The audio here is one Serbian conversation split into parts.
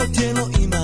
僕の今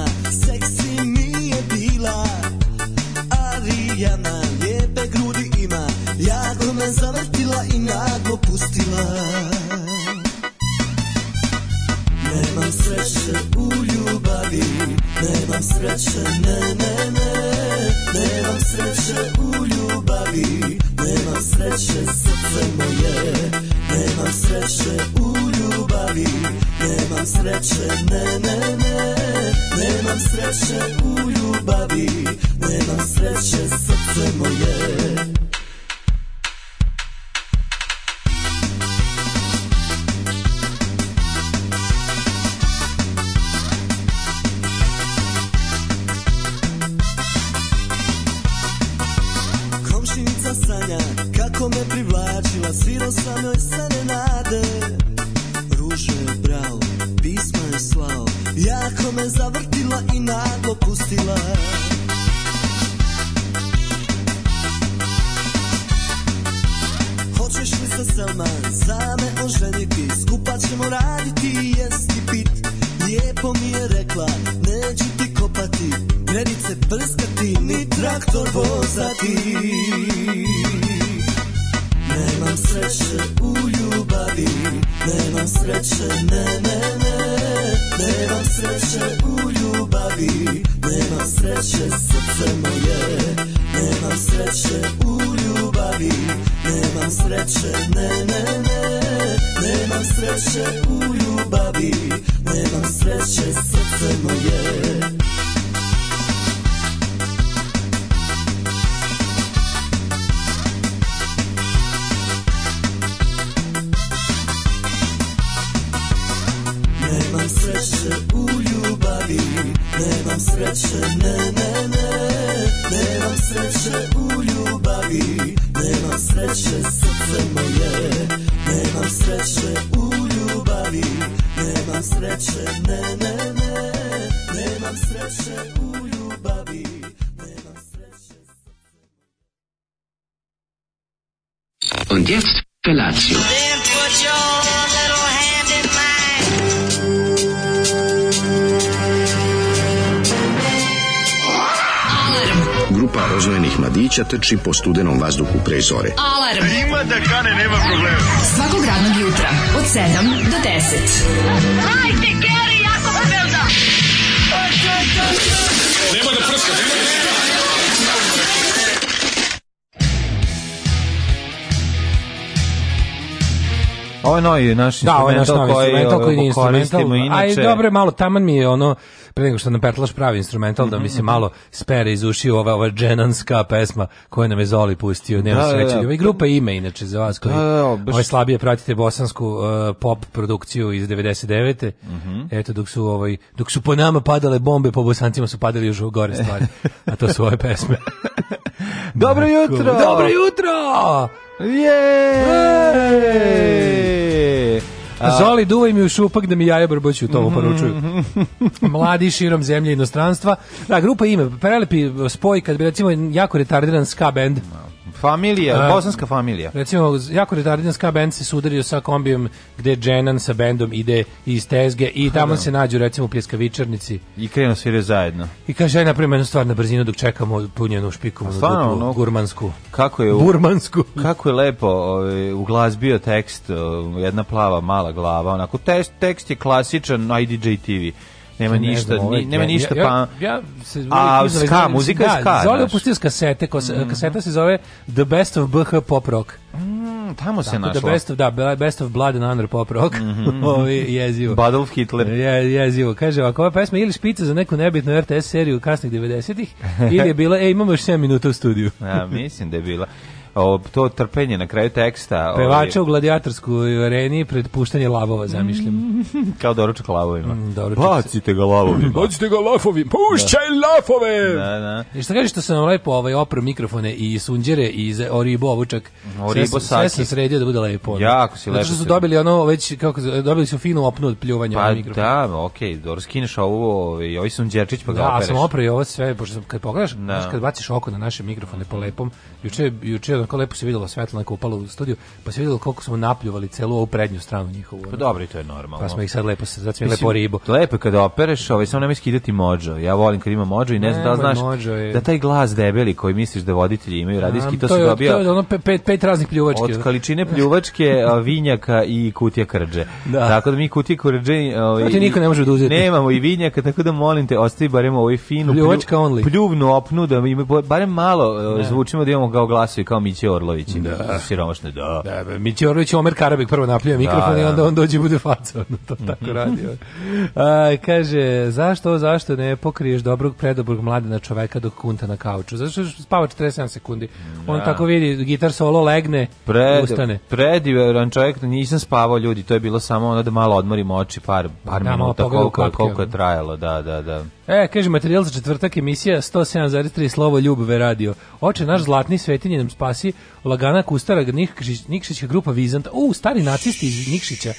mladića trči po studenom vazduhu pre zore. Alarm! A ima da kane, nema problema. Svakog radnog jutra, od 7 do 10. Hajde, Geri, jako se velda! Nema da prska, nema da prska! Ovo je novi naš da, ovo je naš novi koji, instrumental ovaj, koji nije Inače. Aj, dobro, malo, taman mi je ono, pre nego što nam Petlaš pravi instrumental, mm -hmm. da mi se mhm. malo spere iz ušiju ova, ova dženanska pesma koju nam je Zoli pustio. Nema da, da sreće. Da, da. I grupa ime, inače, za vas koji da, da, da, ovaj slabije pratite bosansku uh, pop produkciju iz 99. Mm -hmm. Eto, dok su, ovaj, dok su po nama padale bombe, po bosancima su padali još gore stvari. A to su ove pesme. Dobro jutro! Dobro jutro! Jej! Zoli, duvaj mi u šupak da mi jaja brboću, to mu mhm. poručuju. Mladi širom zemlje i inostranstva. Da, grupa ime, prelepi spoj kad bi recimo jako retardiran ska band Familija, uh, bosanska familija. Recimo, jako retardiran ska band se sudario sa kombijem gde Dženan sa bendom ide iz Tezge i tamo da. se nađu recimo u pljeskavičarnici. I krenu svire zajedno. I kaže, aj napravimo jednu stvar na brzinu dok čekamo punjenu špiku. Stvarno, ono, gurmansku. Kako je, u, Burmansku. Kako je lepo ovaj, u uglazbio tekst, jedna plava mala glava, onako, tekst, tekst je klasičan IDJ TV nema ništa, ovaj, nema ništa ja, pa... Ja, ja se a da, ska, zove, muzika je ska. Da, Zoli opustio s kasete, ko, mm -hmm. kaseta se zove The Best of BH Pop Rock. Mm, tamo se Tako našlo. The Best of, da, Best of Blood and Under Pop Rock. Mm -hmm. Ovi, jezivo. Battle of Hitler. Je, jezivo. Kaže, ako ova pesma ili špica za neku nebitnu RTS seriju kasnih 90-ih, ili je bila, e, imamo još 7 minuta u studiju. ja, mislim da je bila to trpenje na kraju teksta. Ovaj. Pevača u gladijatorskoj areni pred puštanje lavova, zamišljam. Kao doručak lavovima. Mm, doručak Bacite ga lavovima. Bacite ga lavovima. Pušćaj da. lafove! Da, da. I što kažeš što sam lepo ovaj opro mikrofone i sunđere i oribo ovučak. Oribo sve, sve sredio da bude lepo. Jako si lepo. Zato što su dobili ono već, kako, dobili su finu opnu od pljuvanja. Pa da, okej, okay, dobro, skineš ovo, ovaj, i ovaj sunđerčić pa ga da, opereš. Da, sam oprao ovo sve, pošto sam, kad pogledaš, da. kad baciš oko na naše mikrofone po lepom, juče, juče onako lepo se videlo svetlo neko upalo u studiju, pa se videlo koliko smo napljuvali celu ovu prednju stranu njihovu. Pa dobro, i to je normalno. Pa smo ih sad lepo, sad smo lepo ribu. Lepo kada opereš, ovaj, samo nemoj skidati mođo. Ja volim kad ima mođo i ne, ne znam da li znaš je... da taj glas debeli koji misliš da voditelji imaju radijski, to, to se dobija... To je ono pet, pet raznih pljuvačke. Od da. količine pljuvačke, vinjaka i kutija krdže. Da. Tako da mi kutije krđe... Ovaj, to ti znači, niko ne može da uzeti. Nemamo i vinjaka, tako da molim te, ostavi barem ovaj finu... Pljuvačka only. Pljuvnu opnu, da ima, barem malo e, ne. zvučimo da imamo kao glasu kao mi Miće Orlović. Da. Siromašne, da. da. Da, Miće Orlović, Omer Karabek prvo napljuje da, mikrofon da, i onda on dođe bude faca. Ono to tako mhm. radio. A, kaže, zašto, zašto ne pokriješ dobrog, predobrog mladena čoveka dok kunta na kauču? Zašto spava 47 sekundi? On da. tako vidi, gitar solo legne, Pred, ustane. Predivan čovjek, nisam spavao ljudi, to je bilo samo ono da malo odmorimo oči, par, par da, minuta, koliko, koliko je trajalo, da, da, da. E, kaže, materijal za četvrtak emisija 107,3 slovo ljubove radio. Oče, naš zlatni svetinje nam spas classe Lagana Kustara, Nikšić, Nikšićka grupa Vizanta, u, stari nacisti iz Nikšića.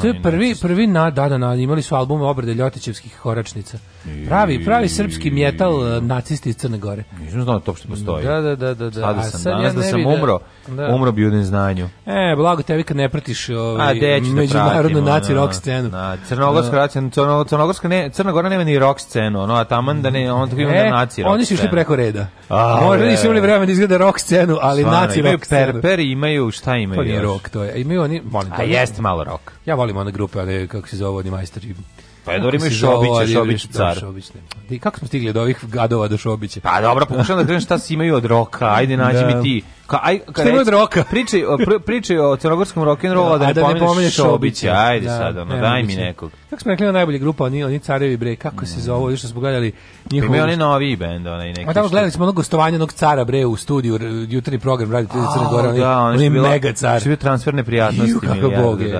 to je prvi, prvi na, da, da, na, imali su albume obrade Ljotićevskih horačnica. Pravi, pravi srpski metal e, nacisti iz Crne Gore. Nisam znao da to uopšte postoji. Da, da, da, da. da. Sada sam, sad danas ja da sam umro, da. umro bi u neznanju. E, blago tebi kad ne pratiš ovaj, A, da deću, međunarodnu naci rock scenu. Na, Crnogorska, crno, crnogorska ne, Crna Gora nema ni rock scenu, no, a taman da ne, on tako ima e, da naci rock Oni su išli preko reda. A, Možda nisu imali vremena da izgleda rock scenu, ali naci imaju Perper, imaju šta imaju. To nije to je. Imaju oni, volim to. A jeste malo rok. Ja volim one grupe, ali kako se zove, oni majstori Pa je dobro ima Šobića, Šobić car. I kako smo stigli do ovih gadova do Šobića? Pa dobro, pokušam da krenem šta si imaju od roka. Ajde nađi mi da. ti. Ka, aj, ka, šta od roka? Pričaj, pri, pričaj o crnogorskom rock and rollu da, da, ne da pominješ Šobića. Ajde da, sad, ono, daj mi nekog. Kako smo rekli na najbolje grupa, oni, oni carevi bre, kako se mm. zove, ovo, što smo gledali njihovo... Imaju oni novi bend, onaj neki. Ma tamo gledali smo ono gostovanje onog cara bre u studiju, jutarnji program Radio Crnogora, oni, Gore, on je mega car. Što je transferne da, prijatnosti,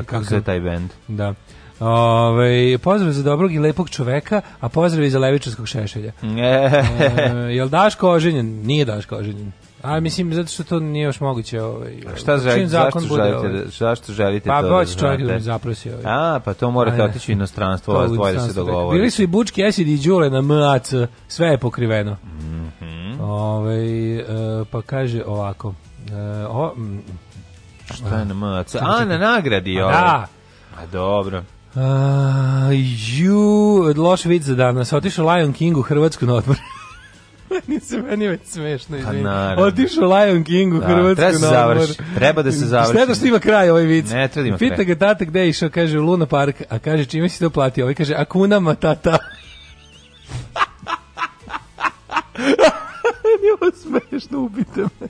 kako se taj bend. Da. Ove, pozdrav za dobrog i lepog čoveka, a pozdrav i za levičarskog šešelja. e, jel Daško oženjen? Nije Daško oženjen. A mislim zato što to nije još moguće ovaj. šta želite? Zašto bude, želite? Ovaj, da- zašto želite pa, to? Pa da baš čovjek da mi zaprosio. Ovaj. A pa to morate Ajde. otići u inostranstvo, vas dvoje da se dogovore. Bili su i Bučki, Esidi i Đule na MAC, sve je pokriveno. Mhm. Mm ovaj, e, pa kaže ovako. E, o, šta je na MAC? A na nagradi ovaj. Da. A dobro. Uh, ju, loš vid za danas. Otišao Lion King u Hrvatsku na odmor. meni se meni je već smešno pa izvinite. Otišao Lion King u da, Hrvatsku treba se da na odmor. Završi, treba da se završi. Šta da što ima kraj ovaj vic? Ne, treba da ima Pita kraj. ga tata gde je išao, kaže u Luna Park, a kaže čime si to platio? Ovaj kaže Akuna tata. Nije smešno, ubite me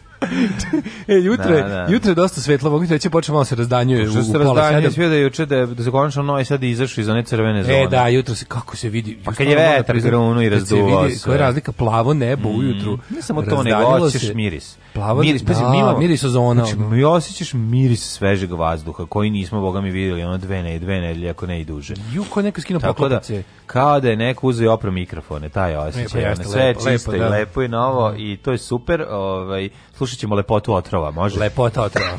e, jutro, da, da. jutro je dosta svetlo, mogu ti reći, počne malo se razdanjuje Što se razdanjuje, da je juče da, da se konačno i Sad izašao za one crvene e, zone. E, da, jutro se, kako se vidi... Pa kad je da vetar grunu i razduvao se. Koja je razlika, plavo nebo mm, ujutru. Ne samo to, nego osjećaš miris. Plavo, miris, da, pa mimo, miris ozona. Znači, mi osjećaš miris svežeg vazduha, koji nismo, boga mi, vidjeli, ono dve ne, dve ne, ako ne i duže. Juko, neko skinuo da, poklopice. kao da je neko uzeo i opro mikrofone, taj osjećaj. sve je čisto i da. lepo i novo i to je super. Ovaj, slušat ćemo lepotu otrova, može? Lepota otrova.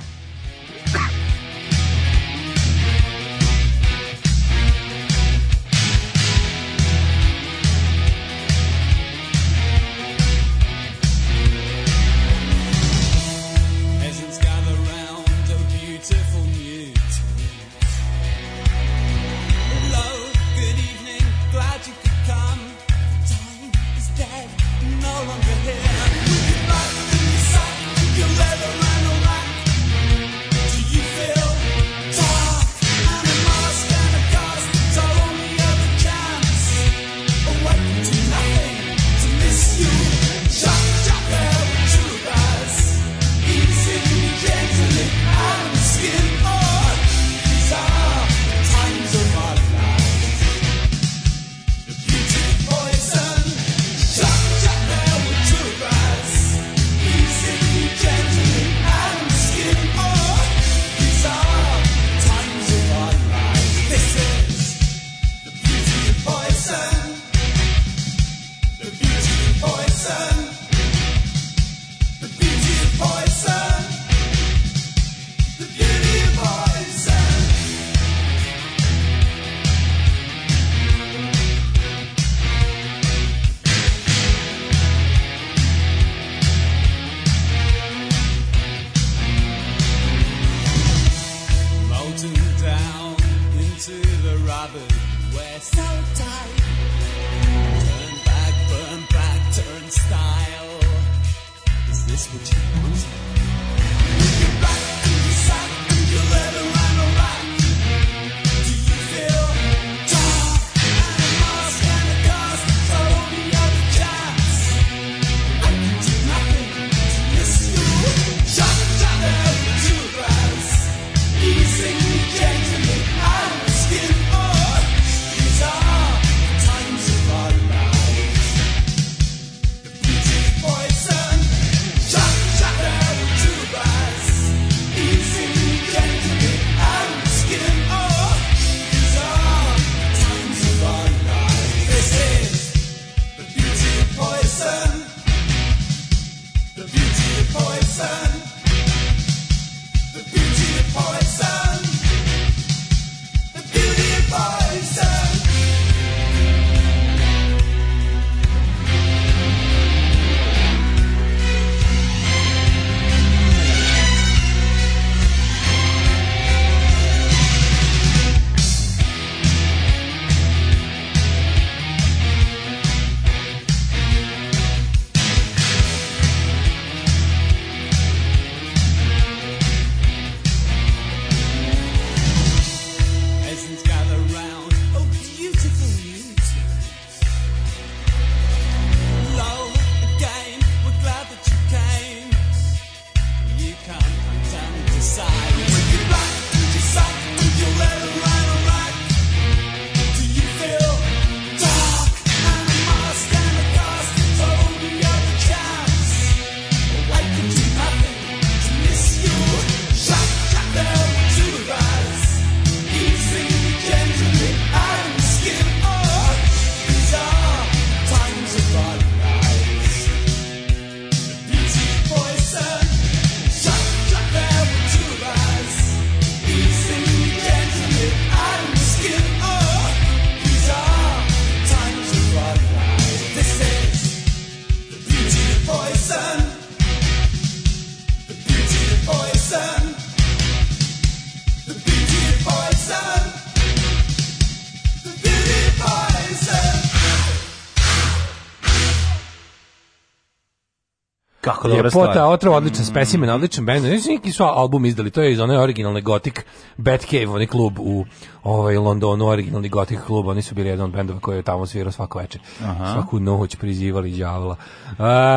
dobra stvar. Pota, Otrov, odličan mm. specimen, odličan band. Znači, neki su album izdali, to je iz one originalne gotik Batcave, oni klub u ovaj, Londonu, originalni gotik klub, oni su bili jedan od bendova koji je tamo svirao svako večer. Aha. Svaku noć prizivali đavola.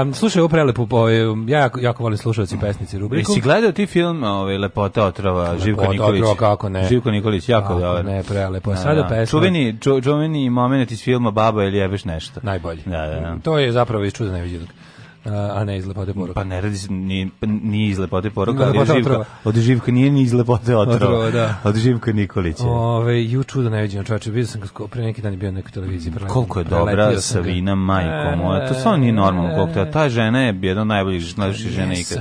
Um, slušaj, ovo prelepo, ovaj, ja jako, jako volim slušalci pesnici rubriku. Jesi gledao ti film ovaj, Lepota Otrova, Lepota, Živko Nikolić? Otrova, kako ne. Živko Nikolić, jako dobro. Ne, prelepo. Da, Sada da. pesma. Čuveni, ču, čuveni moment iz filma Baba ili jebeš nešto. Najbolji. Da, da, da. To je zapravo iz čuda neviđenog a ne iz lepote poroka. Pa ne radi se, nije, pa nije iz lepote poroka, ali od živka, od živka nije ni iz lepote otrova. Otrova, da. Od živka Nikolića. Ove, ju čudo neviđeno čoveče, vidio sam ga pre neki dan je bio na nekoj televiziji. Mm, Preletio, koliko je dobra Savina, majko moja, to stvarno nije normalno koliko to Ta žena je jedna od najboljih najboljih žena ikad.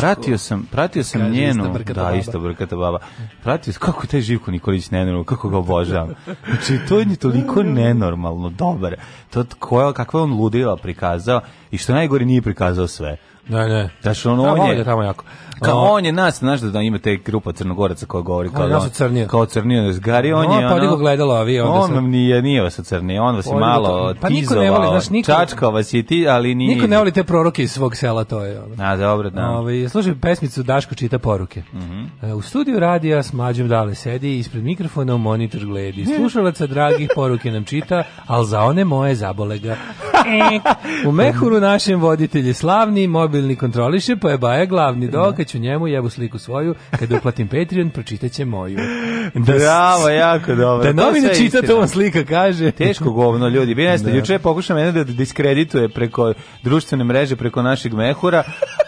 Pratio sam, pratio sam Kaži njenu, ista da, isto ista brkata baba. Pratio sam, kako taj Živko Nikolić nenormalno, kako ga obožavam. Znači, to je toliko nenormalno, dobar. To koja, kakva on ludila prikazao, i što najgore nije prikazao sve. Da, ne. Da što ono on je tamo jako kao a, on je nas, znaš da ima te grupa crnogoraca koja govori kao da on, kao crnio da zgari, on je pa niko gledalo, a vi onda on sam... nije, nije vas crnio, on vas je malo pa niko ne voli, znaš, niko, čačkao vas je ti, ali ni Niko ne voli te proroke iz svog sela, to je na A, dobro, da. Ovaj, slušaj pesmicu Daško čita poruke. Mm U studiju radija s mađom dale sedi, ispred mikrofona u monitor gledi. Slušalaca dragih poruke nam čita, al za one moje zabole ga. E, u mehuru našem voditelji slavni, mobilni kontroliše, pojebaje pa glavni da. dok, ću njemu, jebu sliku svoju, kada uplatim Patreon, pročitaće moju. Da, Bravo, jako dobro. Da novine to čita, to vam slika kaže. Teško govno, ljudi. Vi ne da. juče pokušam mene da diskredituje preko društvene mreže, preko našeg mehura.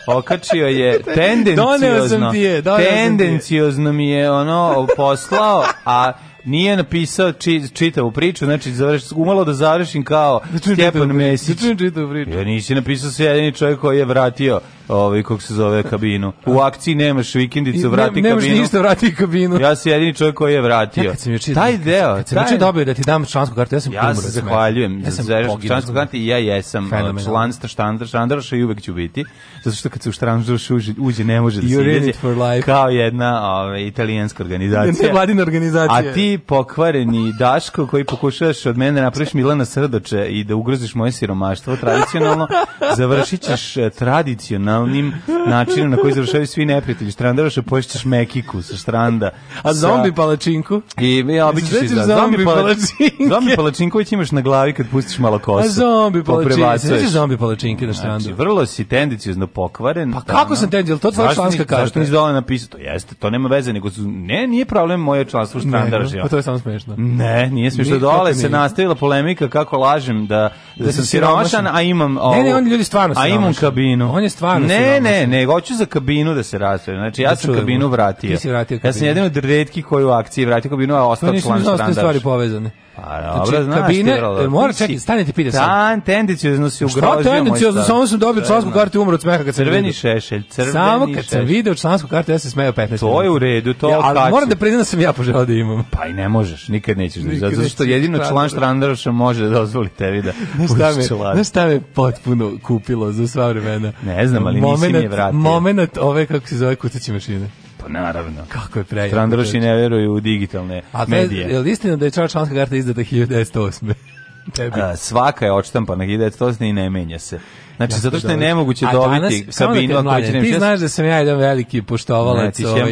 Okačio je tendenciozno. Doneo sam ti je, doneo tendenciozno mi je ono poslao, a nije napisao či, čitavu priču, znači završ, umalo da završim kao Stjepan Mesić. čitavu priču. Ja nisi napisao se jedini čovjek koji je vratio ovaj kako se zove kabinu. U akciji nemaš vikendicu, vrati ne, nemaš kabinu. ništa, vrati kabinu. Ja sam jedini čovjek koji je vratio. Ja, kad sam taj deo, kad sam juče dobio da ti dam člansku kartu, ja sam ja umro. Zahvaljujem. Ja sam za člansku kartu i ja jesam Fenomenal. član štandar štandarša i uvek ću biti. Zato što kad se u štandar uđe, uđe ne može da se ide. Kao jedna ovaj italijanska organizacija. Ne, ne organizacija. A ti pokvareni Daško koji pokušavaš od mene da napraviš Milana Srdoče i da ugroziš moje siromaštvo tradicionalno, završit ćeš e, tradicionalnim načinom na koji završavaju svi neprijatelji. Strandaraše poješćeš mekiku sa stranda. A zombi palačinku? I ja bit ćeš da. Zombi palačinke. Zombi palačinku već imaš na glavi kad pustiš malo kosu. A zombi pa palačinke. Sveći zombi palačinke na znači, strandu. Znači, vrlo si tendencijozno pokvaren. Pa kako tamo. Da, sam tendencijozno? To je tvoja članska karta. Zašto nisi dole napisao? To jeste, to nema veze, nego su, ne, nije problem moje članstvo u Strandaraše. Pa to je samo smešno. Ne, nije smešno. Dole se nastavila polemika kako lažem da, da, da sam siromašan, a imam ovu, Ne, ne, on ljudi stvarno siromašan. A imam kabinu. On je stvarno Ne, siromašan. ne, ne, hoću za kabinu da se raspravim. Znači ja da sam čujemo. kabinu vratio. Ti si vratio kabinu. Ja sam jedan od retkih koji u akciji vratio kabinu, a pa ostao član standard. To nisu stvari povezane. Pa, dobro, znači, kabine, e, ti, Mora, čekaj, stanite, pita sam. Tan, tendencijozno si ugrozio stan. Šta tendencijozno, samo sam dobio člansku kartu i umro od smeha kad sam vidio. Crveni šešelj, crveni Samo kad sam video člansku kartu, ja sam smeo 15 To je u redu, to ja, Ali moram da priznam da sam ja poželao da imam. Pa i ne možeš, nikad nećeš da izazvaš. Zato što jedino član Štrandaroša može da dozvoli tebi da pustiš član. Znaš šta me potpuno kupilo za sva vremena? Ne znam, ali nisi mi je vratio. Moment ove, kako se zove, kutaće mašine pa naravno. Kako je prejako. Strandaroši ne veruju u digitalne A medije. A je li istina da je čačanska karta izdata 1908. Tebi. svaka je odštampana 1900 i ne menja se. Znači, ja, zato što je nemoguće dobiti da kabinu ako će da Ti znaš da sam ja jedan veliki poštovalac ne, ovaj,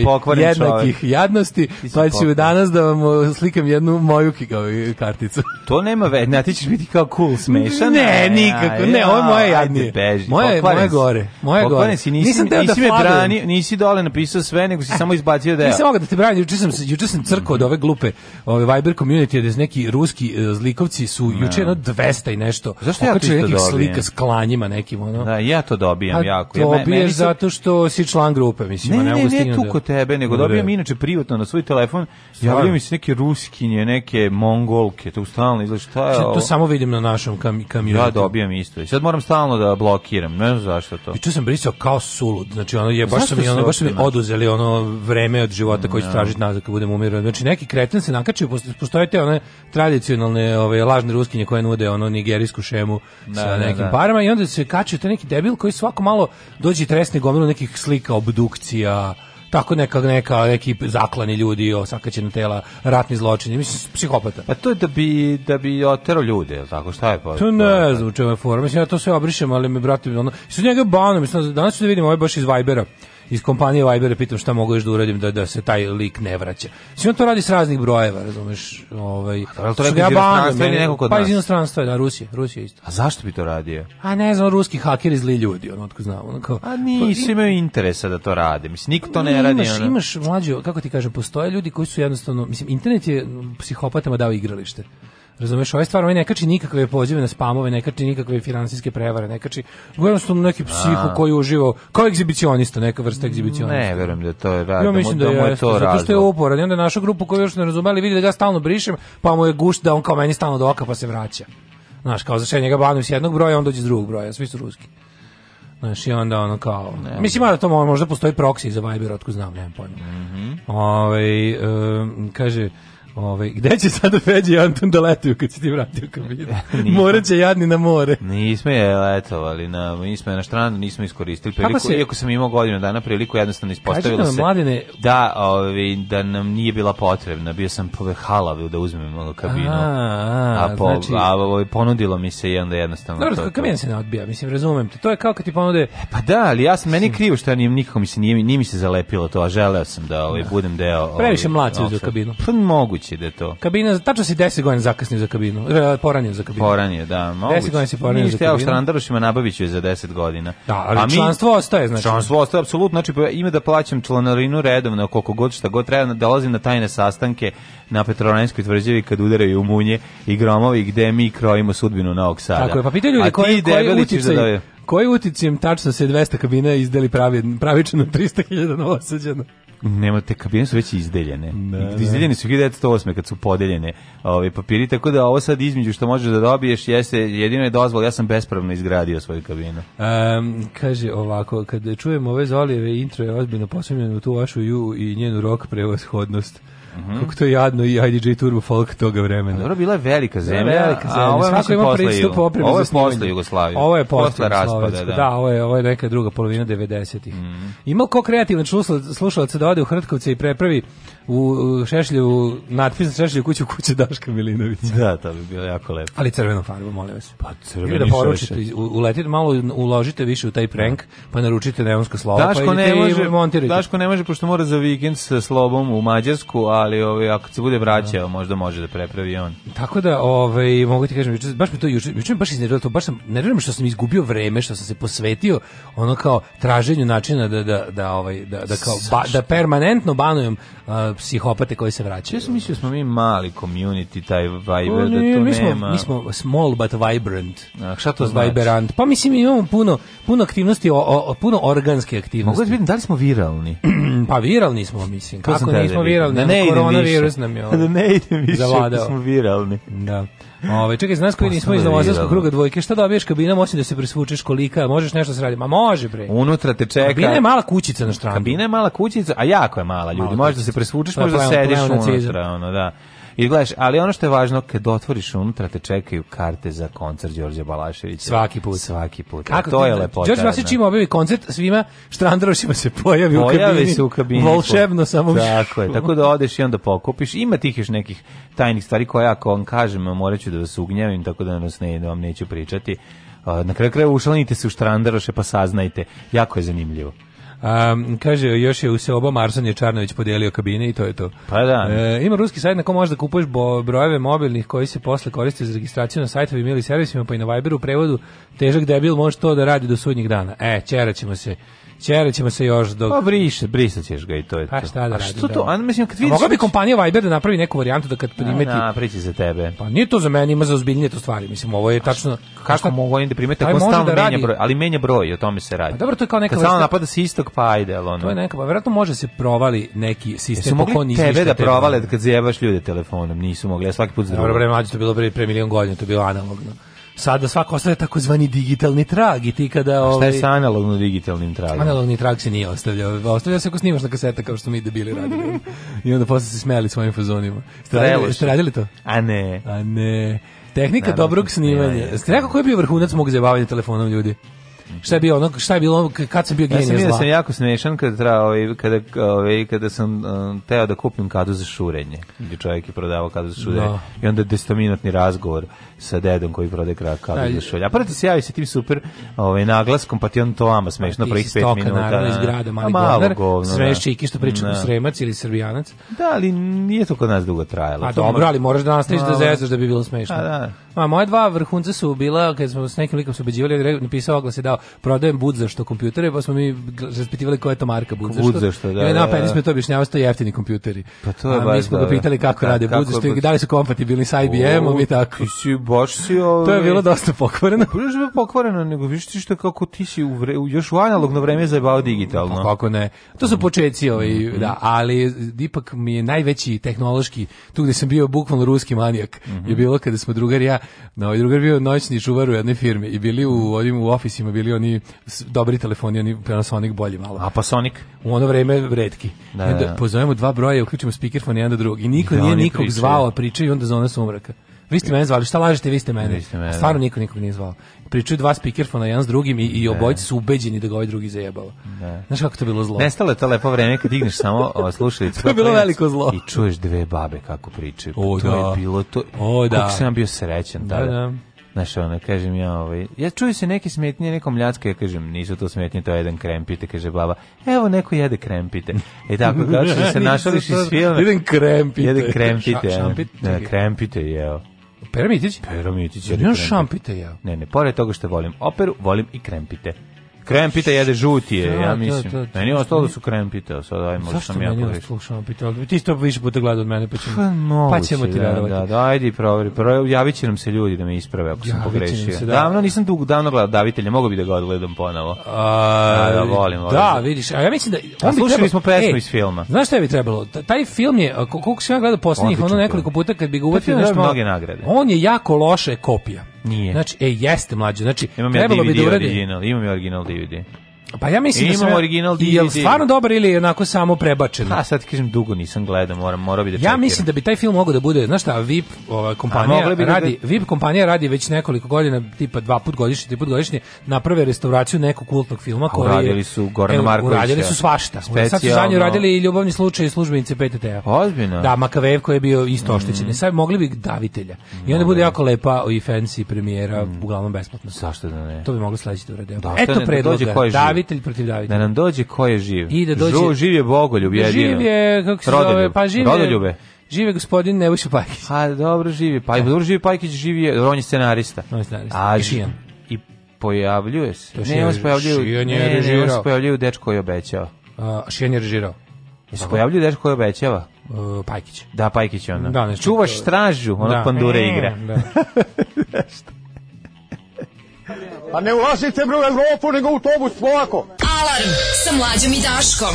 jednakih čovjek. jadnosti, ti pa ću danas da vam slikam jednu moju ovaj, karticu. To nema veze, ne, ti ćeš biti kao cool smešan. Ne, nikako, ne, ovo je moje jadnije. Beži, moje, moje gore, moje gore. Si, nisi, nisam teo da nisi da me brani, nisi dole napisao sve, nego si eh, samo izbacio deo. Nisam mogao da te branim, juče sam, juče sam crkao od ove glupe ove ovaj, Viber community, da neki ruski e, zlikovci su mhm juče jedno 200 da. i nešto. Zašto ja to isto slika s klanjima nekim, ono. Da, ja to dobijam A jako. Ja, dobiješ meni zato što si član grupe, mislim. Ne, ne, ne, ne, ne tu da- kod tebe, nego Dobre. Da, dobijam inače privatno na svoj telefon. Javljaju mi se neke ruskinje, neke mongolke, to stalno izgleda šta je To samo vidim na našom kam, kamionu. Ja dobijam isto. I sad moram stalno da blokiram, ne znam zašto to. I sam brisao kao sulud, znači ono je, baš su mi, ono, baš mi oduzeli ono vreme od života koji ću tražiti nazad kad budem umirao. Znači neki kreten se nakačio, postoje te one tradicionalne ove, lažne ruske kuhinje koje nude ono nigerijsku šemu da, sa da, nekim da, da. parama i onda se kačio taj neki debil koji svako malo dođe i tresne gomilu nekih slika obdukcija tako neka neka neki zaklani ljudi osakaćena tela ratni zločini mislim psihopata pa to je da bi da bi otero ljude jel tako šta je pa to ne znam u čemu je forma mislim ja to sve obrišem ali mi brate ono su njega bano mislim danas ću da vidimo ovaj baš iz Vibera iz kompanije Viber da pitam šta mogu još da uradim da, da se taj lik ne vraća. Sve on to radi s raznih brojeva, razumeš? Ovaj, a to je ja pa iz inostranstva, da, Rusije, Rusija isto. A zašto bi to radio? A ne znam, ruski hakeri zli ljudi, on otko zna. On kao, a nisu pa, imaju interesa da to rade, mislim, niko to ne imaš, radi. Imaš, ono... imaš mlađe, kako ti kažem, postoje ljudi koji su jednostavno, mislim, internet je psihopatama dao igralište. Razumeš, ove ovaj stvari, ovaj ne kači nikakve pozive na spamove, ne kači nikakve finansijske prevare, ne kači, jednostavno neki psiho koji je uživo, kao egzibicionista, neka vrsta egzibicionista. Ne, verujem da to je rad, ja, da mislim da, da, mu je to Zato što je uporan, i onda našu grupu koju još ne razumeli, vidi da ga stalno brišem, pa mu je gušt da on kao meni stalno do oka pa se vraća. Znaš, kao zašto njega banuju s jednog broja, on dođe s drugog broja, svi su ruski. Znaš, i onda ono kao... Ne, mislim, ima da to možda postoji proksi za Viber, otko znam, nemam pojma. Mm -hmm. Ove, ovaj, um, kaže, Ove, gde će sada da Feđa i Anton da letuju kad se ti vrati kabinu? Morat će jadni na more. Nismo je letovali, na, nismo je na štrandu, nismo iskoristili priliku, se, iako sam imao godinu dana priliku, jednostavno ispostavilo se mladine, da, ove, da nam nije bila potrebna, bio sam povehalav da uzmem kabinu, a, a, a, po, znači, a ove, ponudilo mi se i onda jednostavno... Dobro, to, kabina se ne odbija, mislim, razumem te, to je kao kad ti ponude... E, pa da, ali ja sam, meni krivo što ja nijem, nikako mi se nije, nije mi se zalepilo to, a želeo sam da ove, da. budem deo... Ove, Previše mlaci uzeo kabinu. Pa moguće moguće da je to. Kabina, tačno si 10 godina zakasnio za kabinu, e, poranje za kabinu. Poranje, da, moguće. 10 godina si poranio za kabinu. Ništa, Štrandarošima nabavit ću je za 10 godina. Da, ali A mi, članstvo ostaje, znači. Članstvo ostaje, apsolutno, znači pa ime da plaćam članarinu redovno, koliko god šta god treba, da dolazim na tajne sastanke na Petrovaranjskoj tvrđavi kad udaraju munje i gromovi gde mi krojimo sudbinu Novog Sada. Tako je, pa pitaj ljudi koji, koji da uticaj, koji uticajem tačno se 200 kabina izdeli pravi, pravično 300.000 novosađana nema te kabine su već izdeljene. Da, da. izdeljene su 1908 kad su podeljene ove ovaj, papiri, tako da ovo sad između što možeš da dobiješ jeste jedino je dozvol, ja sam bespravno izgradio svoju kabinu. Um, kaže ovako, kad čujem ove Zolijeve intro je ozbiljno posumnjen tu vašu ju i njenu rok prevashodnost. -hmm. Kako to je jadno i IDJ Turbo Folk toga vremena. Dobro, bila je velika da, zemlja, velika zemlja. a ovo je Svako ima pristup opremi Ovo je posle Jugoslavije. Ovo je posle, raspada, da. da. ovo je, ovo je neka druga polovina 90-ih. Mm -hmm. Ima ko kreativan slušalac, slušalac da ode u Hrtkovce i prepravi u Šešlju, natpis za Šešlju kuću kuće Daška Milinovića. Da, to bi bilo jako lepo. Ali crvenom farbom, molim vas. Pa crveni da poručite, uletite malo, uložite više u taj prank, da. pa naručite neonsko slovo, pa Daško pa ne može, montirajte. Daško ne može, pošto mora za vikend sa slobom u Mađarsku, ali ovaj, ako se bude vraćao, možda može da prepravi on. Tako da, ovaj, mogu ti kažem, baš mi to juče, juče mi baš iznervilo to, baš sam, nerviram što sam izgubio vreme, što sam se posvetio ono kao traženju načina da, da, da, ovaj, da, da, kao, ba, da permanentno banujem uh, psihopate koji se vraćaju. Ja sam mislio da smo mi mali community, taj Viber, da ne, da to mi smo, nema. Mi smo small but vibrant. A, šta to znači? Vibrant. Pa mislim imamo puno, puno aktivnosti, o, o, puno organske aktivnosti. Mogu da vidim, da li smo viralni? pa viralni smo, mislim. Kako nismo da viralni? Da ne, ne, ne, ne, ne, ne, ne, ne, ne, ne, ne, ne, ne, ne, Ovaj čekaj, znaš koji nismo iz Novozarskog da, da. kruga dvojke, šta dobiješ kabinom osim da se prisvučeš kolika, možeš nešto da sraditi. Ma može bre. Unutra te čeka. Kabina je mala kućica na štrandu. Kabina je mala kućica, a jako je mala, ljudi. Možeš da se prisvučeš, možeš da sediš unutra, ono, da. I gledaš, ali ono što je važno, kad otvoriš unutra te čekaju karte za koncert Đorđe Balaševića. Svaki put. Svaki put. Kako to je lepo. Đorđe Balašević da. ima objavi koncert, svima štrandarošima se pojavi, pojavi u kabini. Pojavi se u kabini. Volševno samo. Tako je, tako da odeš i onda pokupiš. Ima tih još nekih tajnih stvari koje ako vam kažem, morat ću da vas ugnjavim, tako da, nas ne, da vam neću pričati. Na kraju kraja ušlanite se u štrandaroše pa saznajte. Jako je zanimljivo. Um, kaže, još je u seobom Arsan je Čarnović podijelio kabine i to je to. Pa da. E, ima ruski sajt na kom možeš da kupuješ brojeve mobilnih koji se posle koriste za registraciju na sajtovima ili servisima, pa i na Viberu u prevodu težak debil može to da radi do sudnjeg dana. E, ćeraćemo se Ćeraćemo se još dok... Pa briše, brisaćeš ga i to je pa to. A šta da A što to? Da. A, mislim, kad vidiš... A bi kompanija Viber da napravi neku varijantu da kad primeti... Na, prići za tebe. Pa nije to za mene, ima za ozbiljnije to stvari. Mislim, ovo je tačno... Kako šta... mogu oni da primete? Ako stalno da menja broj, ali menja broj, o tome se radi. A pa dobro, to je kao neka... Kad vrsta... napada se istog, pa ajde, ono... To je neka, pa vjerojatno može se provali neki sistem. Jesu mogli tebe da provale kad zajebaš ljude telefonom? Nisu mogli, ja svaki put za drugo. Dobro, bre, mađe, to bilo pre, pre milion godina, to bilo analogno sada svako ostaje takozvani digitalni trag i ti kada... Ovaj, šta je ovaj- sa analogno digitalnim tragom? Analogni trag se nije ostavljao. Ostavljao se ako snimaš na kaseta kao što mi debili radili. I onda posle se smijali svojim fazonima. Ste radili, ste radili to? A ne. A ne. Tehnika Naravno, da, da, dobrog da, snimanja. Ste rekao koji je bio vrhunac mog zabavljanja telefonom ljudi? šta je bilo ono, šta je bilo kad sam bio genije zla. Ja sam, da zla. sam jako smešan kad treba, ovaj, kada, ovaj, kada sam um, teo da kupim kadu za šurenje, gdje čovjek je prodavao kadu za šurenje no. Da. i onda destominutni razgovor sa dedom koji prode krak kadu da, za šurenje. A prvo ti se javi se tim super ovaj, naglaskom, pa ti on to vama smešno prvih pet minuta. Ti si stoka, naravno, da. iz grada, mali govnar, govno, svešće i što priča da. sremac ili srbijanac. Da, ali nije to kod nas dugo trajalo. A to dobro, ali moraš da nastaviš da zezaš da bi bilo smešno. A, da. A, moje dva vrhunca su bila, kad smo s nekim likom se ubeđivali, napisao oglas i dao, prodajem što kompjutere, pa smo mi raspitivali koja je to marka budzašto. što, da. I da, napad da, da. smo to objašnjavali, to jeftini kompjuteri. Pa to je A, baš, mi smo ga pitali kako da, rade budzašto i da li su kompatibilni sa IBM-om i tako. Ti si baš si ove... Ovaj- to je bilo dosta pokvareno. Prije pa je pokvareno, nego vidiš ti što kako ti si u još u analogno vreme zajebao digitalno. Pa, kako ne. To su početci, ovaj, mm -hmm. da, ali ipak mi je najveći tehnološki, tu gde sam bio bukvalno ruski manijak, mm -hmm. je bilo kada smo drugar ja, na ovaj drugar bio noćni čuvar u jednoj firmi i bili u, ovim, u ofisima, bili oni dobri telefoni, oni Panasonic bolji malo. A Panasonic? U ono vreme redki. Da, da, da. Pozovemo dva broja uključimo speakerfon jedan do drugog. I niko da, nije nikog pričaju. zvao, a i onda zona sumraka. Vi ste mene zvali, šta lažete, vi ste mene. Vi ste mene. Da. stvarno niko nikog nije zvao. Pričaju dva speakerfona, jedan s drugim i, i da. obojice su ubeđeni da ga ovaj drugi zajebava. Da. Znaš kako to bilo zlo? Nestalo je to lepo vreme kad digneš samo o, slušalicu. to je bilo veliko zlo. I čuješ dve babe kako pričaju. O, pa to da. je bilo to. O, da. Kako sam bio srećan da, tada. Da, da. Znaš, ono, kažem ja, ovaj, ja čuju se neke smetnje, nekom mljacka, ja kažem, nisu to smetnje, to je jedan krempite, kaže baba, evo, neko jede krempite. I e tako, kao što se našališ iz filma. Jedan krempite. Jedan krempite, ja. Da, krempite, jeo. Pero Mitić? Pero šampite, jeo. Ne, ne, pored toga što volim operu, volim i krempite. Krempita jede žutije, da, ja da, mislim. To, to, to, meni je ostalo da su krempita, sad ajmo što sam ja pogrešio. Zašto meni ostalo pita? Ti sto više puta gledao od mene, pa ćemo, pa, pa ćemo ti da, verovati. Da, da, ajde i proveri. Prvo, javit će nam se ljudi da me isprave ako sam pogrešio. Davno nisam dugo, davno gledao Davitelja, mogu bi da ga odgledam ponovo. A, da, volim, volim. Da, vidiš, a ja mislim da... A slušali smo pesmu e, iz filma. Znaš šta bi trebalo? Taj film je, koliko sam ja gledao poslednjih, ono nekoliko puta kad bi ga uvatio nešto... On je jako loše kopija. Nije. Znači, e, jeste mlađe. Znači, imam trebalo ja DVD bi da uradi... original, imam ja original DVD. Pa ja mislim Imam da sam, original DVD. Je stvarno dobar ili je onako samo prebačen? A sad kažem dugo nisam gledao, moram, moram bi da čekiram. Ja mislim da bi taj film mogao da bude, znaš šta, VIP ova kompanija da radi, da... VIP kompanija radi već nekoliko godina, tipa dva put godišnje, tri put godišnje, na prve restauraciju nekog kultnog filma koji radili su Goran Marković. Radili su svašta. Specijalno. Sad su zadnje radili i ljubavni slučaj i službenice PTT-a. Ozbiljno. Da, Makavev koji je bio isto mm. oštećen. Mm. Sad mogli bi davitelja. I onda bude jako lepa i fancy premijera, mm. uglavnom besplatno. Zašto da ne? To bi moglo sledeći da urade. Eto da predloga. Dođe koji davitelj protiv davitelja. Da nam dođe ko je živ. I da dođe... Žu, živ je Bogoljub, da jedino. Živ je, kako se zove, pa živ je... Rodoljube. Žive gospodin Nebojša Pajkić. A dobro živi, pa dobro živi Pajkić, da. živi je, on je scenarista. On je scenarista. A, I I pojavljuje se. To ne, on se pojavljuje, ne, ne, on se pojavljuje u dečko koji je obećao. A, šijan je režirao. Jesi pojavljuje dečko koji obećava? Uh, Pajkić. Da, Pajkić je ono. Da, nešto, Čuvaš stražu, ono da. pandure e, igra. Da. Pa ne ulazite bre u Evropu, nego u autobus, polako. Alarm sa mlađom i Daškom.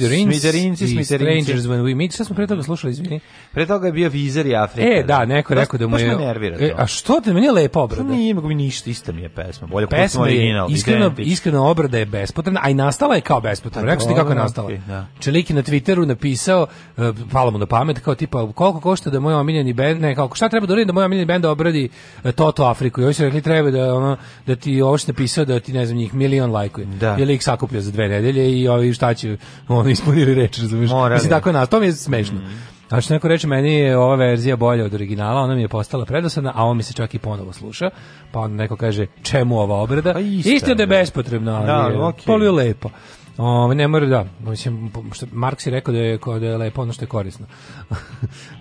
Smiderins, Smiderinci, Smiderinci. Strangers When We Meet. Šta smo pre toga slušali, izvini? Pre toga je bio Vizer i Afrika. E, da, neko rekao da mu je... nervira e, to. E, a što da meni je lepa pa obrada. Nije, ima mi ništa, ista mi je pesma. Bolje pesma original, je, iskreno, iskreno obrada je bespotrebna, a i nastala je kao bespotrebna. Pa rekao ti kako je nastala. Okay, da. Čelik je na Twitteru napisao, uh, palo mu na pamet, kao tipa, koliko košta da moj omiljeni bend, ne, kako, šta treba da uradim da moj omiljeni bend obradi e, Toto Afriku? I ovi su rekli, treba da, ono, da ti ovo što napisao, da ti, ne znam, njih milion lajkuje. Da. Jer ih sakuplja za dve nedelje i ovi šta će, on, ono ispunili reč, razumiješ? Mislim, da. tako je nas, to mi je smešno. Mm. A što neko reče, meni je ova verzija bolja od originala, ona mi je postala predosadna, a on mi se čak i ponovo sluša, pa onda neko kaže, čemu ova obrada? Pa isto, isto da je bespotrebno, ali da, je okay. polio lepo. O, ne mora da, mislim, što Marks je rekao da je, da je lepo ono što je korisno.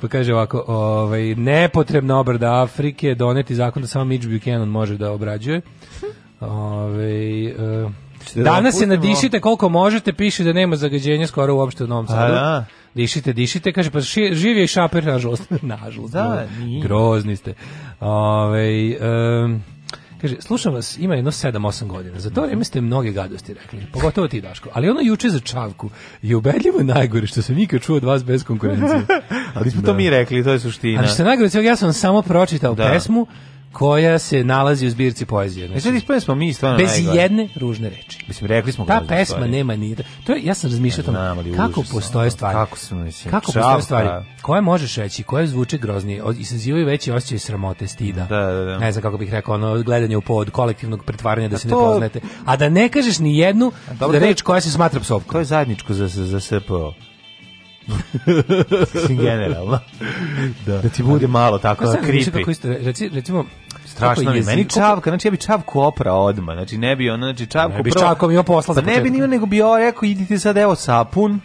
pa kaže ovako, ovaj, nepotrebna obrada Afrike, doneti zakon da samo Mitch Buchanan može da obrađuje. Ove, e, Da Danas se nadišite koliko možete, piše da nema zagađenja skoro uopšte u Novom Sadu. A, da. dišite, dišite, kaže, pa živ je i šaper, nažalost, nažalost, da, nije. grozni ste. Ove, um, Kaže, slušam vas, ima jedno 7-8 godina. Za to vreme ste mnoge gadosti rekli, pogotovo ti Daško. Ali ono juče za Čavku je ubedljivo najgore što sam nikad čuo od vas bez konkurencije. ali smo da. to mi rekli, to je suština. Ali što najgore, ja sam samo pročitao da. pesmu, koja se nalazi u zbirci poezije. Znači, e sad znači, smo mi stvarno Bez najgore. jedne ružne reči. Mislim, rekli smo Ta pesma stvari. nema ni... Da- to je, ja sam razmišljao ja, tamo, kako postoje stvari. Kako, se mislim, kako čavka. postoje stvari. Koje možeš reći, koje zvuče groznije, od, izazivaju veći osjećaj sramote, stida. Da, da, da. Ne znam kako bih rekao, ono gledanje u pod kolektivnog pretvaranja da se to... ne poznajete. A da ne kažeš ni jednu dobro, da reč koja se smatra psovkom. To je zajedničko za, za, za SPO. Mislim, generalno. da. da ti bude malo tako pa, creepy. Isto, reci, recimo, strašno je. meni čavka, znači ja bi čavku oprao odmah, znači ne bi on, znači čavku ne bi čavkom i posla. Pa ne bi nima nego bi on rekao idite sad evo sapun,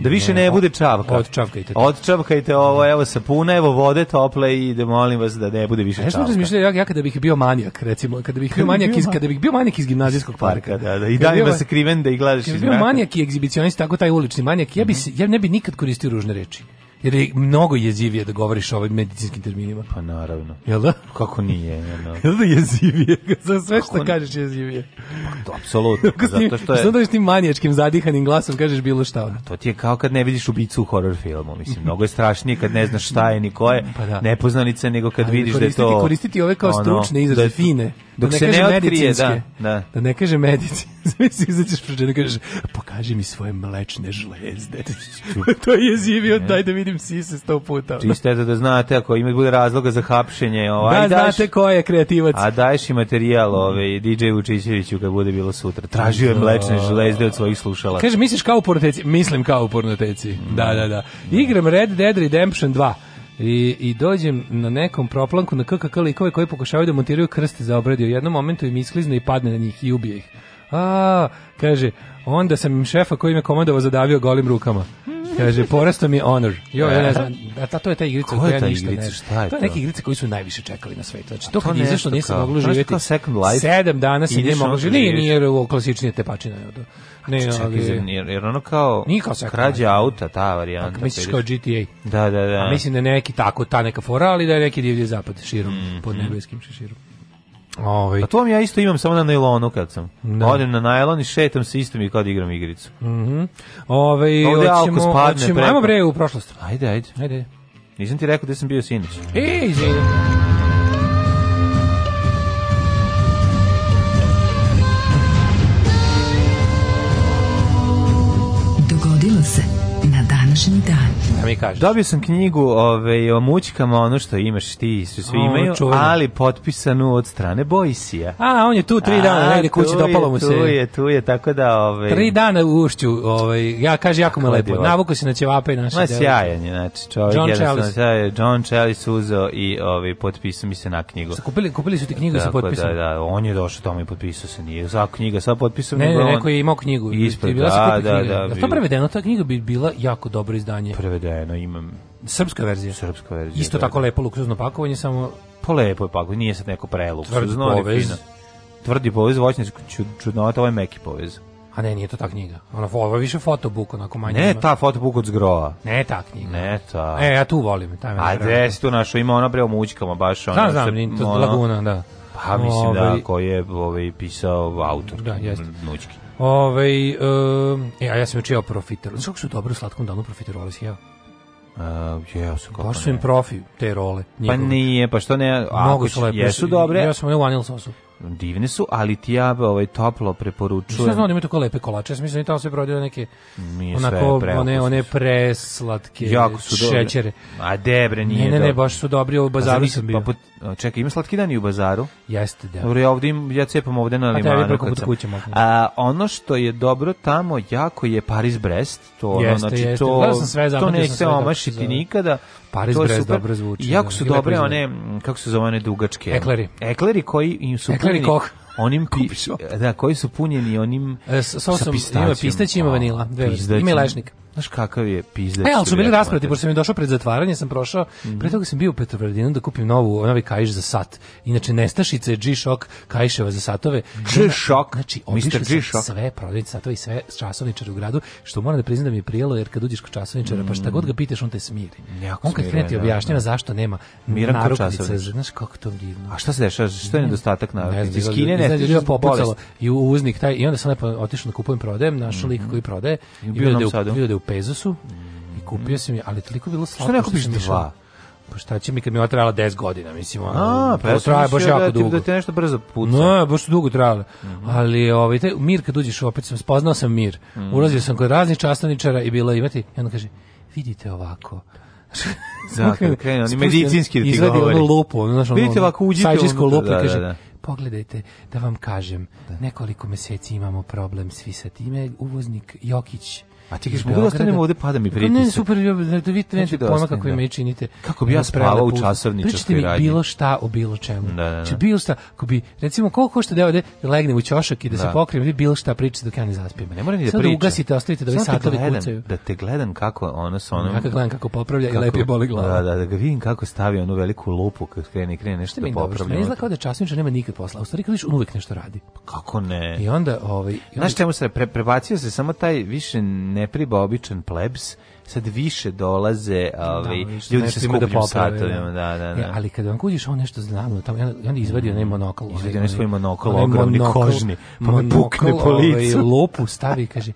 Da više ne bude čavka. Odčavkajte. Odčavkajte ovo, evo sapuna, evo vode tople i da molim vas da ne bude više čavka. Ja sam razmišljao, ja, ja kada bih bio manijak, recimo, kada bih bio manijak iz, kada bih bio manijak iz gimnazijskog pa, parka. Da, da, i danima se kriven da ih gledaš iz Bio manijak i egzibicionist, tako taj ulični manijak, ja, bi, mhm. ja ne bi nikad koristio ružne reči jer je mnogo jezivije da govoriš o ovim medicinskim terminima. Pa naravno. Jel da? Kako nije? Jel da, da jezivije? Za sve Kako kažeš jezivije. Pa, apsolutno. Pa zato što je... Zato što ti manijačkim zadihanim glasom kažeš bilo šta. Ono. To ti je kao kad ne vidiš ubicu u horror filmu. Mislim, mnogo je strašnije kad ne znaš šta je ni ko je. Pa da. Nepoznanica nego kad Ali vidiš da je to... Koristiti ove kao stručne izraze, da je, fine dok da ne se ne otkrije, da, da. Da ne kaže medicinske. Mislim, izaćeš prođe, ne kažeš, pokaži mi svoje mlečne žlezde. to je jezivio, daj da vidim sise sto puta. Čisto je da, da znate, ako ima bude razloga za hapšenje, ovaj, da, daš, znate ko je kreativac. A daješ i materijal ovaj, DJ Vučićeviću kad bude bilo sutra. Tražio je mlečne da. žlezde od svojih slušala. Kaže, misliš kao u pornoteci? Mislim kao u pornoteci. Da, da, da. da. Igram Red Dead Redemption 2. I, i dođem na nekom proplanku na KKK likove koji pokušavaju da montiraju krste za obradi. U jednom momentu im isklizne i padne na njih i ubije ih. A, kaže, onda sam im šefa koji me komandovao zadavio golim rukama. Kaže, porasto mi je honor. Jo, ja ne znam, a ta, to je ta igrica koja ja ništa igrica? ne znam. Je to je neke igrice koji su najviše čekali na svetu. Znači, to, to kad izašlo nisam moglo živjeti. Second Life. Sedam dana sam nije moglo živjeti. Nije, nije klasičnije tepačina. Ne, znači, ali... Jer, jer ono kao... Nije kao krađa auta, ta varijanta. Tako, misliš kao GTA. Da, da, da. A mislim da neki tako, ta neka fora, ali da je neki divlji zapad širom, mm, pod nebeskim šeširom. Ovaj. ovaj. A to vam ja isto imam samo na nailonu kad sam. Da. Odem na najlon i šetam se isto mi kad da igram igricu. Mhm. Mm ovaj hoćemo hoćemo ajmo bre u prošlost. Ajde, ajde. Ajde. Nisam ti rekao da sam bio sinoć. Ej, izvinim. mi kažeš. Dobio sam knjigu ove, ovaj, o mućkama, ono što imaš ti, svi, svi imaju, ali potpisanu od strane Boisija. A, on je tu tri dana, negde kući, dopalo mu se. Tu je, tu je, tako da... Ove, ovaj- tri dana u ušću, ove, ovaj, ja kaže jako me lepo, navuko se na ćevape i naše Ma, sjajan je, znači, čovjek John Chalice. Sjajan, John Chalice uzo i ove, potpisao mi se na knjigu. Sa, kupili, kupili su ti knjigu sa da, potpisom? Da, da, on je došao tamo i potpisao se, nije za knjiga, sa potpisom Ne, ne, neko je imao knjigu. Ispred, da, da, da. Da, to prevedeno, ta knjiga bi bila jako dobro izdanje. Prevedeno no imam srpska verzija. Srpska verzija. Isto da. tako lepo luksuzno pakovanje, samo po pa lepo je pakovanje, nije sad neko preluksuzno, povez. fino. Tvrdi povez, voćni čudnovata, ovo je meki povez. A ne, nije to ta knjiga. Ona ovo je više fotobuk, onako manje. Ne, ima. ta fotobuk od zgrova. Ne, ta knjiga. Ne, ta. E, ja tu volim. Taj A gde si tu našao? Ima ona bre mućkama, baš ona. Znam, znam, se, to ono, Laguna, da. Pa mislim ove, da, ovaj- koji je ovaj, pisao autor da, jeste. mućki. Ove, ovaj, e, a ja sam učio profiter. Znaš kako su dobro u slatkom danu profiterole si ja? Uh, jeo sam kako Baš pa su im profi te role. Pa njegove. Pa nije, pa što ne? Mnogo su lepe. Jesu dobre. Ja sam je u sosu divne su, ali ti ja ovaj toplo preporučujem. Šta znam da imaju tako lepe kolače, ja sam mislim da tamo sve prodaju neke Nije onako sve one one preslatke jako su šećere. A debre nije. Ne, ne, ne, baš su dobri, u pa bazaru sam bio. Pa, pa, čekaj, ima slatki dan i u bazaru? Jeste, da. Dobro, ja ovde ja cepam ovde na limanu. A da, preko put kuće A ono što je dobro tamo jako je Paris Brest, to jeste, ono, znači jeste. to. Da sam sve to ne se omašiti nikada. Paris to Brez dobro zvuči. Jako da. su dobre one, kako se zove one dugačke? Ekleri. Ekleri koji im su Ekleri punjeni, koh. Onim pi, da, koji su punjeni onim e, s, sa pistacijom. Ima pistać, ima vanila. Dve, ima lešnik. Znaš kakav je pizda. E, ali su bili rasprati, pošto sam mi došao pred zatvaranje, sam prošao, mm -hmm. pre toga sam bio u Petrovaradinu da kupim novu, novi kajš za sat. Inače, nestašice G-Shock kajševa za satove. G-Shock? Znači, obišao sam sve prodavnice satove i sve časovničare u gradu, što moram da priznam da mi je prijelo, jer kad uđeš kod časovničara, mm -hmm. pa šta god ga pitaš, on te smiri. Jako on kad krene ti da, objašnjava da. zašto nema Miran naruknice, znaš kako to divno. A šta se dešava? Što je nedostatak na ne, znam, skine, ne, ne, i uznik taj i onda sam lepo otišao da kupujem prodajem, našao lik mhm. koji prodaje i bio da Pezosu i kupio mhm. sam je, ali toliko bilo slatko. Što ne kupiš dva? Pa šta će mi kad mi je trajala 10 godina, mislim. A, pa traje baš jako da, dugo. Da te nešto brzo puca. No, baš dugo trajalo. Mm -hmm. Ali ovaj taj mir kad uđeš opet sam spoznao sam mir. Mm -hmm. Ulazio sam kod raznih časničara i bilo imati, i onda kaže: "Vidite ovako." Zato, krenu, oni medicinski da ti izvadi govori. Izvadi ono lupu, ono, znaš, ono, ovako, uđite sajđisko lupu, da, da, kaže, da, da. pogledajte, da vam kažem, da. nekoliko meseci imamo problem svi sa time, uvoznik Jokić A ti kažeš, mogu da ostanem da- ovde, pada mi pa pritisak. Ne, super, da, da vi trenete da pojma kako vi meni činite. Kako bi ja spavao u časovničarskoj radnji. Pričite mi bilo šta o bilo čemu. Da, da, da. Če znači, bio šta, ako bi, recimo, koliko hošte da ovde legnem u ćošak i da, da. se pokrijem, vi bilo šta pričate dok ja ne zaspijem. Ne moram ni da pričam. Sad da ugasite, ostavite da vi da satovi gledam, kucaju. Da te gledam kako ono sa onom... Ja kako gledam kako popravlja kako, i lepi boli glava. Da, da, da ga vidim kako stavi onu veliku lupu kad krene, krene nešto da popravlja. Ne izgleda kao da časovničar nema nikad posla, a u stvari kad viš, uvek nešto radi. Kako ne? I onda, ovaj... Znaš čemu se, prebacio se samo taj više ne ne priba običan plebs, sad više dolaze ovi, da, ovaj, ljudi sa skupljim da satovima. Da, da, e, da. E, ali kada vam kuđiš on nešto znamo, tamo, i onda izvadi onaj monokl. Izvadi ovaj, onaj svoj monokl, ogromni monokl, kožni, pa monokl, pukne po ovaj, licu. Ovaj, lopu stavi i kaže,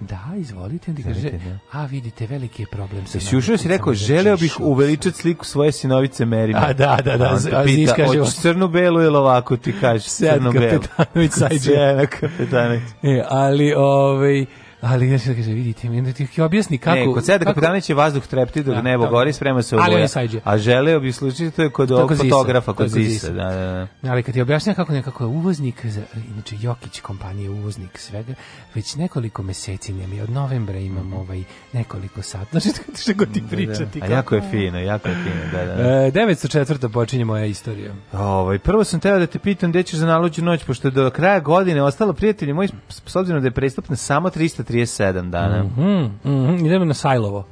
da, izvolite, onda kaže, da. a vidite, veliki je problem. Sa Jesi ušao si rekao, želeo bih uveličati sliku svoje sinovice Merima. A da, da, da, a pita, od crnu-belu ili ovako ti kažeš, crnu-belu. Kapetanović, sajđe. Kapetanović. E, ali, ovaj, Ali ja se kaže da vidite, mi da ti ti objasni kako. Ne, kod Seda Kapitanić je vazduh trepti dok da, nebo gori, sprema se oboje. A želeo bi slučiti to je kod ovog fotografa kod Zisa, da, da, da. Ali kad ti objasni kako nekako je uvoznik, za znači Jokić kompanije uvoznik svega, već nekoliko meseci ne mi od novembra imam mhm. ovaj nekoliko sat. Znači što god ti da, pričati. Da, A jako je fino, jako je fino, da, da. E, 904. počinje moja istorija. Ovaj prvo sam teo da te pitam gde ćeš za naluđu noć pošto do kraja godine ostalo prijatelji moji s obzirom da je prestupno samo 300 37 dana. Mm -hmm, mm -hmm. Idemo na Sajlovo.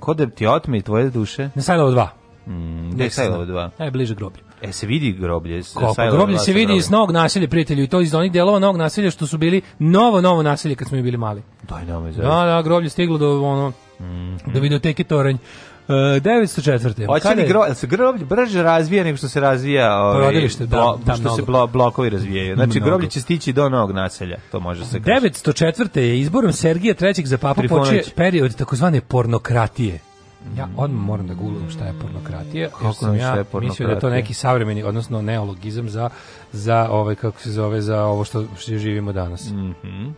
Ko da ti otmi tvoje duše? Na Sajlovo 2. Mm, gde je Sajlovo 2? Najbliže groblje. E se vidi groblje. Kako, groblje se vidi groblje. iz novog naselja, prijatelju, i to iz onih delova novog naselja što su bili novo, novo naselje kad smo bili mali. Daj, nemoj Da, da, groblje stiglo do, ono, mm -hmm. do videoteke Toranj. 904. E, Hoće li groblje, se groblje brže razvija nego što se razvija ovaj, da, da, što se blo, blokovi razvijaju. Znači, mnogo. groblje će stići do novog naselja, to može se kaži. 904. je izborom Sergija III. za papu pa počeo period takozvane pornokratije. Ja mm. odmah moram da googlam šta je pornokratija, jer sam ja je mislio da je to neki savremeni, odnosno neologizam za, za ovaj, kako se zove, za ovo što, što živimo danas. Mhm. Mm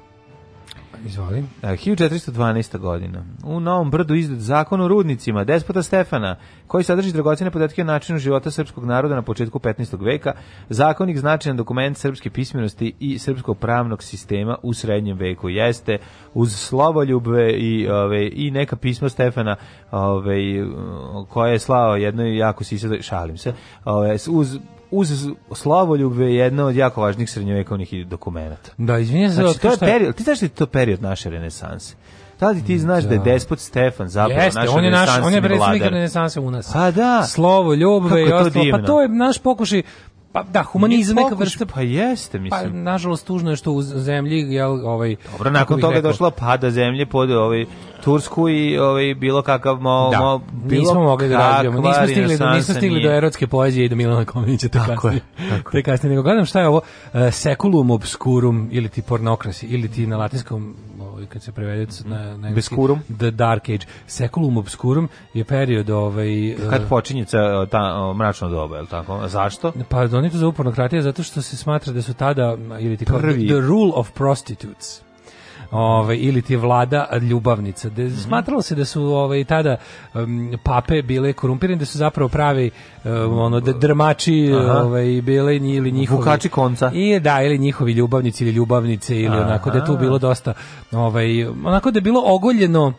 Izvoli. 1412. E, godina. U Novom Brdu izdat zakon o rudnicima despota Stefana, koji sadrži dragocene podatke o načinu života srpskog naroda na početku 15. veka, zakonik značajan dokument srpske pismenosti i srpskog pravnog sistema u srednjem veku. Jeste uz slovoljube i, ove, i neka pisma Stefana ove, koje je slao jednoj jako sisa, šalim se, ove, uz uz slavoljube je jedna od jako važnih srednjovekovnih dokumenata. Da, izvinjam se. Znači, to je period, ti znaš li da to period naše renesanse? Tada ti znaš da, da je despot Stefan zapravo Jeste, naš on je naš, on je predstavnik renesanse u nas. A da. Slovo, ljubve i ostalo. Pa to je naš pokušaj Pa da, humanizam neka vrsta... Pa jeste, pa, mislim. Pa, nažalost, tužno je što u zemlji, jel, ovaj... Dobro, nakon toga rekao, je došla pada zemlje pod ovaj, Tursku i ovaj, bilo kakav... Mo, da, mo, bilo nismo mogli da razbijemo. Nismo stigli, do, nismo stigli nije. do erotske poezije i do Milana Kominića, te tako kasnije. Je, tako te kasnije. Nego gledam šta je ovo uh, seculum obscurum, ili ti pornokrasi, ili ti na latinskom ovaj, kad se prevede na, na Beskurum. The Dark Age. Seculum Obscurum je period ovaj... Kad eh, počinje ta mračna doba, je li tako? Zašto? Pa oni to zovu pornokratija zato što se smatra da su tada, ili ti kao, the rule of prostitutes ovaj ili ti vlada ljubavnica. Da mm -hmm. smatralo se da su ovaj tada um, pape bile korumpirane, da su zapravo pravi um, ono drmači, Aha. ovaj bile nji, ili njihovi vukači konca. I da, ili njihovi ljubavnici ili ljubavnice ili Aha. onako da je tu bilo dosta ovaj onako da je bilo ogoljeno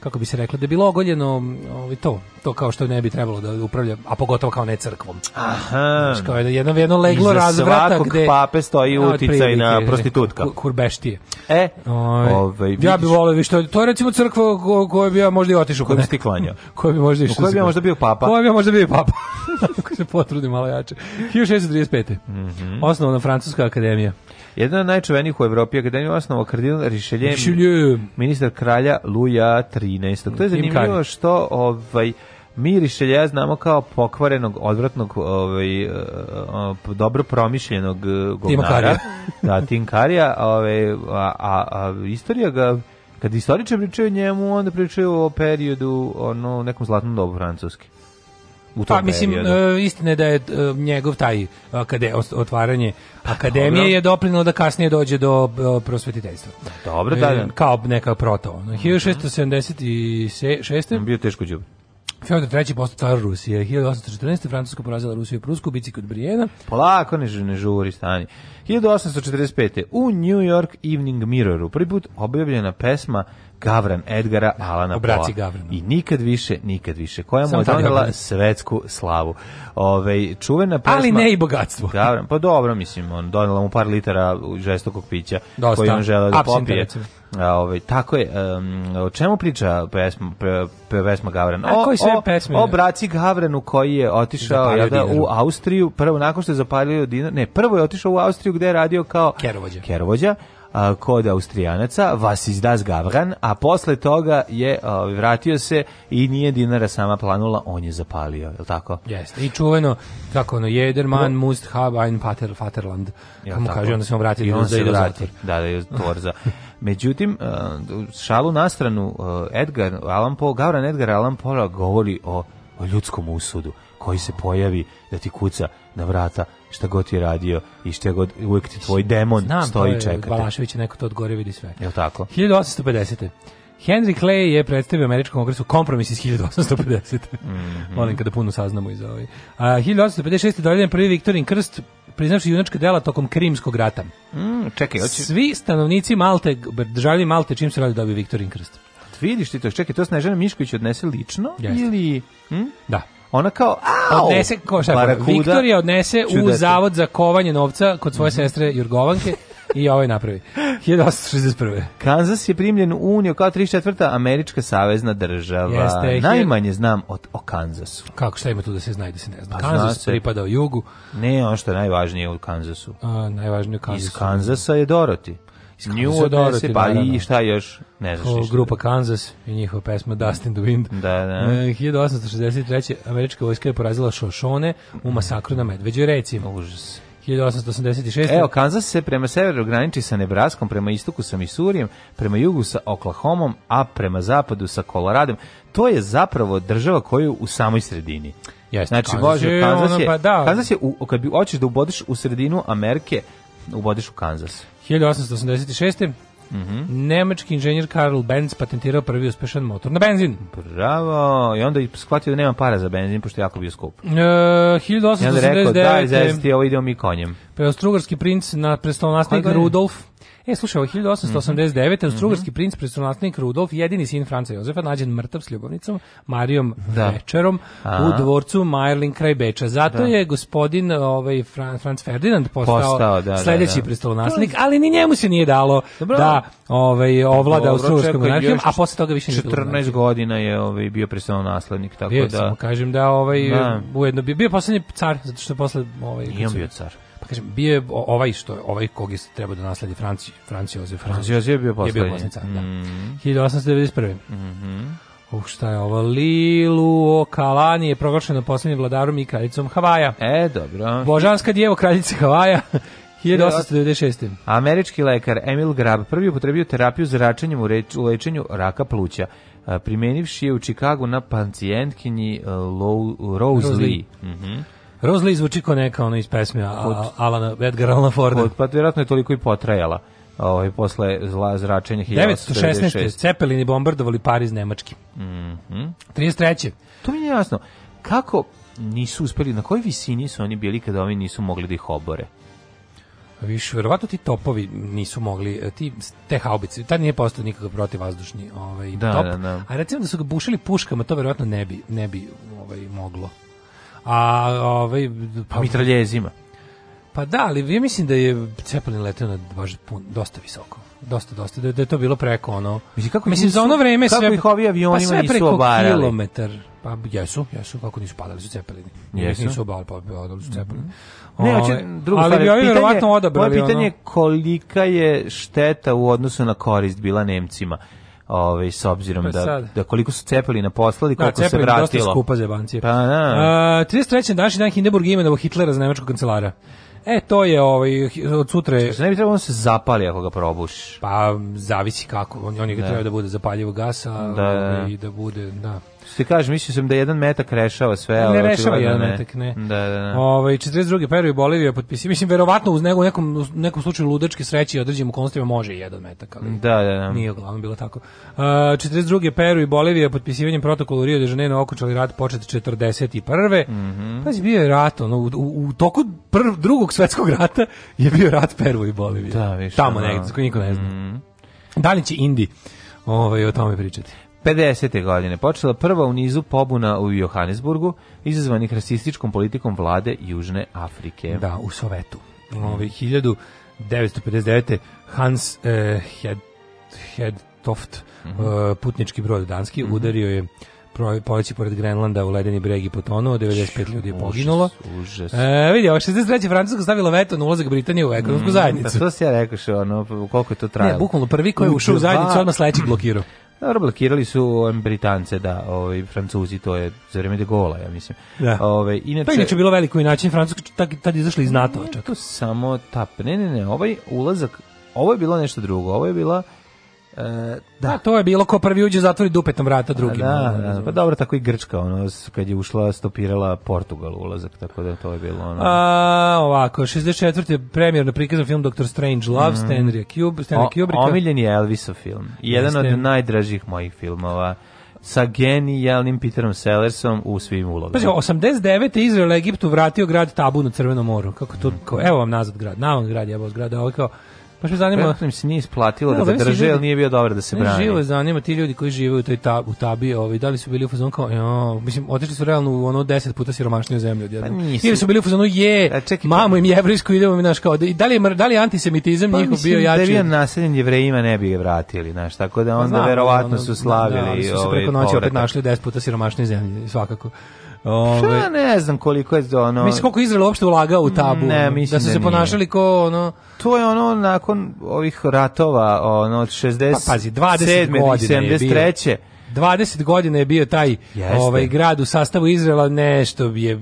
kako bi se reklo, da je bilo ogoljeno ovaj, to, to kao što ne bi trebalo da upravlja, a pogotovo kao ne crkvom. Aha. Znaš, kao jedno, jedno leglo razvrata gde... pape stoji uticaj na prostitutka. Kur, kurbeštije. E, ovaj, ovaj vidiš. ja bih volio, vi što, to je recimo crkva koja bi ja možda i otišao. Koja bi ti klanjao. koja bi možda išao. Koja bi ja možda bio papa. Koja bi ja možda bio papa. Ako se potrudi malo jače. 1635. Mm -hmm. Osnovna Francuska akademija. Jedan od najčuvenijih u Evropi, je osnovo kardinal Richelieu, Richelieu, ministar kralja Luja 13. To je zanimljivo što ovaj, mi Richelieu znamo kao pokvarenog, odvratnog, ovaj, eh, eh, dobro promišljenog eh, govnara. da, Tinkarija. Ovaj, a, a, a istorija ga kad istoričari pričaju o njemu, onda pričaju o periodu, ono, nekom zlatnom dobu francuske u tom pa, mislim, periodu. E, istina da je e, njegov taj e, akade, otvaranje pa, akademije je doprinilo da kasnije dođe do prosvetiteljstva. Pa, dobro, da, da. kao neka proto. 1676. Mhm. Bio teško džubre. Feodor treći postao car Rusije. 1814. Francuska porazila Rusiju i Prusku bici kod Brijena. Polako, ne, ne žuri, stani. 1845. U New York Evening Mirroru prvi put objavljena pesma Gavran Edgara Alana Poa. I nikad više, nikad više. Koja mu je donela svetsku slavu. Ove, čuvena pesma... Ali ne i bogatstvo. Gavran, pa dobro, mislim, on donela mu par litara žestokog pića Dosta. koji on žele da Absinta, popije. Recimo. A, ovaj, tako je, um, o čemu priča pesma, pe, pesma Gavran? O, koji sve o, O braci Gavranu koji je otišao jada, u Austriju, prvo nakon što je zapalio dinar, ne, prvo je otišao u Austriju gde je radio kao kerovođa, kerovođa kod Austrijanaca, vas izdas Gavran, a posle toga je vratio se i nije dinara sama planula, on je zapalio, je li tako? Jeste, i čuveno, kako ono, Jederman, no. Must, Have, Ein, Pater, Vaterland, kako kaže, onda se on vratio, I da on se da vrati, da, da je torza. Međutim, šalu na stranu, Edgar Allan Poe, Gavran Edgar Allan Poe govori o, o ljudskom usudu koji se pojavi da ti kuca na vrata šta god je radio i šta god uvek ti tvoj demon Znam, stoji i čeka. Balašević je neko to odgore vidi sve. Jel tako? 1850. Henry Clay je predstavio američkom kongresu kompromis iz 1850. Mm -hmm. Molim kada puno saznamo iz ovaj. A 1856. dovoljen prvi Viktorin Krst priznaši junačka dela tokom Krimskog rata. Mm, čekaj, oči... Svi stanovnici Malte, državljani Malte, čim se radi dobio Viktorin Krst. Vidiš ti to, čekaj, to Snežana Mišković odnese lično Jeste. ili... Hm? Da ona kao au, odnese ko šta je, Viktorija odnese u zavod za kovanje novca kod svoje mhm. sestre Jurgovanke i ovaj napravi 1861. Kansas je primljen u Uniju kao 34. američka savezna država. Jeste, Najmanje znam od, o Kanzasu. Kako šta ima tu da se zna i da se ne zna? Pa Kanzas zna pripada u jugu. Ne, ono što je najvažnije u Kansasu. A, najvažnije u Kanzasu. Iz Kanzasa je Doroti. New Odnese, se, pa i šta još, ne znaš ništa. Grupa Kansas i njihova pesma Dust in the Wind. Da, da. 1863. E, američka vojska je porazila Šošone u masakru na Medveđoj reci. Užas. 1886. Evo, Kansas se prema severu graniči sa Nebraskom, prema istoku sa Misurijem, prema jugu sa Oklahomom, a prema zapadu sa Koloradom. To je zapravo država koju u samoj sredini. Jeste, znači, Kansas, Bože, je, Kansas, je, ono, pa da. Kansas je, u, kad bi hoćeš da ubodiš u sredinu Amerike, ubodiš u Kansas. 1886. Mm -hmm. Nemački inženjer Karl Benz patentirao prvi uspešan motor na benzin. Bravo, i onda je shvatio da nema para za benzin, pošto je jako bio skup. E, 1889. I onda rekao, daj, zeziti, ovo idemo mi konjem. Preostrugarski princ, na predstavljanostnik Rudolf, E, slušaj, 1889. Mm -hmm. Strugarski princ, predstavnostnik Rudolf, jedini sin Franca Jozefa, nađen mrtav s ljubavnicom, Marijom da. Večerom, Aha. u dvorcu Majerlin kraj Beča. Zato da. je gospodin ovaj, Franz, Franz Ferdinand postao, postao da, da sledeći da. predstavnostnik, ali ni njemu se nije dalo Dobro. da ovaj, ovlada u Strugarskom monarhijom, a posle toga više nije 14 godina je ovaj, bio predstavnostnik, tako bio, da... Samo kažem da ovaj, da. ujedno bio, bio poslednji car, zato što je posle... Ovaj, Nije bio car pa kažem, bio je ovaj što ovaj kog je trebao da nasledi Franci, Franci Jozef. Franci Jozef je bio poslednji. Je bio poslednji car, mm -hmm. da. 1891. Mm -hmm. Uh, šta je ovo? Lilu Kalani je proglašena poslednjim vladarom i kraljicom Havaja. E, dobro. Božanska djevo kraljice Havaja. 1896. Američki lekar Emil Grab prvi upotrebio terapiju za račenjem u, reč, u lečenju raka pluća primenivši je u Čikagu na pacijentkinji e, Rose, Rose Lee. Lee. Mm -hmm. Rozli zvuči kao neka ono iz pesme Alana, Edgar Alana Forda. Od, pa vjerojatno je toliko i potrajala ovaj, posle zla zračenja 1916. Cepelini bombardovali Pariz Nemački. Mm 33. To mi je jasno. Kako nisu uspeli, na kojoj visini su oni bili kada oni nisu mogli da ih obore? Više, verovatno ti topovi nisu mogli, e, ti, te haubice, tad nije postao nikakav protivvazdušni ovaj, da, top, da, da. a recimo da su ga bušili puškama, to verovatno ne bi, ne bi ovaj, moglo. A ovaj pa mitraljezima. Pa da, ali ja mislim da je Cepelin leteo na baš pun, dosta visoko. Dosta, dosta, da, da je to bilo preko ono. Mislim, kako mislim, nisu, za ono vreme kako sve... ih ovi avionima pa sve nisu preko obarali. kilometar. Pa jesu, jesu, kako nisu padali su Cepelini. Jesu. Nisu obarali, pa padali su Cepelini. Mhm. Mm -hmm. Ne, oče, ovaj, drugo ali bi ovi verovatno odabrali. Moje pitanje je kolika je šteta u odnosu na korist bila Nemcima ovaj s obzirom pa da da koliko su cepali na poslali da, koliko da, se vratilo. Da, skupa za banci. Pa da. Uh, 33. naši dan Hindenburg imenovao Hitlera za nemačkog kancelara. E, to je ovaj, od sutra... Znači, ne bi trebalo da se zapali ako ga probuš. Pa, zavisi kako. On, on je da. treba da bude zapaljivo gasa da, da. i da. Ovaj, da bude, da. Što ti kažeš, mislio sam da jedan metak rešava sve, ali ne rešava jedan metak, ne. Da, da, da. Ovaj 42. Peru i Bolivija potpisi. Mislim verovatno uz nego nekom nekom slučaju ludečke sreće i određenim okolnostima može i jedan metak, ali. Da, da, da. Nije uglavnom bilo tako. Uh, 42. Peru i Bolivija potpisivanjem protokola Rio de Janeiro okončali rat počet 41. Mhm. Mm bio je rat, ono, u, u, toku prv, drugog svetskog rata je bio rat Peru i Bolivije. Da, više, Tamo da. negdje, niko ne zna. Mm -hmm. Da li će Indi ovaj, o tome pričati? 50. godine počela prva u nizu pobuna u Johannesburgu, izazvanih rasističkom politikom vlade Južne Afrike. Da, u Sovetu. Ovi 1959. Hans eh, Hed, Hedtoft, mm -hmm. uh, putnički brod danski, mm -hmm. udario je poleći pored Grenlanda u ledeni breg i potonuo, 95 ljudi je poginulo. Užas, užas. E, eh, vidio, 63. Francusko stavilo veto na ulazak Britanije u ekonomsku mm, zajednicu. Pa što si ja rekao što ono, koliko je to trajalo? Ne, bukvalno prvi koji je ušao u zajednicu, odmah sledeći blokirao. Dobro, blokirali su Britance, da, ovaj, Francuzi, to je za vreme de Gola, ja mislim. Da. Ove, inače, to je inače bilo veliko inače, Francuska tad, tad izašla iz NATO. Čak. To samo tap, ne, ne, ne, ovaj ulazak, ovo je bilo nešto drugo, ovo je bila E, pa, da. A to je bilo ko prvi uđe zatvori dupetom vrata drugim. Da, da, da. pa dobro, tako i Grčka, ono, kad je ušla, stopirala Portugal ulazak, tako da to je bilo ono. A, ovako, 64. premjerno prikazan film Dr. Strange Love, mm. Stanley Kubrick. Stanley Kubrick. Omiljen je Elvisov film. Jedan Stanley. od najdražih mojih filmova sa genijalnim Peterom Sellersom u svim ulogama. Pazi, 89. Izrael Egiptu vratio grad Tabu na Crvenom moru. Kako to, mm. kao, evo vam nazad grad, na grad, evo grad, ovo ovaj kao, Baš me zanima, mislim im se nije isplatilo da ga drže, ali nije bio dobro da se ne, brani. Živo zanima ti ljudi koji žive u toj tab, u tabi, ovaj, da li su bili u fazonu kao, jo, mislim, otišli su realno u ono 10 puta siromašniju zemlju pa odjednom. Pa nisu. Ili su bili u fazonu je, A, čekaj, mamu im jevrejsku idemo mi naš kao, da, da li je da li antisemitizam pa, njihov bio da jači? Da je naseljen jevrejima ne bi ga vratili, znaš, tako da pa onda pa, verovatno ono, su slavili da, ali su se ovaj, preko noći opet našli 10 puta siromašnije zemlju, svakako. Ove, Šta ne znam koliko je to ono... Mislim, koliko Izrael uopšte ulagao u tabu. Ne, mislim da su da se ponašali ko ono... To je ono nakon ovih ratova ono, od 60... Pa, pazi, 20 godina 73. 20 godina je bio taj Jeste. ovaj grad u sastavu Izraela, nešto je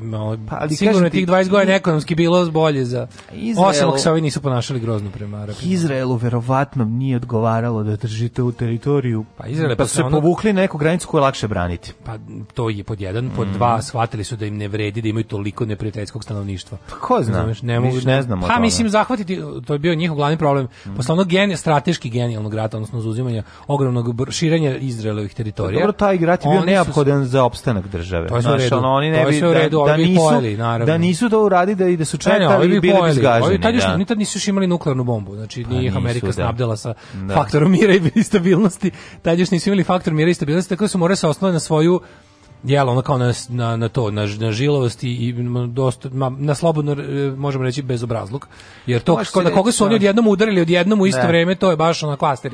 pa, ali sigurno ti, tih 20 godina ekonomski bilo bolje za Izrael osim ako se ovi nisu ponašali grozno prema Arapima. Izraelu verovatno nije odgovaralo da držite u teritoriju. Pa Izrael pa su se ono, povukli na neku granicu koju je lakše braniti. Pa to je pod jedan, pod mm. dva shvatili su da im ne vredi da imaju toliko neprijateljskog stanovništva. Pa ko zna? Znaš, ne mogu ne znamo. Pa mislim zahvatiti to je bio njihov glavni problem. Mm. Posle onog gen, strateški genijalnog rata, odnosno zauzimanja ogromnog širenja Izraelovih teritorija istorija. Dobro, taj igrač je bio neophodan su... za opstanak države. To je Znaš, Ono, oni ne bi, da- redu, da, da, nisu, pojeli, da nisu to uradili da i da su čekali ne, ne, bi bili bi zgaženi. tad, još, da. tad nisu još imali nuklearnu bombu, znači pa, nije ih Amerika da. snabdela sa da. faktorom mira i stabilnosti, tad još nisu imali faktor mira i stabilnosti, tako da su morali se osnovati na svoju jel, ono kao na, na, na to, na, na žilovost i dosta, ma, na slobodno, možemo reći, bezobrazluk. Jer to, Možeš na koga su oni odjednom udarili odjednom u isto ne. vreme, to je baš ono klaster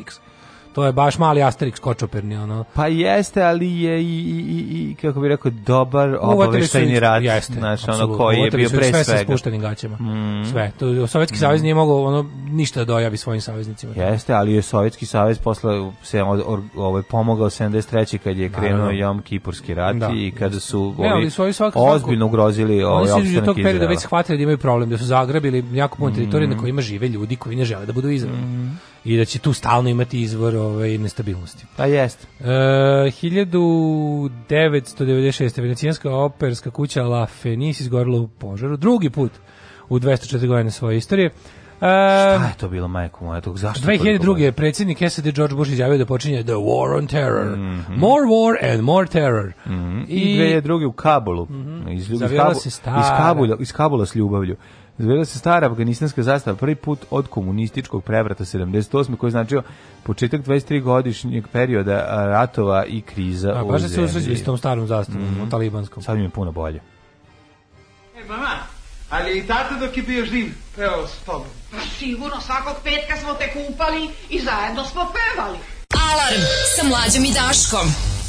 to je baš mali Asterix kočoperni ono. Pa jeste, ali je i, i, i kako bi rekao dobar obaveštajni rat, jeste, znaš, ono koji je bio pre svega. Sve sa spuštenim gaćama. Mm. Sve. To, Sovjetski mm. savez nije mogao ono ništa da dojavi svojim saveznicima. Jeste, ali je Sovjetski savez posle se ovaj pomogao 73. kad je krenuo da, Jom Kipurski rat da, i kada su ovi, ozbiljno ugrozili ovaj opstanak Izraela. Oni su tog perioda već shvatili da imaju problem, da su zagrabili jako puno mm. teritorije na kojima žive ljudi koji ne žele da budu Izrael. Mm i da će tu stalno imati izvor ovaj, nestabilnosti. Pa jest. E, 1996. Venecijanska operska kuća La Fenice izgorila u požaru drugi put u 204 godine svoje istorije. Uh, Šta je to bilo, majko moja? Tog, zašto 2002. je predsjednik SAD George Bush izjavio da počinje The War on Terror. Mm -hmm. More war and more terror. Mm -hmm. I, I 2002. u Kabulu. Mm -hmm. iz, Kabula, se stara. Iz Kabula, iz Kabula s ljubavlju. Izvela se stara afganistanska zastava prvi put od komunističkog prevrata 78. koji je značio početak 23 godišnjeg perioda ratova i kriza A, da, u baš zemlji. se usređili s tom starom zastavom, mm -hmm. talibanskom. Sad mi je puno bolje. E, mama, ali i tata dok je bio živ, peo s tobom. Pa sigurno, svakog petka smo te kupali i zajedno smo pevali. Alarm sa mlađom i Daškom.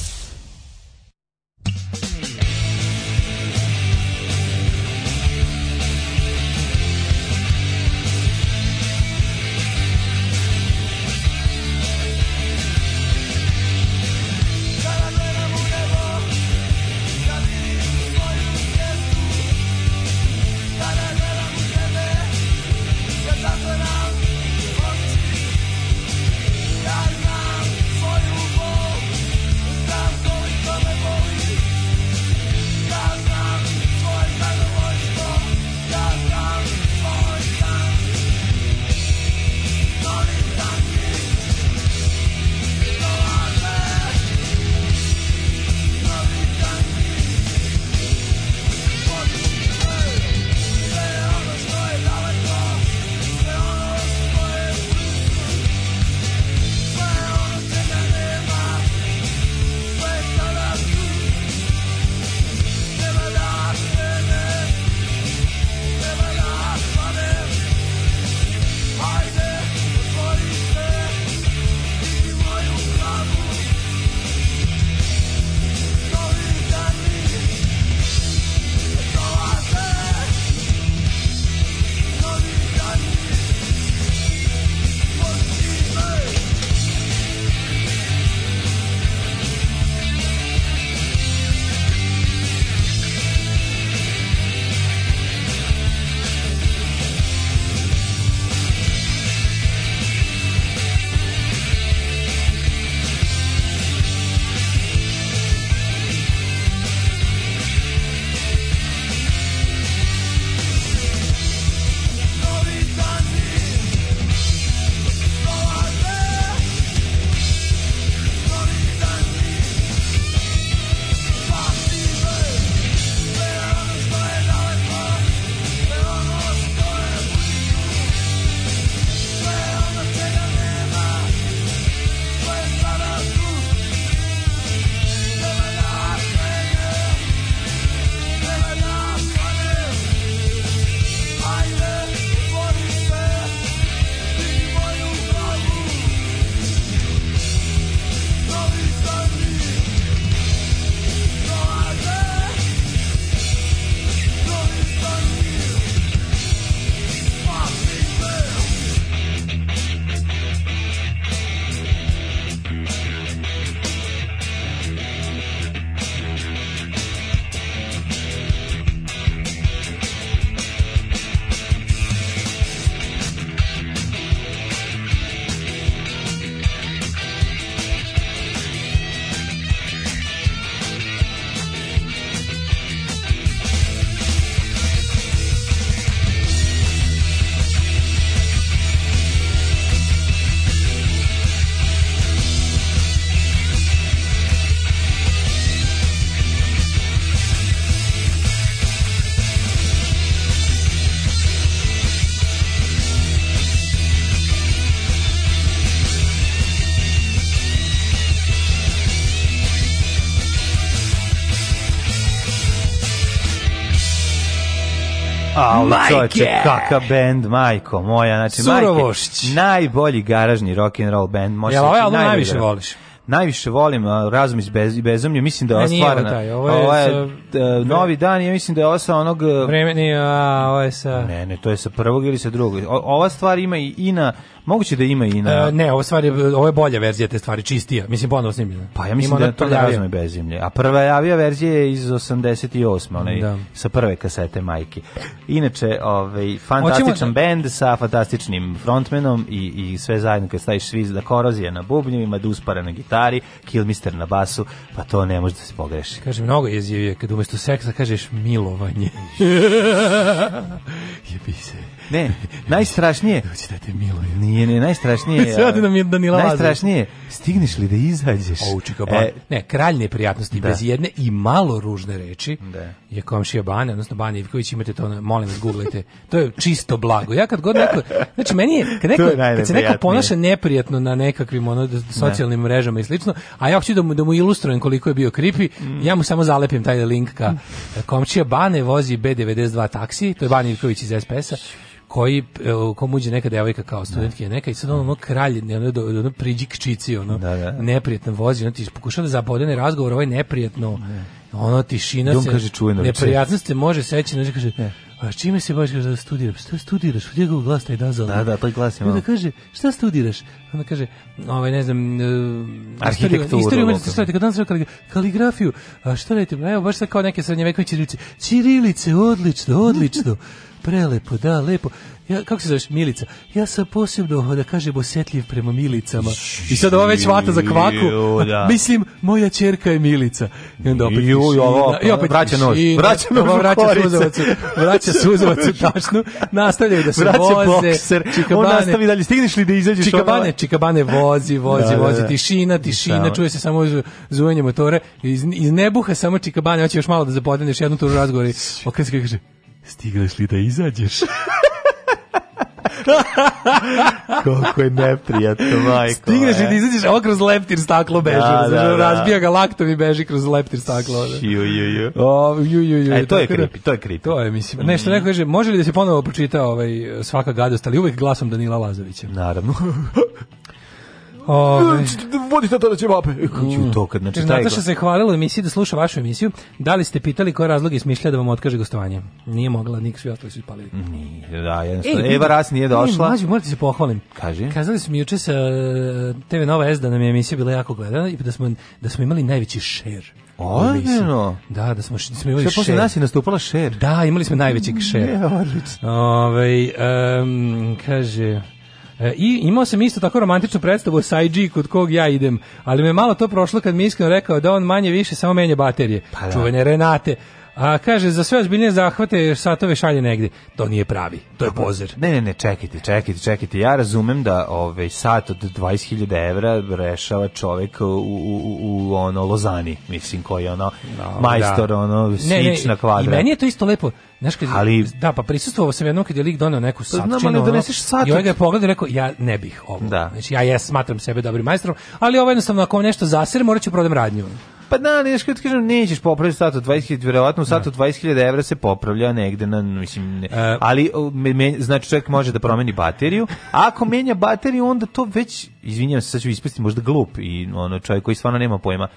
čoče, kaka band, majko moja, znači Surovošć. Majke, najbolji garažni rock and roll band, može. Jel ovaj najviše voliš? Najviše volim Razum iz bez, bezumlje, mislim da je ova stvarna. Ovo je, ovo je uh, novi dan, ja mislim da je ovo sa onog... E, Vremeni, a, ovo je sa... Ne, ne, to je sa prvog ili sa drugog. O, ova stvar ima i, i na... Moguće da ima i na... Uh, e, ne, ova stvar je, ovo je bolja verzija te stvari, čistija. Mislim, ponovno snimljena. Pa ja mislim ima da je to razme bezimlje. A prva javija verzija je iz 88. Onaj, da. sa prve kasete majke. Inače, ovaj, fantastičan Oćemo... band sa fantastičnim frontmenom i, i sve zajedno kad staviš sviz da korozija na bubnjima, da uspara na gitari, kill mister na basu, pa to ne može da se pogreši. Kaže, mnogo je jezivije kad umesto seksa kažeš milovanje. Jebi se. Ne, najstrašnije. Učitate da Miloje. Nije, ne, najstrašnije. Sve nam je Danila Najstrašnije, stigneš li da izađeš? O, čeka, e, ne, kralj neprijatnosti da. bez jedne i malo ružne reči da. je komšija Bane, odnosno Bane Ivković, imate to, molim vas, googlajte. To je čisto blago. Ja kad god neko, znači meni je, kad, neko, je kad se neko ponaša neprijatno na nekakvim ono, socijalnim da. mrežama i slično, a ja hoću da mu, da mu ilustrujem koliko je bio kripi, mm. ja mu samo zalepim taj link ka mm. komšija Bane vozi B92 taksi, to je Bane Ivković iz SPS-a, koji e, kom uđe neka devojka kao studentkinja da. neka i sad ono, ono kralj ne ono, ono priđi kčici ono da, da. neprijatno vozi ono ti pokušao da zabodene razgovor ovaj neprijatno ne. ono tišina Ljum se kaže čujeno neprijatnost se može seći znači kaže ne. A čime se baš kaže da studiraš? Šta studiraš? Od njegov glas taj dazal. Da, da, taj glas je malo. Onda kaže, šta studiraš? Onda kaže, ovaj, ne znam, uh, arhitekturu. Istoriju umetnosti, šta kada sam kalig kaligrafiju, a šta radite? Da Evo, baš sad kao neke srednjevekovi čirilice. Čirilice, odlično, odlično. Prelepo, da, lepo. Ja, kako se zoveš, Milica? Ja sam posebno, da kažem, osjetljiv prema Milicama. I sad ova već vata za kvaku. Da. Mislim, moja čerka je Milica. I onda opet Ju, ovo, i opet vraća nož. Da, vraća nož vraća suzovac. Vraća suzovac u Nastavljaju da se vraća voze. Bokser. Čikabane, on nastavi dalje. Stigneš li da izađeš? Čikabane, ono... čikabane vozi, vozi, da, da vozi. Tišina, tišina. Čuje se samo zuvanje motore. Iz, iz nebuha samo čikabane. Hoće još malo da zapodeneš jednu turu razgovor. Okrenska kaže, stigleš li da izađeš? Koliko je neprijatno, majko. Stigneš li da izađeš, ovo kroz leptir staklo beži. Da, da, da. Razbija ga laktom i beži kroz leptir staklo. Ju, ju, ju. O, ju, ju, ju. E, to je da- creepy, to je creepy. To je, mislim. Nešto neko kaže, može li da se ponovo pročita ovaj, svaka gadost, ali uvek glasom Danila Lazovića? Naravno. Ove... Vodi da na ćevape. Mm. to kad, znači, taj Nataša se hvalila emisiji da sluša vašu emisiju. Da li ste pitali koje razloge smišlja da vam otkaže gostovanje? Nije mogla, nik svi ostali su ispalili. Nije, da, jednostavno. Ej, Eva Ras nije došla. Mađu, morate se pohvalim. Kaže. Kazali su mi juče sa eh, TV Nova S da nam je emisija bila jako gledana i da smo, da smo imali najveći share. Odlično. Da, da smo, da smo imali Sve posle nas je nastupala share. Da, imali smo najvećeg share. Ne, odlično. Ove, ovaj, um, kaže... E, I imao sam isto tako romantičnu predstavu o Saiji kod kog ja idem, ali me malo to prošlo kad mi iskreno rekao da on manje više samo menja baterije. Pa da. Čuvene Renate. A kaže, za sve ozbiljne zahvate satove šalje negde. To nije pravi, to je pozer. Ne, ne, ne, čekajte, čekajte, čekajte. Ja razumem da ovaj sat od 20.000 evra rešava čovek u, u, u ono Lozani, mislim, koji ono no, majstor, da. ono, svič na kvadrat. I meni je to isto lepo. Znaš, kad, ali, da, pa prisustvovao sam jednom kad je lik doneo neku satčinu. Pa znam, ali doneseš sat. I ovaj ga je pogledao i rekao, ja ne bih ovo. Da. Znači, ja, ja smatram sebe dobrim majstorom, ali ovo jednostavno, ako vam nešto zasir, moraću ću da prodam radnju. Pa da, ne, što ti kažem, nećeš popraviti satu 20.000, verovatno u satu 20.000 evra se popravlja negde, na, mislim, ne. E, ali me, znači čovjek može da promeni bateriju, a ako menja bateriju, onda to već, izvinjam se, sad ću ispustiti možda glup i ono, čovjek koji stvarno nema pojma,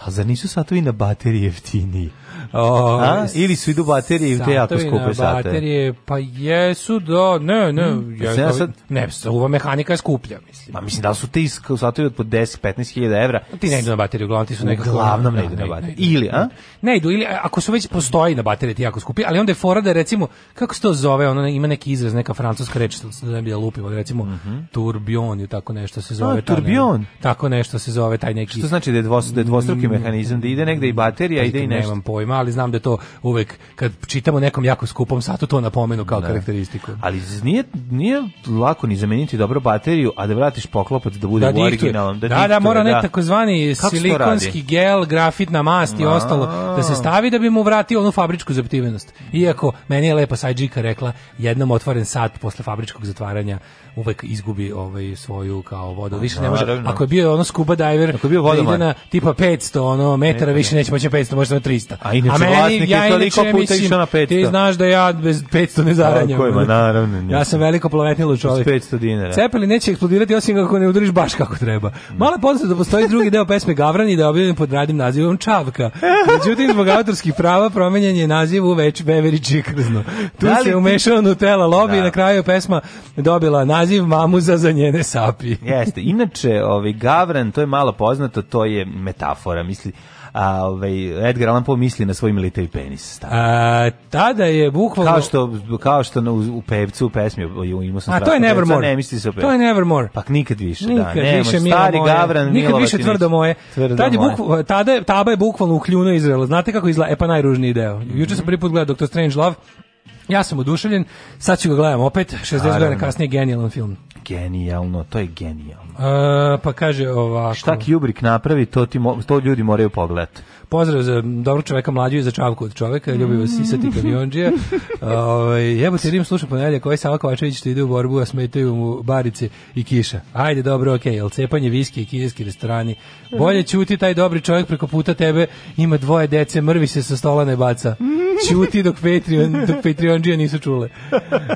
a zar nisu satovi na bateriji jeftiniji? O, A? Ili su idu baterije i te jako skupe sate. Baterije, pa jesu, da, ne, ne. Hmm. Ja, ja da sad... Ne, ova mehanika je skuplja, mislim. Ma mislim, da su te ti satovi od po 10-15 hiljada evra? Ti ne idu na bateriju, uglavnom ti su nekako... Uglavnom ne da, idu na bateriju. Ili, a? Ne idu, ili ako su već postoji na baterije ti jako skupi, ali onda je fora da recimo, kako se to zove, ono ima neki izraz, neka francuska reč, da ne bi da lupimo, da recimo mm -hmm. turbion ili tako nešto se zove. A, turbion? Ne, tako nešto se zove taj neki... Što znači da je, dvos, da je dvostruki mehanizam, da ide negde i baterija, pa ide i nešto? Nemam pojma, ali znam da to uvek kad čitamo nekom jako skupom satu to napomenu kao da. karakteristiku. Ali nije, nije lako ni zameniti dobro bateriju, a da vratiš poklopac da bude da, u originalan. Da, da, da, mora da. takozvani silikonski gel, grafitna mast i a -a. ostalo da se stavi da bi mu vratio onu fabričku zaptivenost. Iako meni je lepa Sajdžika rekla, jednom otvoren sat posle fabričkog zatvaranja uvek izgubi ovaj svoju kao vodu. Više ne može. Ako je bio ono scuba diver, ako je bio vodoman, da ide na tipa 500 ono metara, više neće moći 500, možda 300. A i inače meni, ja je toliko puta mislim, išao na 500. Ti znaš da ja bez 500 ne zaranjam. Tako je, naravno. Njim. Ja sam veliko plovetnilo čovjek. 500 dinara. Cepeli neće eksplodirati osim ako ne udriš baš kako treba. Mala poznata da postoji drugi deo pesme Gavrani da je objavljen pod radnim nazivom Čavka. Međutim, zbog autorskih prava promenjen je naziv u već Beveri Čikrzno. Tu da se umešao Nutella lobby da. i na kraju pesma dobila naziv Mamuza za njene sapi. Jeste. Inače, ovaj Gavran, to je malo poznato, to je metafora, misli a ovaj Edgar Allan Poe misli na svoj militavi penis. A, tada je bukvalno kao što kao što na, u, pevcu u pesmi imao sam A to je Nevermore. Ne misli se opet. To je Nevermore. Pak nikad više, da, nikad da. Nema, više, stari Gavran nikad više tvrdo moje. Tvrdo tada je bukvalno tada je Taba je bukvalno ukljunuo Izrael. Znate kako izla E pa najružniji deo. Juče sam prvi put gledao Doctor Strange Love. Ja sam oduševljen, sad ću ga gledam opet, 60 godina kasnije, genijalan film. Genijalno, to je genijalno. Uh, pa kaže ovako. Šta kjubrik napravi, to, ti mo, to ljudi moraju pogledati. Pozdrav za dobro čoveka mlađu i za čavku od čoveka, ljubi vas sisati kamionđija. Ovaj jebo te Rim sluša ponedelje koji ovaj Sava Kovačević što ide u borbu, a smetaju mu barice i kiša. Ajde, dobro, okej, okay, al cepanje viski i kineski restorani. Bolje ćuti taj dobri čovjek preko puta tebe, ima dvoje dece, mrvi se sa stola ne baca. Ćuti dok Patreon, dok Patreonđija nisu čule.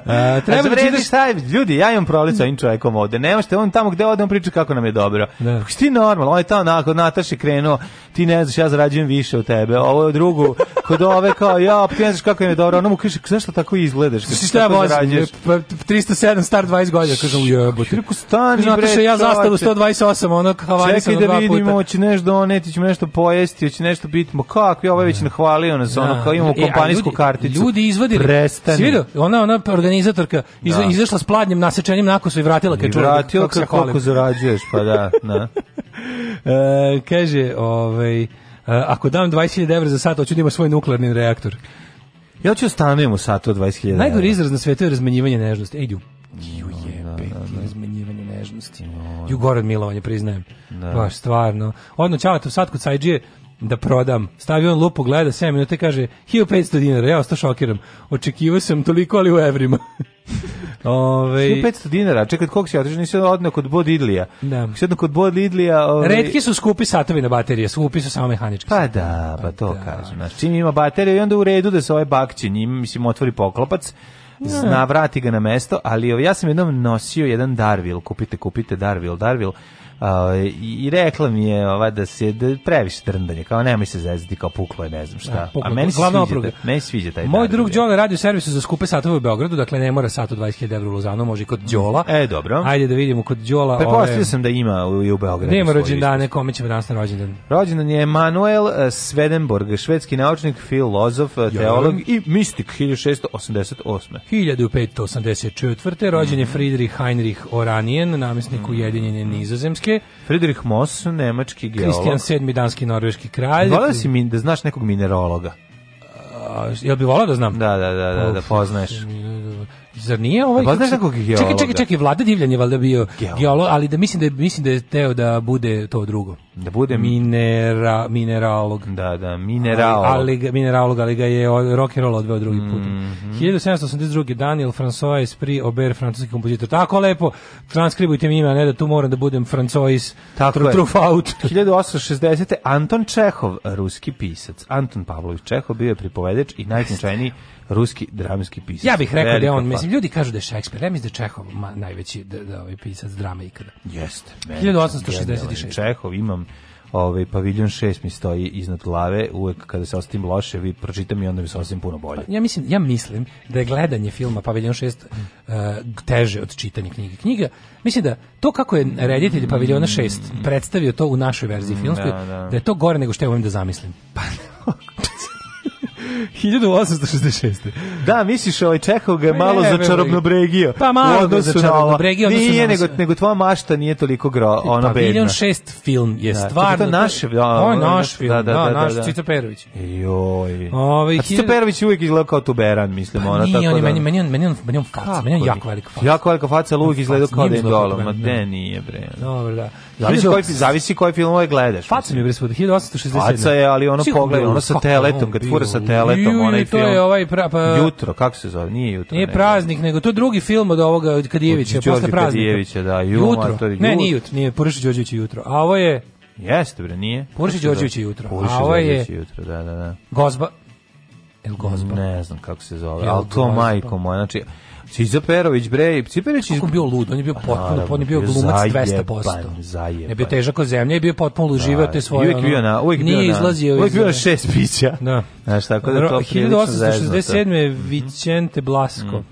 A, treba da čitaš... šta ljudi, ja imam problem sa ovim čovjekom ovde. Nemaš te on tamo gde ode, on priča kako nam je dobro. Da. Ti normalno, on je tamo nakon Nataše krenuo ti ne znaš, ja zarađujem više od tebe. Ovo je drugu, kod ove kao, ja, pa ti ne znaš kako je dobro. Ono mu kaže, zašto tako izgledaš? Kako šta vozim? 307, star 20 godina. Kažem, jebote. Kako stani, bre, što ja zastavu 128, ono, havani sam da dva puta. Čekaj da vidimo, hoće nešto doneti, ćemo nešto pojesti, hoće nešto biti. Ma kako, ja ovaj već da. nahvalio nas, ono, kao da. imamo e, kompanijsku karticu. Ljudi izvadili. Prestani. vidio, ona, ona organizatorka izašla s pladnjem nasečenjem nakosu i vratila kad čuje. Vratila kako zarađuješ, pa da, na. E, kaže, ovaj, e, ako dam 20.000 evra za sat, hoću da ima svoj nuklearni reaktor. Ja ću da stanujem u satu od 20.000 Najgori izraz na svetu je razmenjivanje nežnosti. Ej, ju, ju jebe, da, da, razmenjivanje nežnosti. No, Ju gore od milovanja, priznajem. Da. Baš, stvarno. Odno, čao, to sad kod Sajđije, da prodam. Stavi on lupu, gleda 7 minuta i kaže 1500 dinara, ja osta šokiram. Očekivao sam toliko, ali u evrima. Ove... 1500 dinara, čekaj, koliko si otišao, nisi odno kod Bod Idlija. Da. Sedno kod Bod Idlija... Ove... Redki su skupi satovi na baterije, skupi su samo mehanički Pa da, pa, pa to da. kažem. Znači, čim ima baterije i onda u redu da se ovaj bakće njim, mislim, otvori poklopac, da. zna, vrati ga na mesto, ali ja sam jednom nosio jedan Darvil, kupite, kupite Darvil, Darvil, Ovaj, i rekla mi je ova da se da previše drndanje, kao nemoj se zvezdi kao puklo je ne znam šta. A, da, a meni se sviđa, opruga. meni sviđa taj. Moj drug da. Đole radi u servisu za skupe satove u Beogradu, dakle ne mora sat od 20.000 € u Lozanu, može i kod Đola. E, dobro. Ajde da vidimo kod Đola. Pretpostavio ove... sam da ima u, u Beogradu. Nema rođendane, kome ćemo danas na rođendan? Rođendan je Manuel eh, Swedenborg, švedski naučnik, filozof, eh, teolog Jovim. i mistik 1688. 1584. rođen je Friedrich Heinrich Oranien, namestnik mm. Ujedinjene Nizozemske. Nemačke. Friedrich Moss, nemački geolog. Kristijan VII, danski norveški kralj. Volio si mi da znaš nekog mineraloga. A, jel bi volao da znam? Da, da, da, da, da poznaješ. Zar nije ovaj? Pa znaš kako je? Čekaj, čekaj, čekaj, Vlada Divljan je valjda bio geolog. geolog, ali da mislim da je, mislim da je teo da bude to drugo. Da bude minera, mineralog. Da, da, mineralog. Ali, ali mineralog, ali ga je rock and roll odveo drugi put. Mm -hmm. 1782. Daniel François Esprit Aubert, francuski kompozitor. Tako lepo, transkribujte mi ime, ne da tu moram da budem François Tako tr, je. 1860. Anton Čehov, ruski pisac. Anton Pavlović Čehov bio je pripovedač i najznačajniji ruski dramski pisac. Ja bih rekao da on, mislim, ljudi kažu da je Šekspir, ja mislim da je Čehov ma, najveći da, da ovaj pisac drama ikada. Jeste. 1866. Čehov imam ovaj paviljon 6 mi stoji iznad glave, uvek kada se ostim loše, vi pročitam i onda mi se osim puno bolje. Ja mislim, ja mislim da je gledanje filma Paviljon 6 uh, eh, teže od čitanja knjige. Knjiga, mislim da to kako je reditelj Paviljona 6 predstavio to u našoj verziji mm, filmskoj, da, da. da je to gore nego što ja volim da zamislim. Pa 1866. Da, misliš, ovaj čekao ga je malo ne, za čarobnobregio. Pa malo ga za čarobnobregio. Nije, nego, nego tvoja mašta nije toliko gro, ona bedna. Paviljon šest film je da, stvarno. To je naš, da, on naš film, da, da, da, naš Cito Perović. Joj. Ovaj, A Cito Perović uvijek izgledao kao tuberan, mislim, ona tako da. Meni, meni, meni, on, meni on faca, meni on jako velika faca. Jako velika faca, ali uvijek izgleda kao da je dolo. Ma ne, nije, bre. Dobro, da. Zavisi koji, zavisi koji filmove gledaš. Faca mi je brespod, 1867. Faca je, ali ono pogled, ono sa teletom, kad fura sa teletom, onaj film. To je ovaj pra, pa, jutro, kako se zove? Nije jutro. Nije praznik, nego to je drugi film od ovoga, od Kadijevića, posle praznika. Kadijevića, da, jutro. jutro. Ne, nije jutro, nije, Purišić Đorđević jutro. A ovo je... Jeste, bre, nije. Purišić Đorđević jutro. Purišić Đorđević jutro, da, da, da. Gozba. El Gozba. Ne znam kako se zove, al to majko moja, znači... Ciza Perović, bre, Ciza Perović... Kako bio lud, on je bio pa potpuno, on je bio glumac 200%. Zajeban, Ne bio težak od zemlje, je bio potpuno uživao da, te svoje... Uvijek bio na... Uvijek nije izlazio... Uvijek bio na šest pića. Da. Znaš, tako da to 1867. je mhm. Vicente Blasko.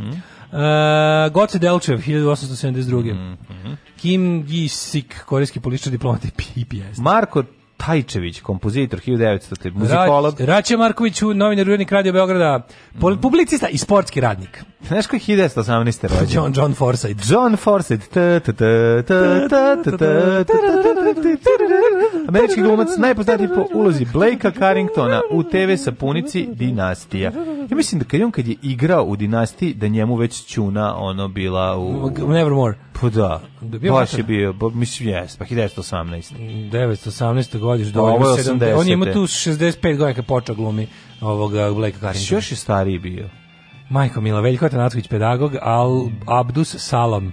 Uh, Goce Delčev, 1872. Mm -hmm. Kim Gi-sik, korejski politički diplomat i PPS. Marko Tajčević, kompozitor 1900, muzikolog. Ra Rače Marković, novinar urednik Radio Beograda, publicista i sportski radnik. Znaš koji je 1918. rođen? John, John Forsyth. John Forsyth. Američki glumac najpoznatiji po ulozi Blakea Carringtona u TV sapunici Dinastija. Ja mislim da kad je on kad je igrao u Dinastiji, da njemu već čuna ono bila u... Nevermore. Pa da, bio baš je bio, ba, mislim, jes, pa 1918. 1918. Da godiš, do ovo je 70. On je imao tu 65 godina kad počeo glumi ovoga Blake Carrington. Još je stariji bio. Majko Mila, Veljko Atanacković, pedagog, Al, Abdus Salam.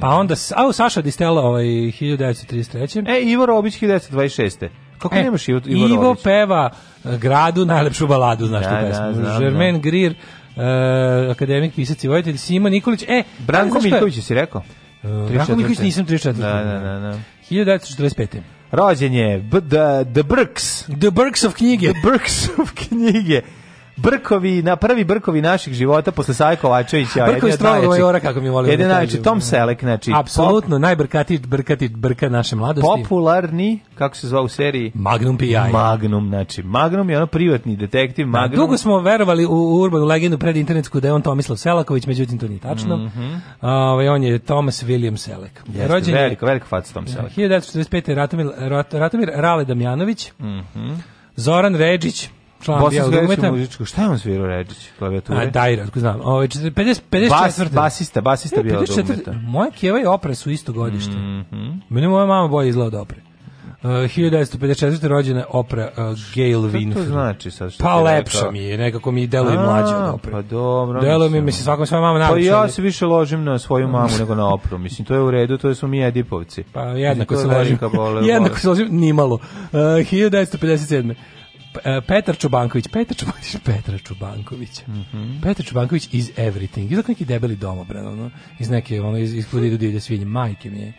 Pa onda, a Saša Distela, ovaj, 1933. E, Ivo Robić, 1926. Kako e, nemaš Ivo, Ivo, Robić? peva e, gradu najlepšu baladu, znaš da, tu pesmu. Da, Germain da. Greer, uh, e, akademik, pisac i vojitelj, Sima Nikolić. E, Branko Milković, si rekao? Drago Mihović nisam 34. Da, da, da, da. 1945. Rođen je da, The Brks. The Brks of knjige. The Brks of knjige. Brkovi, na prvi brkovi naših života posle Saje Kovačevića. Brkovi strava majora, kako mi volimo. Da Jedan najveći, Tom Selleck, znači. Apsolutno, najbrkati, brkati, brka naše mladosti. Popularni, kako se zvao u seriji? Magnum P.I. Magnum, znači. Magnum je ono privatni detektiv, da, Magnum. Da, dugo smo verovali u, urbanu legendu pred internetsku da je on Tomislav Selaković, međutim to nije tačno. Mm -hmm. uh, on je Thomas William Selleck. Jeste, Rođen veliko, veliko fac Tom Selleck. 1945. Da, Ratomir, Ratomir Rale Damjanović, mm -hmm. Zoran Ređić, član Bosansko muzičko. Šta je on svirao Redžić? Klavijature. A Dajra, ako znam. Ovaj 50 54. Bas, basista, basista e, bio od Moja keva i opra su isto godište. Mm -hmm. Mene moja mama bolje izgleda od opre. Uh, 1954. rođena opera uh, Gail Winfrey. to znači sad? Što pa lepša mi je, nekako mi deluje mlađa od opre. Pa dobro. Deluje mi, mislim, svakom svojom mamu naviča. Pa ja se više ložim na svoju mamu nego na opru. Mislim, to je u redu, to smo mi Edipovci. Pa jednako mislim, se ložim. Bole, jednako se ložim, nimalo. Uh, e, 1957. Petar Čubanković, Petar Čubanković, Petar Čobanković. Mm Petar Čubanković mhm. iz Everything. Izgleda neki debeli domobran, ono, iz neke, ono, iz, iz kuda idu divlje svinje, majke mi je.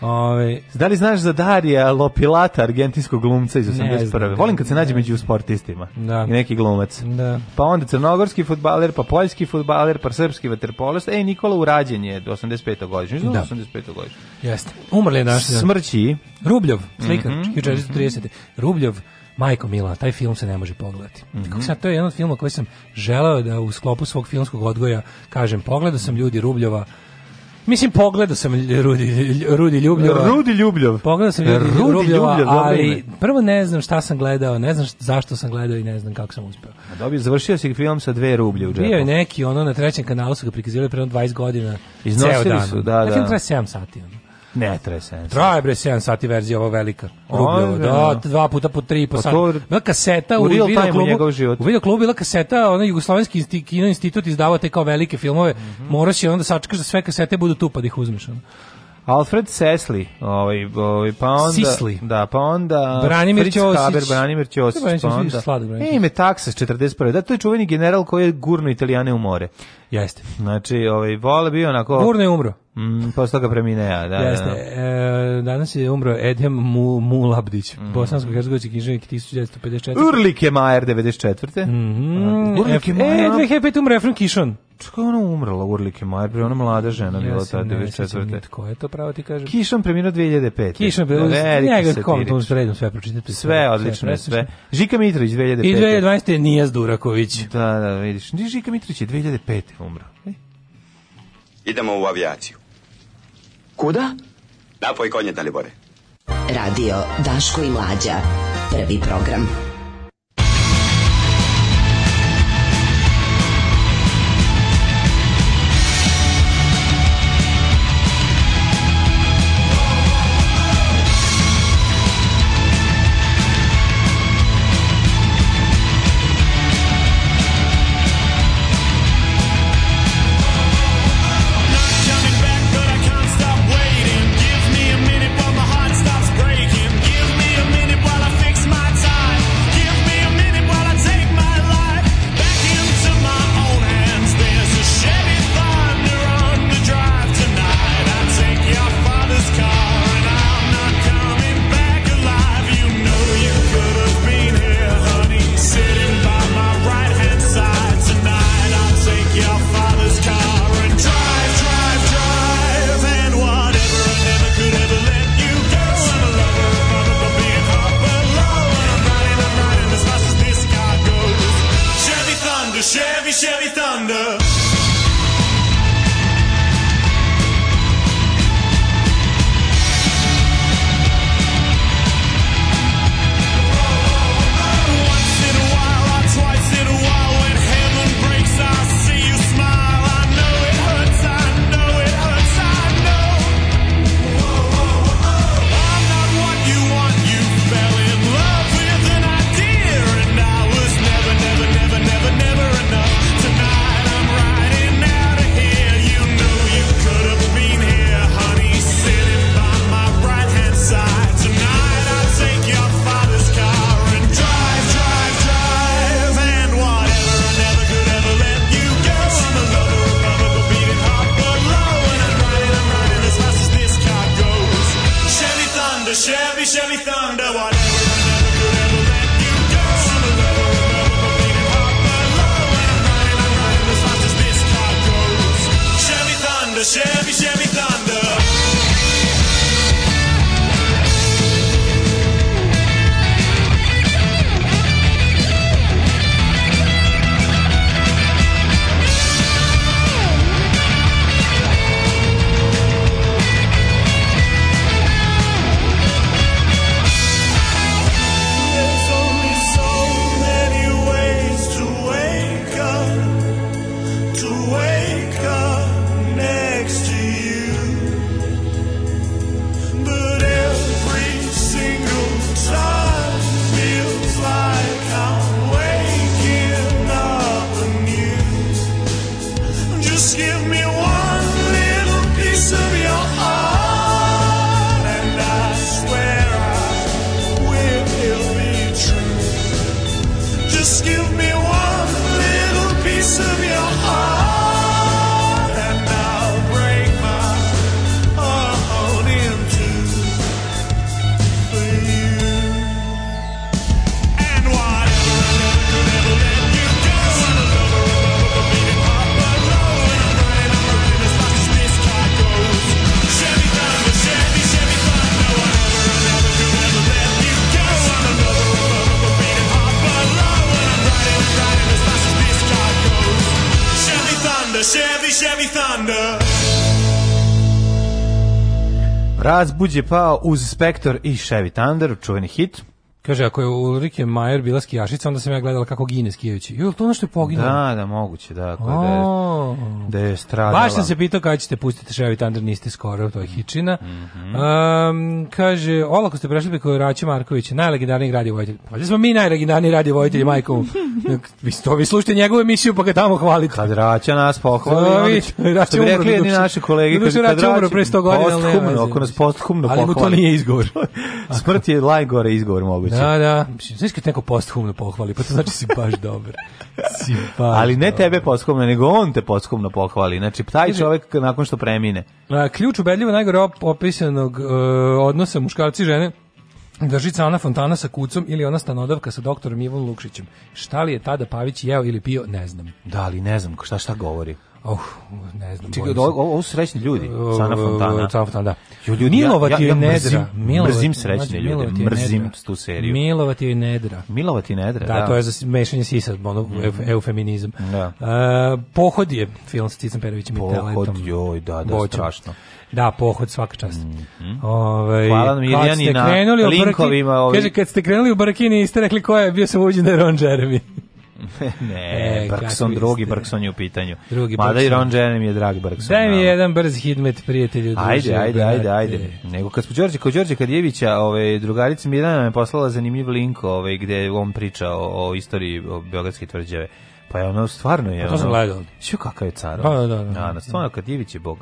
Ove, da li znaš za Darija Lopilata, argentinskog glumca iz 81. Volim kad se nađe među sportistima. Da. I neki glumac. Da. Pa onda crnogorski futbaler, pa poljski futbaler, pa srpski vaterpolist. Ej, Nikola Urađen je 85. godišnje. Da. 85. Da godišnje. Jeste. Umrli je naš. Da. Smrći. Rubljov, slikar, mm -hmm. 1930. Rubljov, Majko Mila, taj film se ne može pogledati. Mm -hmm. Kako sam, to je jedan od filma koji sam želeo da u sklopu svog filmskog odgoja kažem, pogledao sam ljudi Rubljova, Mislim, pogledao sam Rudi, Rudi Ljubljova. Rudi Ljubljov. Pogledao sam Rudi, Rudi Ljubljova, ali prvo ne znam šta sam gledao, ne znam zašto sam gledao i ne znam kako sam uspeo. A dobio, završio si film sa dve rublje u džepu. Bio je neki, ono, na trećem kanalu su ga prikazivali pre 20 godina. Iznosili su, da, znači, da. Na film traje 7 sati. Ono. Ne, traje 7 Traje bre 7 sati verzija ova velika. Rubljevo, da, da, dva puta po 3 po pa sat. Bila kaseta u, u video klubu. U video klubu bila kaseta, onaj jugoslovenski kino institut izdava te kao velike filmove. Mm -hmm. Moraš je onda sačekaš da sve kasete budu tu pa da ih uzmeš. Ono. Alfred Sesli, ovaj, ovaj pa onda Sisli. da, pa onda Branimir Ćosić, Kaber, Branimir Ćosić, pa onda. Sladog, Branimir. E, ime Taksas 41. Da to je čuveni general koji je gurno Italijane u more. Jeste. Znači, ovaj, vole bio onako... Burno je umro. Mm, posle toga premine, da, da, da. Jeste. Da, da. E, danas je umro Edem Mu, Mulabdić, mm. bosansko-hercegovički književnik 1954. Urlike Majer 94. Mm -hmm. Urlike e, Majer. E, 2005 umre Efren Kišon. Čekaj, ona umrla Urlike Majer, ona mlada žena bila ta 94. Ko je to pravo ti kažem? Kišon preminuo 2005. Kišon bio da, njega kom sredom sve pročitate. Sve odlično, sve. Žika Mitrović 2005. I 2012 Nijaz Duraković. Da, da, vidiš. Žika Mitrović je 2005 umro. E? Idemo u avijaciju. Kuda? Napoj konje, Dalibore. Radio Daško i Mlađa. Prvi program. Razbuđ je pao uz Spector i Chevy Thunder, čuveni hit. Kaže, ako je Ulrike Majer bila skijašica, onda sam ja gledala kako gine skijajući. Jel to ono što je poginulo? Da, da, moguće, da. da, je, oh. da je stradala. Baš sam se pitao kada ćete pustiti Ševi Tandar, niste skoro, to je Hičina. Mm -hmm. um, kaže, olako ste prešli preko Raća Markovića, najlegendarniji radiovojitelj. Pa smo mi najlegendarniji radiovojitelji, mhm. majko. vi, to, vi slušajte njegovu emisiju, pa ga tamo hvalite. Kad Raća nas pohvali, što bi rekli jedni naši kolegi, kad, kad Raća umro pre 100 godina, posthumno, ako nas posthumno pohvali. Ali mu to nije izgovor. Smrt je lajgore izgovor moguće. Da, znači, da. Mislim, znaš kad neko posthumno pohvali, pa to znači si baš dobar. si baš Ali ne dobar. tebe posthumno, nego on te posthumno pohvali. Znači, taj čovjek nakon što premine. A, ključ ubedljivo najgore opisanog e, odnosa muškarci i žene Držica Ana Fontana sa kucom ili ona stanodavka sa doktorom Ivom Lukšićem. Šta li je tada Pavić jeo ili pio, ne znam. Da, ali ne znam šta šta govori. Oh, ne znam. Čekaj, ovo, ovo su srećni ljudi, Sana uh, Fontana. Sana Fontana, da. Ljudi, Milova ti ja, ja, je mrzim, nedra. mrzim srećne ljude, mrzim, mrzim tu seriju. Milova ti je nedra. Milova ti nedra, da. Da, to je za mešanje sisa, ono, mm. eufeminizam. Da. Uh, pohod je film sa Cicom Perovićem i Teletom. Pohod, joj, da, da, Boćem. strašno. Da, pohod svaka čast. Mm -hmm. Ove, ovaj, Hvala nam Mirjani na linkovima. Ovi... Kaže, kad ste krenuli u Barakini, ste rekli ko je, bio sam uđen da je Ron Jeremy. ne, e, Bergson drugi, Bergson je u pitanju. Drugi Mada i Ron Jeremy je drag Bergson. Daj mi no. jedan brz hitmet, prijatelju. Ajde, ajde, ajde, ajde. Nego kad smo Đorđe, kod Đorđe Kadjevića, ove, ovaj, drugarica Mirana me poslala zanimljiv link ove, ovaj, gde on priča o, o istoriji o Beogradske tvrđave. Pa je ono stvarno je... Pa to sam gledao. Što kakav je car? Pa, da, da. da. Ja, stvarno, Kadjević je bog.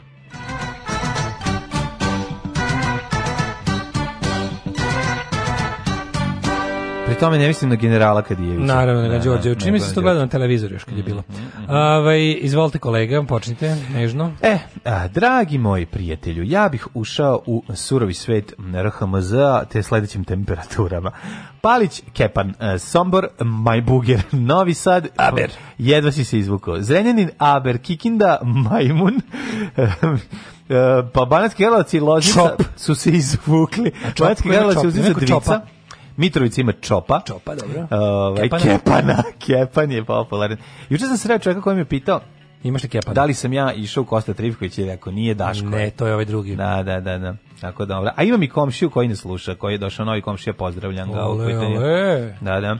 tome ne mislim na generala Kadijevića. Naravno, na da, Đorđe. Da, Čini mi se da to gledao na televizoru još kad je bilo. Mm, mm, mm. Ovaj izvolite kolega, počnite nežno. E, a, dragi moji prijatelju, ja bih ušao u surovi svet RHMZ te sledećim temperaturama. Palić, Kepan, e, Sombor, Majbuger, Novi Sad, Aber. Jedva si se izvukao. Zrenjanin, Aber, Kikinda, Majmun. E, pa Banatski Karlovac i Loznica su se izvukli. Banatski Karlovac i Loznica Dvica. Mitrovica ima Čopa. Čopa, dobro. Ovaj, Kepana. Kepana. Kepan je popularan. Juče sam sreo čovjeka koji me pitao, Imaš li kepana? Da li sam ja išao u Kosta Trivković i rekao, nije Daško. Ne, to je ovaj drugi. Da, da, da. da. Tako da, dobro. A imam i komšiju koji ne sluša, koji je došao novi komšija, pozdravljam ga. Ole, ole. Da, da.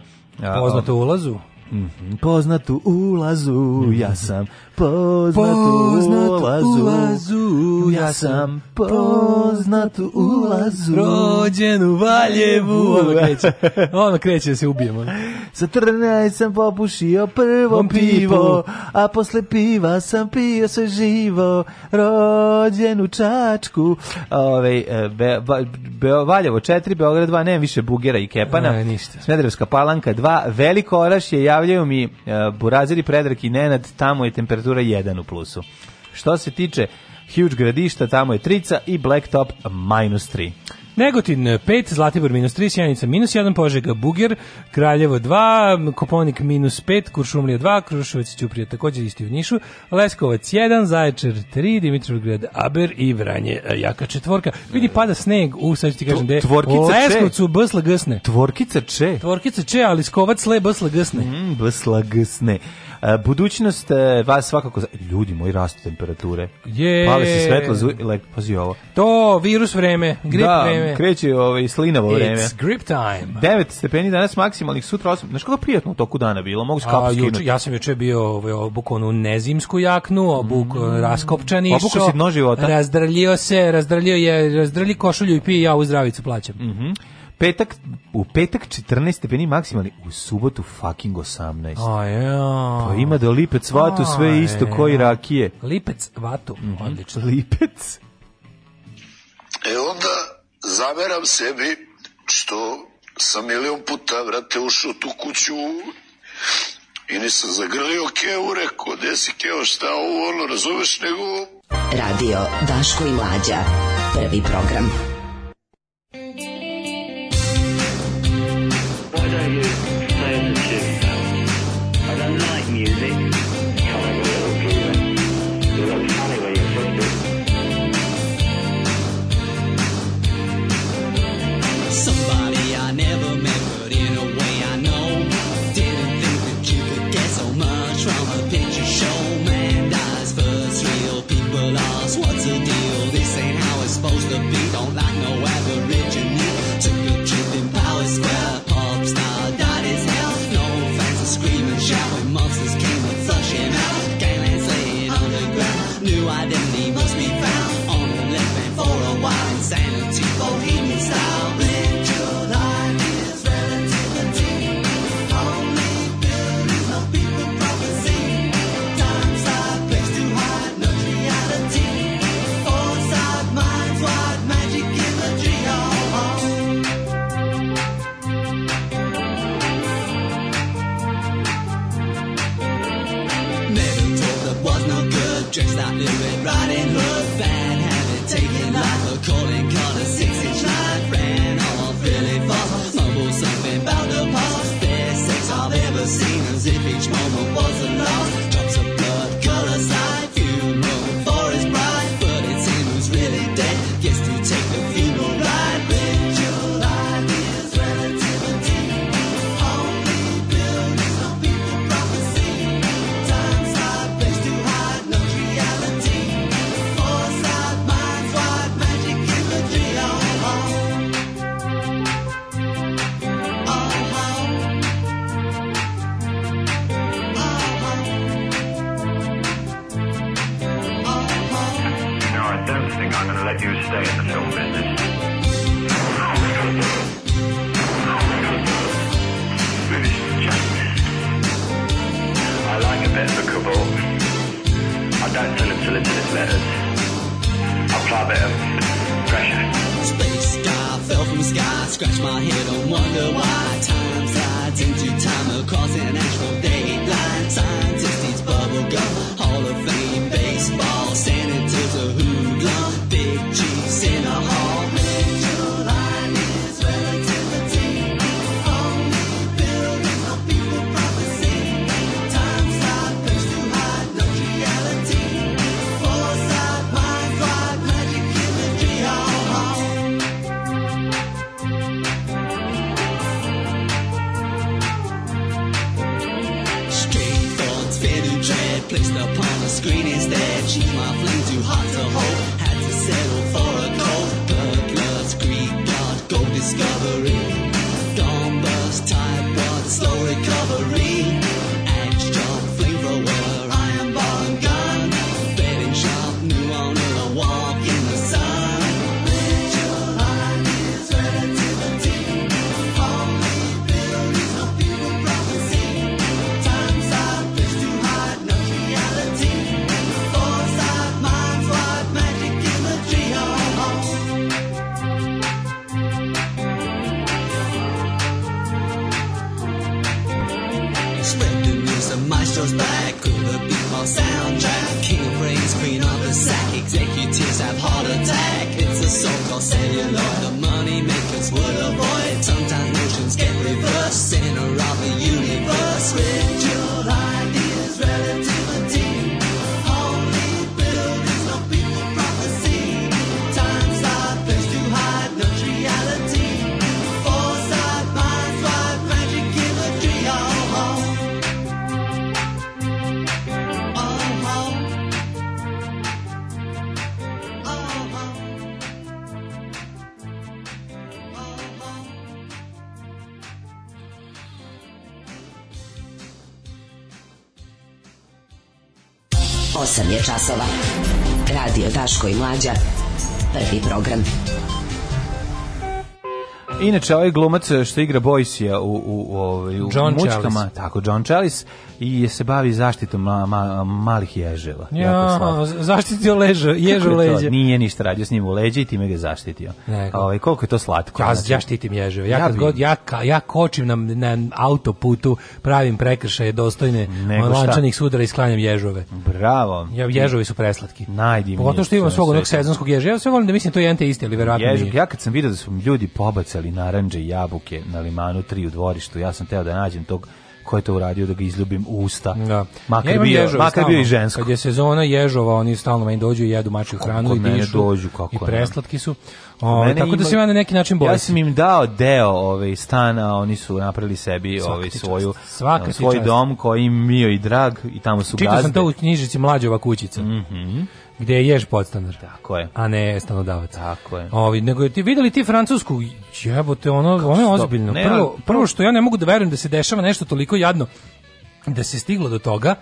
Poznato ulazu. Mm -hmm. Poznat ulazu, ja sam poznat u ulazu, ulazu ja sam poznat u ulazu rođen u Valjevu ono kreće, ono kreće da se ubijemo sa 14 sam popušio prvo On pivo a posle piva sam pio sve živo rođen u Čačku Ove, e, be, be, be, Valjevo 4, Beograd 2 nema više Bugera i Kepana ne, ništa. Smederevska palanka 2 Veliko Oraš je javljaju mi uh, e, Buraziri, Predrag i Nenad tamo je temperatura temperatura 1 u plusu. Što se tiče Huge gradišta, tamo je trica i Blacktop minus 3. Negotin 5, eh, Zlatibor minus 3, Sjenica minus 1, Požega Buger, Kraljevo 2, Koponik minus 5, Kuršumlija 2, Krušovac i Ćuprija također isti u Nišu, Leskovac 1, Zaječar 3, Dimitrovgrad Aber i Vranje eh, jaka četvorka. Vidi, pada sneg, u sad ću ti kažem, gde Leskovcu bsla gsne. Tvorkica če? Tvorkica če, ali skovac le bsla gsne. Mm, bsla gsne budućnost e, vas svakako... Ljudi moji, rastu temperature. Je. Pale se svetlo, zu... pazi ovo. To, virus vreme, grip da, vreme. kreće ovaj, slinavo vreme. It's grip time. 9 stepeni danas maksimalnih, sutra 8. Znaš kako prijatno u toku dana bilo? Mogu se kapu Ja sam juče bio ovaj, bukvalno onu nezimsku jaknu, obuk mm. E, raskopčani. Obuko si dno života. Razdraljio se, razdraljio je, razdralji košulju i pije ja u zdravicu plaćam. Mhm. Mm Petak, u petak 14 stepeni maksimalni, u subotu fucking 18. A ja. Pa ima da lipec vatu sve isto koji rakije. Lipec vatu, mm -hmm. odlično. Lipec. E onda zaveram sebi što sam milion puta vrate ušao tu kuću i nisam zagrlio keo rekao, gde si Keo, šta ovo, ono, razumeš, nego... Radio Daško i Mlađa, prvi program. časova. Radio Daško i Mlađa. Prvi program. Inače, ovaj glumac što igra Boysija u, u, u, ovaj, u John mučkama, Chalice. tako, John Chalice, i se bavi zaštitom ma, ma, malih ježeva. Ja, zaštitio leža, ježu leđe. Nije ništa radio s njim u leđe i time ga zaštitio. Ovaj, koliko je to slatko. Ja, znači, ja štitim ježeve. Ja, ja, kad god, ja, ja kočim na, na autoputu, pravim prekršaje dostojne lančanih sudara i sklanjam ježove. Bravo. Ja ježovi su preslatki. Najdivnije. Pogotovo što imam svog onog sezonskog ježa. Ja sve volim da mislim to je ente isti, ali verovatno Ježuk, ja kad sam video da su ljudi pobacali narandže i jabuke na limanu 3 u dvorištu, ja sam teo da nađem tog ko je to uradio da ga izljubim u usta. Da. Makar ja bio, ježova, makar bio i žensko. Kad je sezona ježova, oni stalno meni dođu i jedu mačju hranu i dišu. Dođu, kako I preslatki su. O, ovaj, tako da ima, da se ja na neki način borim. Ja sam im dao deo ovaj stana, oni su napravili sebi svaka ovaj svoju svaka svoj dom koji im bio i drag i tamo su Čitao gazde. Čitao sam to u knjižici Mlađova kućica. Mhm. Mm Gde je jež podstanar. Tako je. A ne stanodavac. Tako je. Ovi, nego je ti videli ti francusku, jebote, ono, ono je ozbiljno. Prvo, prvo što ja ne mogu da verujem da se dešava nešto toliko jadno da se stiglo do toga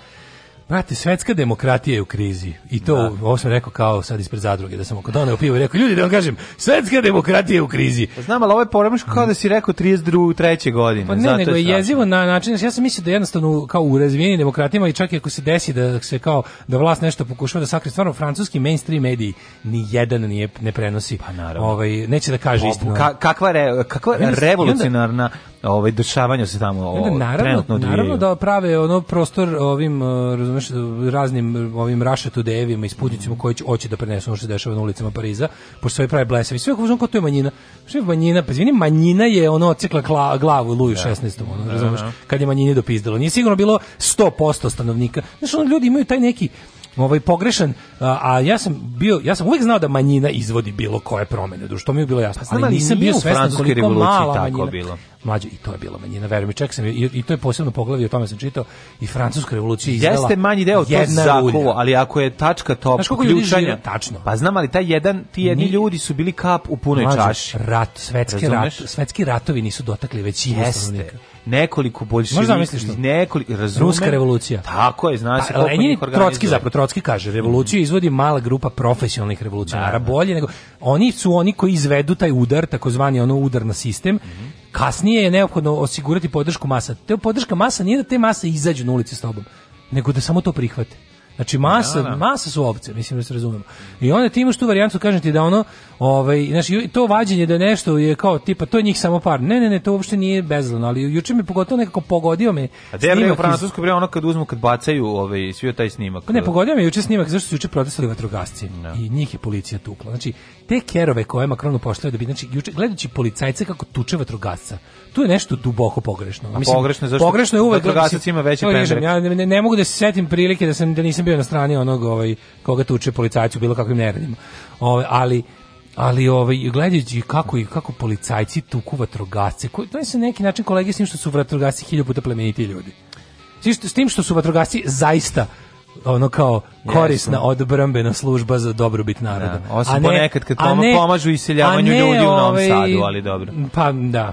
Brate, svetska demokratija je u krizi. I to, da. ovo sam rekao kao sad ispred zadruge, da sam oko doneo pivo i rekao, ljudi, da vam kažem, svetska demokratija je u krizi. Pa znam, ali ovo je poremeško kao da si rekao 32. treće godine. Pa ne, Zato nego je strašno. jezivo na način, ja sam mislio da jednostavno kao u razvijenim demokratijama i čak i ako se desi da se kao, da vlast nešto pokušava da sakri, stvarno francuski mainstream mediji ni jedan nije, ne prenosi. Pa naravno. Ovaj, neće da kaže pa, istinu. Ka, kakva, re, kakva pa revolucionarna ovaj dešavanja se tamo o, naravno, Naravno da prave ono prostor ovim e, razumeš raznim e, ovim rašetu devima i sputnicima koji će hoće da prenesu ono što se dešava na ulicama Pariza, po sve prave blesavi. Sve kako ko to je manjina. Što je manjina? Pa izvini, manjina je ono ocikla glavu Luju ja. Da. 16. Ono, da, razumeš, da. kad je manjini dopizdalo. Nije sigurno bilo 100% stanovnika. znači ljudi imaju taj neki ovaj pogrešan, a, a, ja sam bio ja sam uvek znao da manjina izvodi bilo koje promene, što mi je bilo jasno. Pa, ali nisam bio svestan koliko mala tako manjina. bilo. Mlađe, i to je bilo manjina, verujem, i sam, i, i to je posebno poglavlje, o tome sam čitao, i francuska revolucija izdala Jeste manji deo, to zakulo, ali ako je tačka top Znaš tačno. Pa znam, ali taj jedan, ti jedni Ni, ljudi su bili kap u punoj mlađe, čaši. rat, svetski, rat, svetski ratovi nisu dotakli većinu stanovnika nekoliko bolševika, nekoliko razume. Ruska revolucija. Tako je, znaš, pa, Lenin Trotski zapravo Trotski kaže, revoluciju mhm. izvodi mala grupa profesionalnih revolucionara, da, bolje nego oni su oni koji izvedu taj udar, takozvani ono udar na sistem. Mm Kasnije je neophodno osigurati podršku masa. Te podrška masa nije da te masa izađu na ulici s tobom, nego da samo to prihvate. Znači masa, da, da. masa su ovce, mislim da se razumemo. I onda ti imaš tu varijantu, kažem ti da ono, ovaj, znači to vađenje da nešto je kao tipa to je njih samo par. Ne, ne, ne, to uopšte nije bezlano, ali juče mi pogotovo nekako pogodio me. A da je u Francuskoj bre ono kad uzmu kad bacaju ovaj svi taj snimak. Ne, pogodio me juče snimak zašto su juče protestovali vatrogasci no. Da. i njih je policija tukla. Znači te kerove koje Makronu pošalje da bi znači juče gledajući policajce kako tuče vatrogasca tu je nešto duboko pogrešno. A Mislim, pogrešno, zašto pogrešno je uvek da vatrogasac ima veći pendrek. Ja ne, ne, mogu da se setim prilike da sam da nisam bio na strani onog ovaj koga tuče policajcu bilo kakvim neredima. Ovaj ali ali ovaj gledajući kako i kako policajci tuku vatrogasce, koji to je se neki način kolege s tim što su vatrogasci hiljadu puta plemeniti ljudi. S tim što su vatrogasci zaista ono kao korisna Jesno. odbrambena služba za dobrobit naroda. Ja, da, osim a ne, ponekad kad ne, pomažu iseljavanju ne, ljudi u Novom ovaj, Sadu, ali dobro. Pa da, da.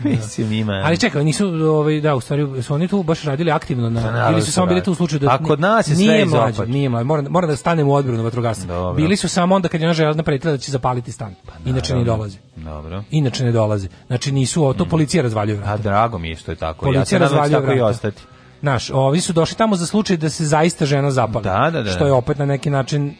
da Mislim ima. Ali čekaj, nisu ovaj da, u stvari su oni tu baš radili aktivno na, na pa ili su da samo bili tu u slučaju da A kod nas je sve nije mlađe, nije mlađe, mora, mora da stanemo u odbranu vatrogasaca. Bili su samo onda kad je ona želazna pretila da će zapaliti stan. Pa, na, Inače ne dolazi. Dobro. Inače ne dolazi. Znači nisu to mm. policija razvaljuje. A drago mi je što je tako. Policija ja se nadam da tako i ostati. Naš, ovi su došli tamo za slučaj da se zaista žena zapali. Da, da, da. Što je opet na neki način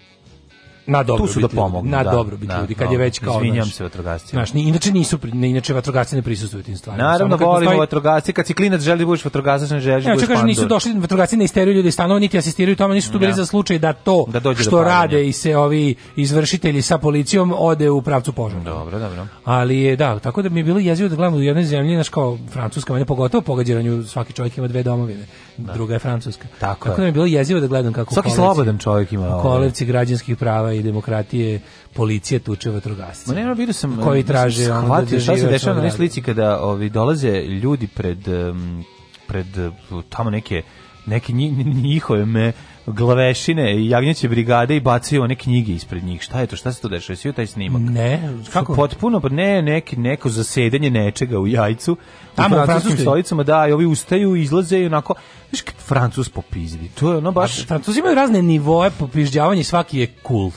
na dobro tu su da pomognu na da, dobro bi da, ljudi kad no, je već kao izvinjam se vatrogascima znaš inače nisu ne, inače vatrogasci ne prisustvuju tim stvarima naravno volim stoji... vatrogasci kad ciklinac klinac želi da budeš vatrogasac ne želiš da e, budeš kažem nisu došli vatrogasci ne isteruju ljudi stanova niti asistiraju tamo nisu tu bili ja. Da. za slučaj da to da što rade i se ovi izvršitelji sa policijom ode u pravcu požara dobro dobro ali je da tako da mi je bilo jezivo da gledam u jednoj zemlji naš kao francuska manje pogotovo pogađanju svaki čovjek ima dve domovine da. druga je francuska tako, tako da mi je bilo jezivo da gledam kako svaki slobodan čovjek ima ovaj. kolevci građanskih prava i demokratije policije tuče vatrogasce. Ma nema vidio sam koji traže da shvatio šta se dešava na slici kada ovi dolaze ljudi pred pred tamo neke neke njihove me glavešine i jagnjeće brigade i bacaju one knjige ispred njih. Šta je to? Šta se to dešava? Svi taj snimak. Ne, kako? Potpuno, pa ne, neki, neko zasedanje nečega u jajcu. Tamo u francuskim stolicama, da, i ovi ustaju, izlaze i onako, znaš, Francus popizdi. To je ono baš... A, Francusi imaju razne nivoe popiždjavanja i svaki je cool.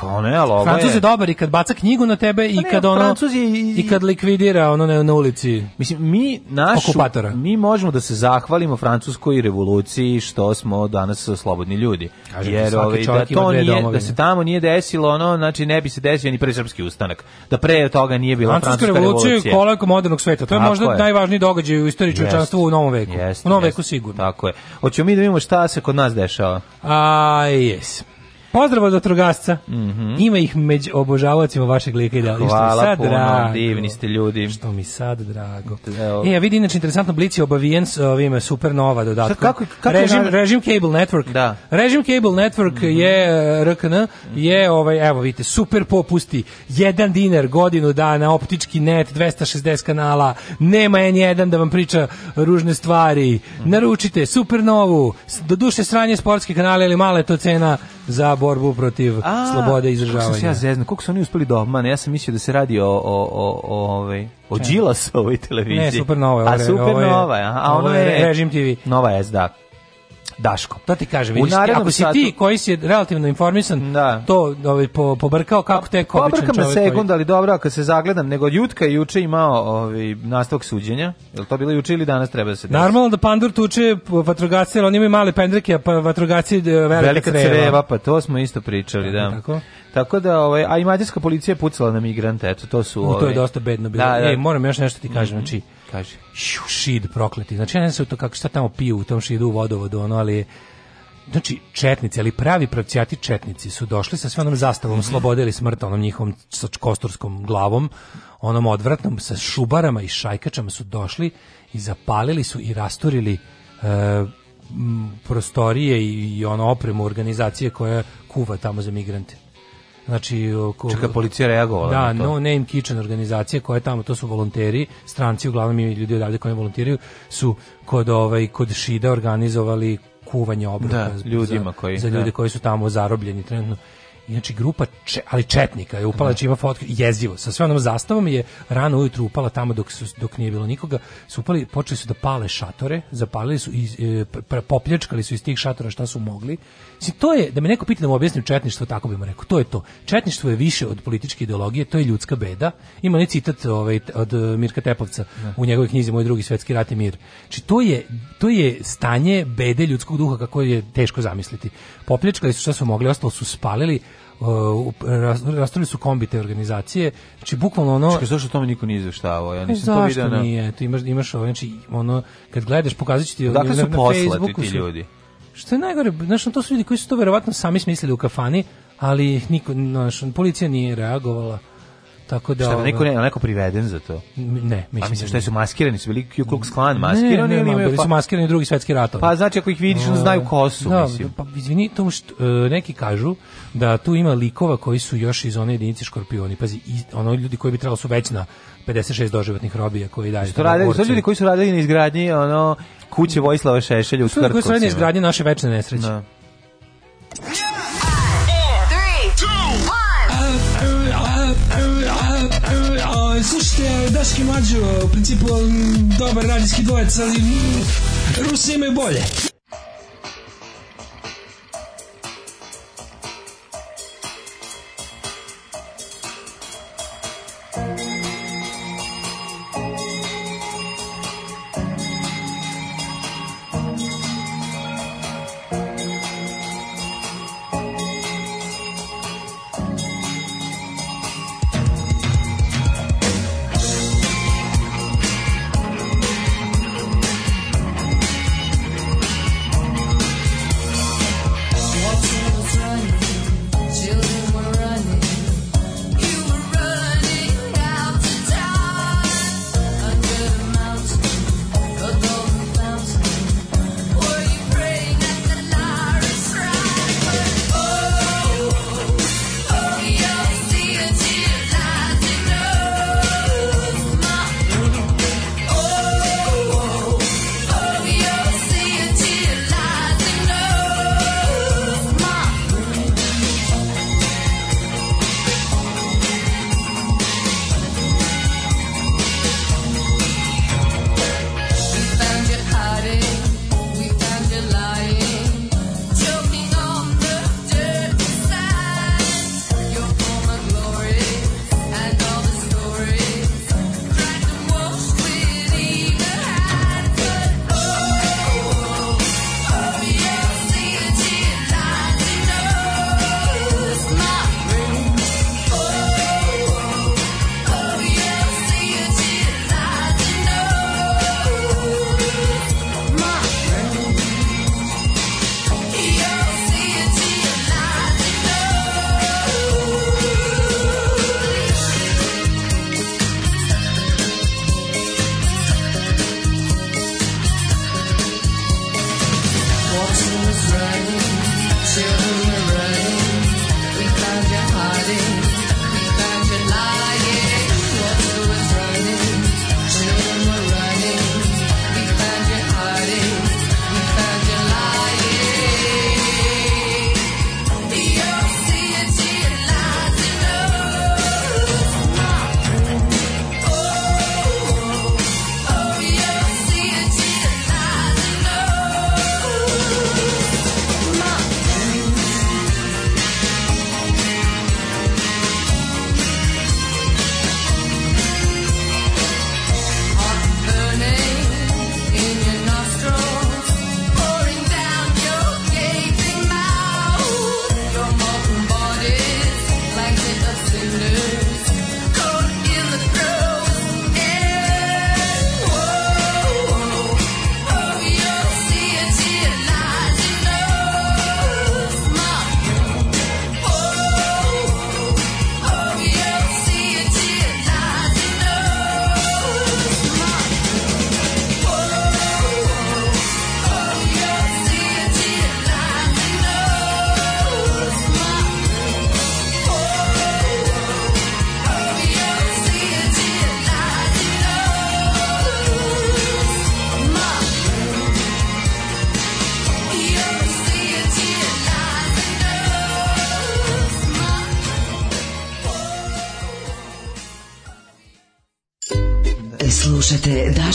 Pa ne, ali ovo Francuz je dobar i kad baca knjigu na tebe i pa ne, kad ono i, i kad likvidira ono na, na ulici. Mislim mi našu okupatora. mi možemo da se zahvalimo francuskoj revoluciji što smo danas slobodni ljudi. Kažem, Jer ovaj, da to nije da se tamo nije desilo ono, znači ne bi se desio ni pre srpski ustanak. Da pre toga nije bila francuska, francuska revolucija. Francuska revolucija je kolak modernog sveta. To je Tako možda je. najvažniji događaj u istoriji čovječanstva u novom veku. Jest, u novom jest. veku sigurno. Tako je. Hoćemo mi da vidimo šta se kod nas dešava. A, jes pozdrav od vatrogasca. Mm -hmm. Ima ih među obožavacima vašeg lika i da Hvala sad puno, drago, divni ste ljudi. Što mi sad drago. Evo. E, ja vidim, inače, interesantno, Blic je obavijen s ovim supernova dodatkom. Sad, kako, kako režim, na... režim Cable Network. Da. Režim Cable Network mm -hmm. je e, RKN, je, ovaj, evo, vidite, super popusti, jedan dinar godinu dana, optički net, 260 kanala, nema N1 da vam priča ružne stvari, mhm. naručite supernovu, doduše sranje sportske kanale, ili mala to cena za borbu protiv A, slobode izražavanja. Kako sam ja zeznam, koliko su oni uspeli da obmane? Ja sam mislio da se radi o, o, o, o, ovaj, o Đilasovoj televiziji. Ne, super Supernova. A nova, a ono je... Režim TV. Nova S, da. Daško. To ti kažem, vidiš, ti, ako si satu... ti koji si relativno informisan, da. to ovaj, po, pobrkao kako tek pa, običan čovjek. Pobrkam na sekund, ali dobro, ako se zagledam, nego Jutka je juče imao ovaj, nastavak suđenja, je li to bilo juče ili danas treba da se desi? Normalno da pandur tuče vatrogasce, ali oni imaju male pendreke, a pa vatrogasci e, velika, velika creva. creva. pa to smo isto pričali, da. Tako? Tako da, ovaj, a i mađarska policija je pucala na migrante, eto, to su... Ovaj, to je dosta bedno da, bilo. Da, da. E, Ej, moram još nešto ti kažem, mm -hmm. znači, Kaže. Šid prokleti. Znači, ja ne znam to kako šta tamo piju u tom šidu u vodovodu, ono, ali Znači, četnici, ali pravi pravcijati četnici su došli sa sve onom zastavom mhm. slobode ili smrt, onom njihovom sa kosturskom glavom, onom odvratnom, sa šubarama i šajkačama su došli i zapalili su i rasturili e, prostorije i, i ono opremu organizacije koja kuva tamo za migrante znači oko, Čekaj, da policija reagovala da, na to. no name kitchen organizacije koja je tamo, to su volonteri, stranci uglavnom i ljudi odavde koji volontiraju su kod ovaj kod Šida organizovali kuvanje obroka da, ljudima za, koji za ljude da. koji su tamo zarobljeni trenutno Inači grupa če, ali četnika je upala, znači ima fotke jezivo. Sa sve onom zastavom je rano ujutru upala tamo dok su, dok nije bilo nikoga. Su upali, počeli su da pale šatore, zapalili su i e, popljačkali su iz tih šatora šta su mogli. Znači, to je da me neko pita da mu objasnim četništvo, tako bih mu rekao. To je to. Četništvo je više od političke ideologije, to je ljudska beda. Ima ne citat ovaj od e, Mirka Tepovca ne. Da. u njegovoj knjizi Moj drugi svetski rat i mir. Znači to je to je stanje bede ljudskog duha kako je teško zamisliti popljačkali su što su mogli, ostalo su spalili, uh, rastorili su kombi te organizacije. Znači bukvalno ono Čekaj, zašto tome niko nije izveštavao? Ja nisam zašto to video na. nije? Tu imaš imaš ovo, znači ono kad gledaš pokazaću ti dakle, su na, Facebooku ti ljudi. što je najgore, znači to su ljudi koji su to verovatno sami smislili u kafani, ali niko, znači policija nije reagovala. Tako da šta, da neko ne, neko priveden za to. Ne, mislim. A mislim da što su maskirani, su bili Ku Klux Klan maskirani ne, ne, ili bili pa... su maskirani drugi svetski rat. Pa znači ako ih vidiš, uh, znaju ko su, no, da, mislim. Pa izvini, to što uh, neki kažu da tu ima likova koji su još iz one jedinice Škorpioni. Pazi, iz, ono ljudi koji bi trebalo su već na 56 doživotnih robija koji daje. Što rade, su ljudi koji su radili na izgradnji ono kuće Vojislava Šešelja u Skrtkovcu. Koji su radili na izgradnji naše večne nesreće. Da. ste Daški Mađo, u principu mm, dobar radijski dvojec, ali mm, Rusi imaju bolje.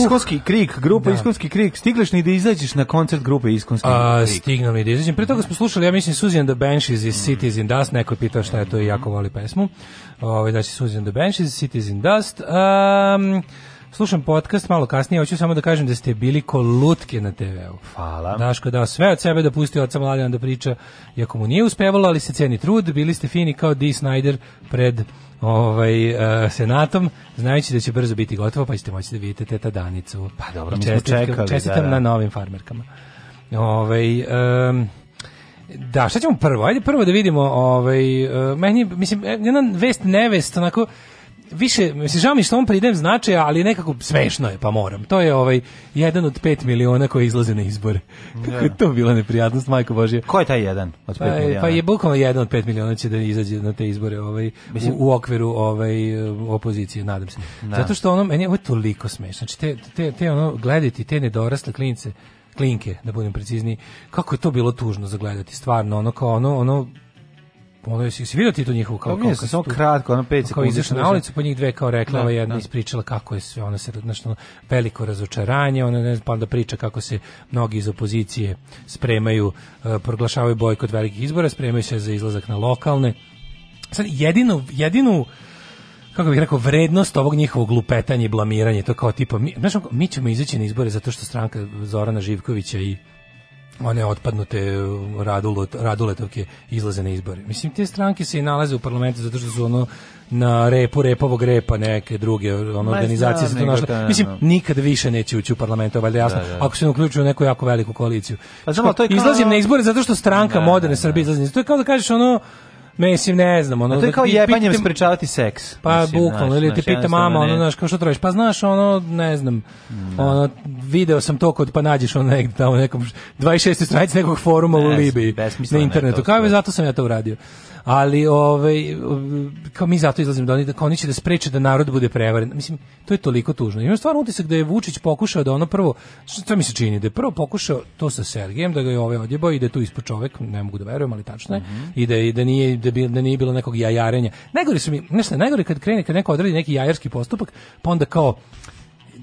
Iskonski krik, grupa da. Iskonski krik. Stigliš ni da izađeš na koncert grupe Iskonski krik? Stignem i da izađem. Pre toga smo slušali, ja mislim, Suzy and the Banshees i Cities in Dust. Neko je pitao šta je to i jako voli pesmu. Ove, ovaj, znači, da Suzy and the Banshees, Cities in Dust. Um, Slušam podcast malo kasnije, hoću samo da kažem da ste bili ko lutke na TV-u. Hvala. Daško dao sve od sebe da pusti oca Mladena da priča, iako mu nije uspevalo, ali se ceni trud, bili ste fini kao Dee Snyder pred ovaj, uh, senatom, znajući da će brzo biti gotovo, pa ćete moći da vidite teta Danicu. Pa dobro, mi smo čekali. Da, čestitam da, da. na novim farmerkama. Ovaj, um, da, šta ćemo prvo? Ajde prvo da vidimo, ovaj, uh, meni, mislim, e, jedan vest, nevest, onako, više, mislim, žao mi što on pridem pa značaja, ali nekako smešno je, pa moram. To je ovaj, jedan od pet miliona koji izlaze na izbore. Kako je to bila neprijatnost, majko Božje. Ko je taj jedan od pet pa, e, miliona? Pa je bukvalno jedan od pet miliona će da izađe na te izbore ovaj, mislim, u, u, okviru ovaj, opozicije, nadam se. Da. Zato što ono, meni ovo je toliko smešno. Znači, te, te, te ono, gledati te nedorasle klince, klinke, da budem precizni, kako je to bilo tužno zagledati, stvarno, ono kao ono, ono, Ono si, si vidio ti tu njihovu kao pa kao sam samo kratko, ono 5 sekundi. izašla na ulicu, po pa njih dve kao rekla, da, ova da. jedna da. ispričala kako je sve, ona se znači veliko razočaranje, ona ne znam, pa onda priča kako se mnogi iz opozicije spremaju, uh, proglašavaju bojkot velikih izbora, spremaju se za izlazak na lokalne. Sad jedinu jedinu kako bih rekao, vrednost ovog njihovog glupetanja i blamiranja, to kao tipa, mi, znaš, mi ćemo izaći na izbore zato što stranka Zorana Živkovića i one otpadnute e, radulet, raduletovke izlaze na izbore. Mislim, te stranke se i nalaze u parlamentu zato što su ono na repu repovog repa neke druge ono, organizacije se to našla. Mislim, nikad više neće ući u parlament, valjda jasno, da, da. ako se ne uključuju u neku jako veliku koaliciju. Pa, znamo, to je kao... Izlazim na izbore zato što stranka da, moderne da, Srbije da. izlazi. To je kao da kažeš ono, Mislim, ne znam. Ono, A to je da kao da, jebanjem pitam, sprečavati seks. Pa, bukvalno, ili te pita mama, ono, znaš, kao što trojiš, pa znaš, ono, ne znam, da. ono, video sam to kod, pa nađeš ono negdje tamo nekom 26. stranici nekog foruma ne, u Libiji, na internetu, kao je, zato sam ja to uradio ali ovaj kao mi zato izlazim da oni da oni će da spreče da narod bude prevaren. Mislim to je toliko tužno. Imam stvarno utisak da je Vučić pokušao da ono prvo šta mi se čini da je prvo pokušao to sa Sergejem da ga je ovaj odjebao i da je tu ispod čovek, ne mogu da verujem, ali tačno je, mm -hmm. i da i da nije da, bi, da nije bilo nekog jajarenja. Najgore su mi, nešto najgore kad krene kad neko odradi neki jajarski postupak, pa onda kao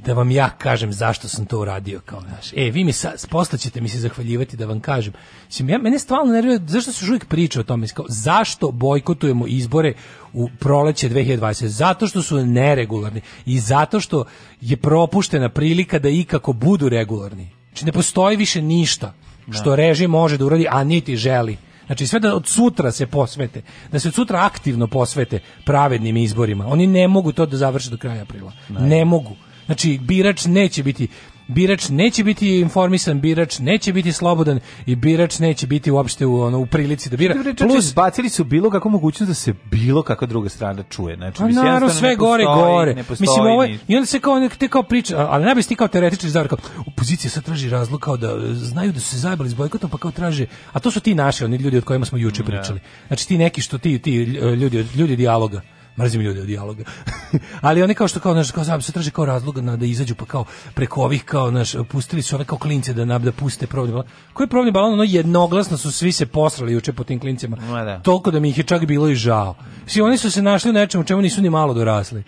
da vam ja kažem zašto sam to uradio kao naš. E, vi mi sa, posle ćete mi se zahvaljivati da vam kažem. Mislim, ja, mene stvarno nervira, zašto se uvijek priča o tome? Kao, zašto bojkotujemo izbore u proleće 2020? Zato što su neregularni i zato što je propuštena prilika da ikako budu regularni. Znači, ne postoji više ništa što da. režim može da uradi, a niti želi. Znači sve da od sutra se posvete, da se od sutra aktivno posvete pravednim izborima. Oni ne mogu to da završe do kraja aprila. Ne, ne mogu. Znači, birač neće biti birač neće biti informisan, birač neće biti slobodan i birač neće biti uopšte u ono u prilici da bira. Plus bacili su bilo kako mogućnost da se bilo kako druga strana čuje. Znači, a pa naravno sve gore gore. Mislim ovo i onda se kao nek te kao priča, ali ne bi stikao teoretički zar kao opozicija sad traži razlog kao da e, znaju da su se zajebali s bojkotom, pa kao traže, a to su ti naši, oni ljudi od kojima smo juče da. pričali. Znači ti neki što ti ti e, ljudi ljudi dijaloga mrzim ljude od dijaloga. ali oni kao što kao naš kao sam se traže kao razloga na da izađu pa kao preko ovih kao naš pustili su ove kao klince da nam da puste probni balon. Koji probni balon? Ono jednoglasno su svi se posrali juče po tim klincima. Da. Toliko da mi ih je čak bilo i žao. Svi oni su se našli u nečemu čemu nisu ni malo dorasli.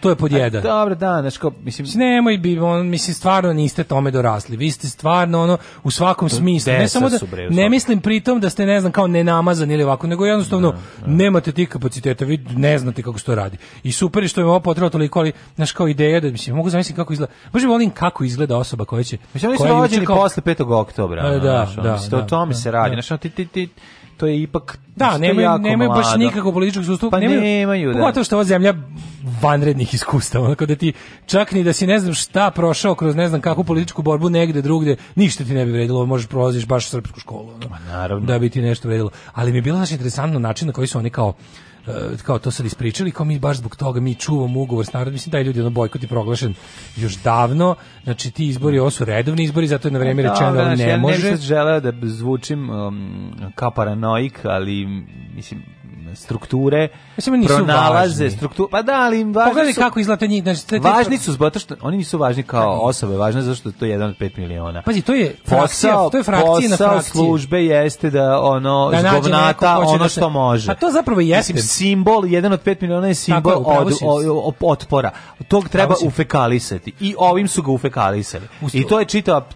To je pod jedan. Dobro, da, znači mislim nemoj bi on mislim stvarno niste tome dorasli. Vi ste stvarno ono u svakom smislu. Ne samo da ne mislim pritom da ste ne znam kao nenamazan ili ovako, nego jednostavno da, da. nemate tih kapaciteta, vi ne znate kako se to radi. I super je što je ovo potrebno toliko ali znaš kao ideja da mislim mogu zamisliti kako izgleda. Možda volim kako izgleda osoba koja će. Mislim oni su rođeni kao... posle 5. oktobra. Pa da, da, da, da, to o tome da, se radi. Znači ti ti ti to je ipak da, nemaju, jako nemaju baš nikakvog političkog sustava. Pa nemaju, nemaju da. Pogotovo što ova zemlja vanrednih iskustava, onako da ti čak ni da si ne znam šta prošao kroz ne znam kakvu političku borbu negde drugde, ništa ti ne bi vredilo, možeš prolaziš baš srpsku školu. Ono, pa naravno. Da bi ti nešto vredilo. Ali mi je bilo baš interesantno način na koji su oni kao E, kao to sad ispričali, kao mi baš zbog toga mi čuvamo ugovor s narodom, mislim da je ljudi ono bojkot je proglašen još davno, znači ti izbori, ovo su redovni izbori, zato je na vreme da, rečeno da, ne znači, može. Ja ne bih želeo da zvučim um, kao paranoik, ali mislim, strukture Mislim, nisu pronalaze važni. strukturu pa da ali im važni Pogledaj su, kako izgleda njih znači te, te, važni su zato što oni nisu važni kao osobe važno je zato što to je jedan od 5 miliona pazi to je frakcija posao, to je frakcija na frakciji službe jeste da ono da zgovnata neko, ono da se, što može a to zapravo jeste Mislim, simbol jedan od 5 miliona je simbol Tako, od, od, otpora tog treba ufekalisati i ovim su ga ufekalisali i to je čitava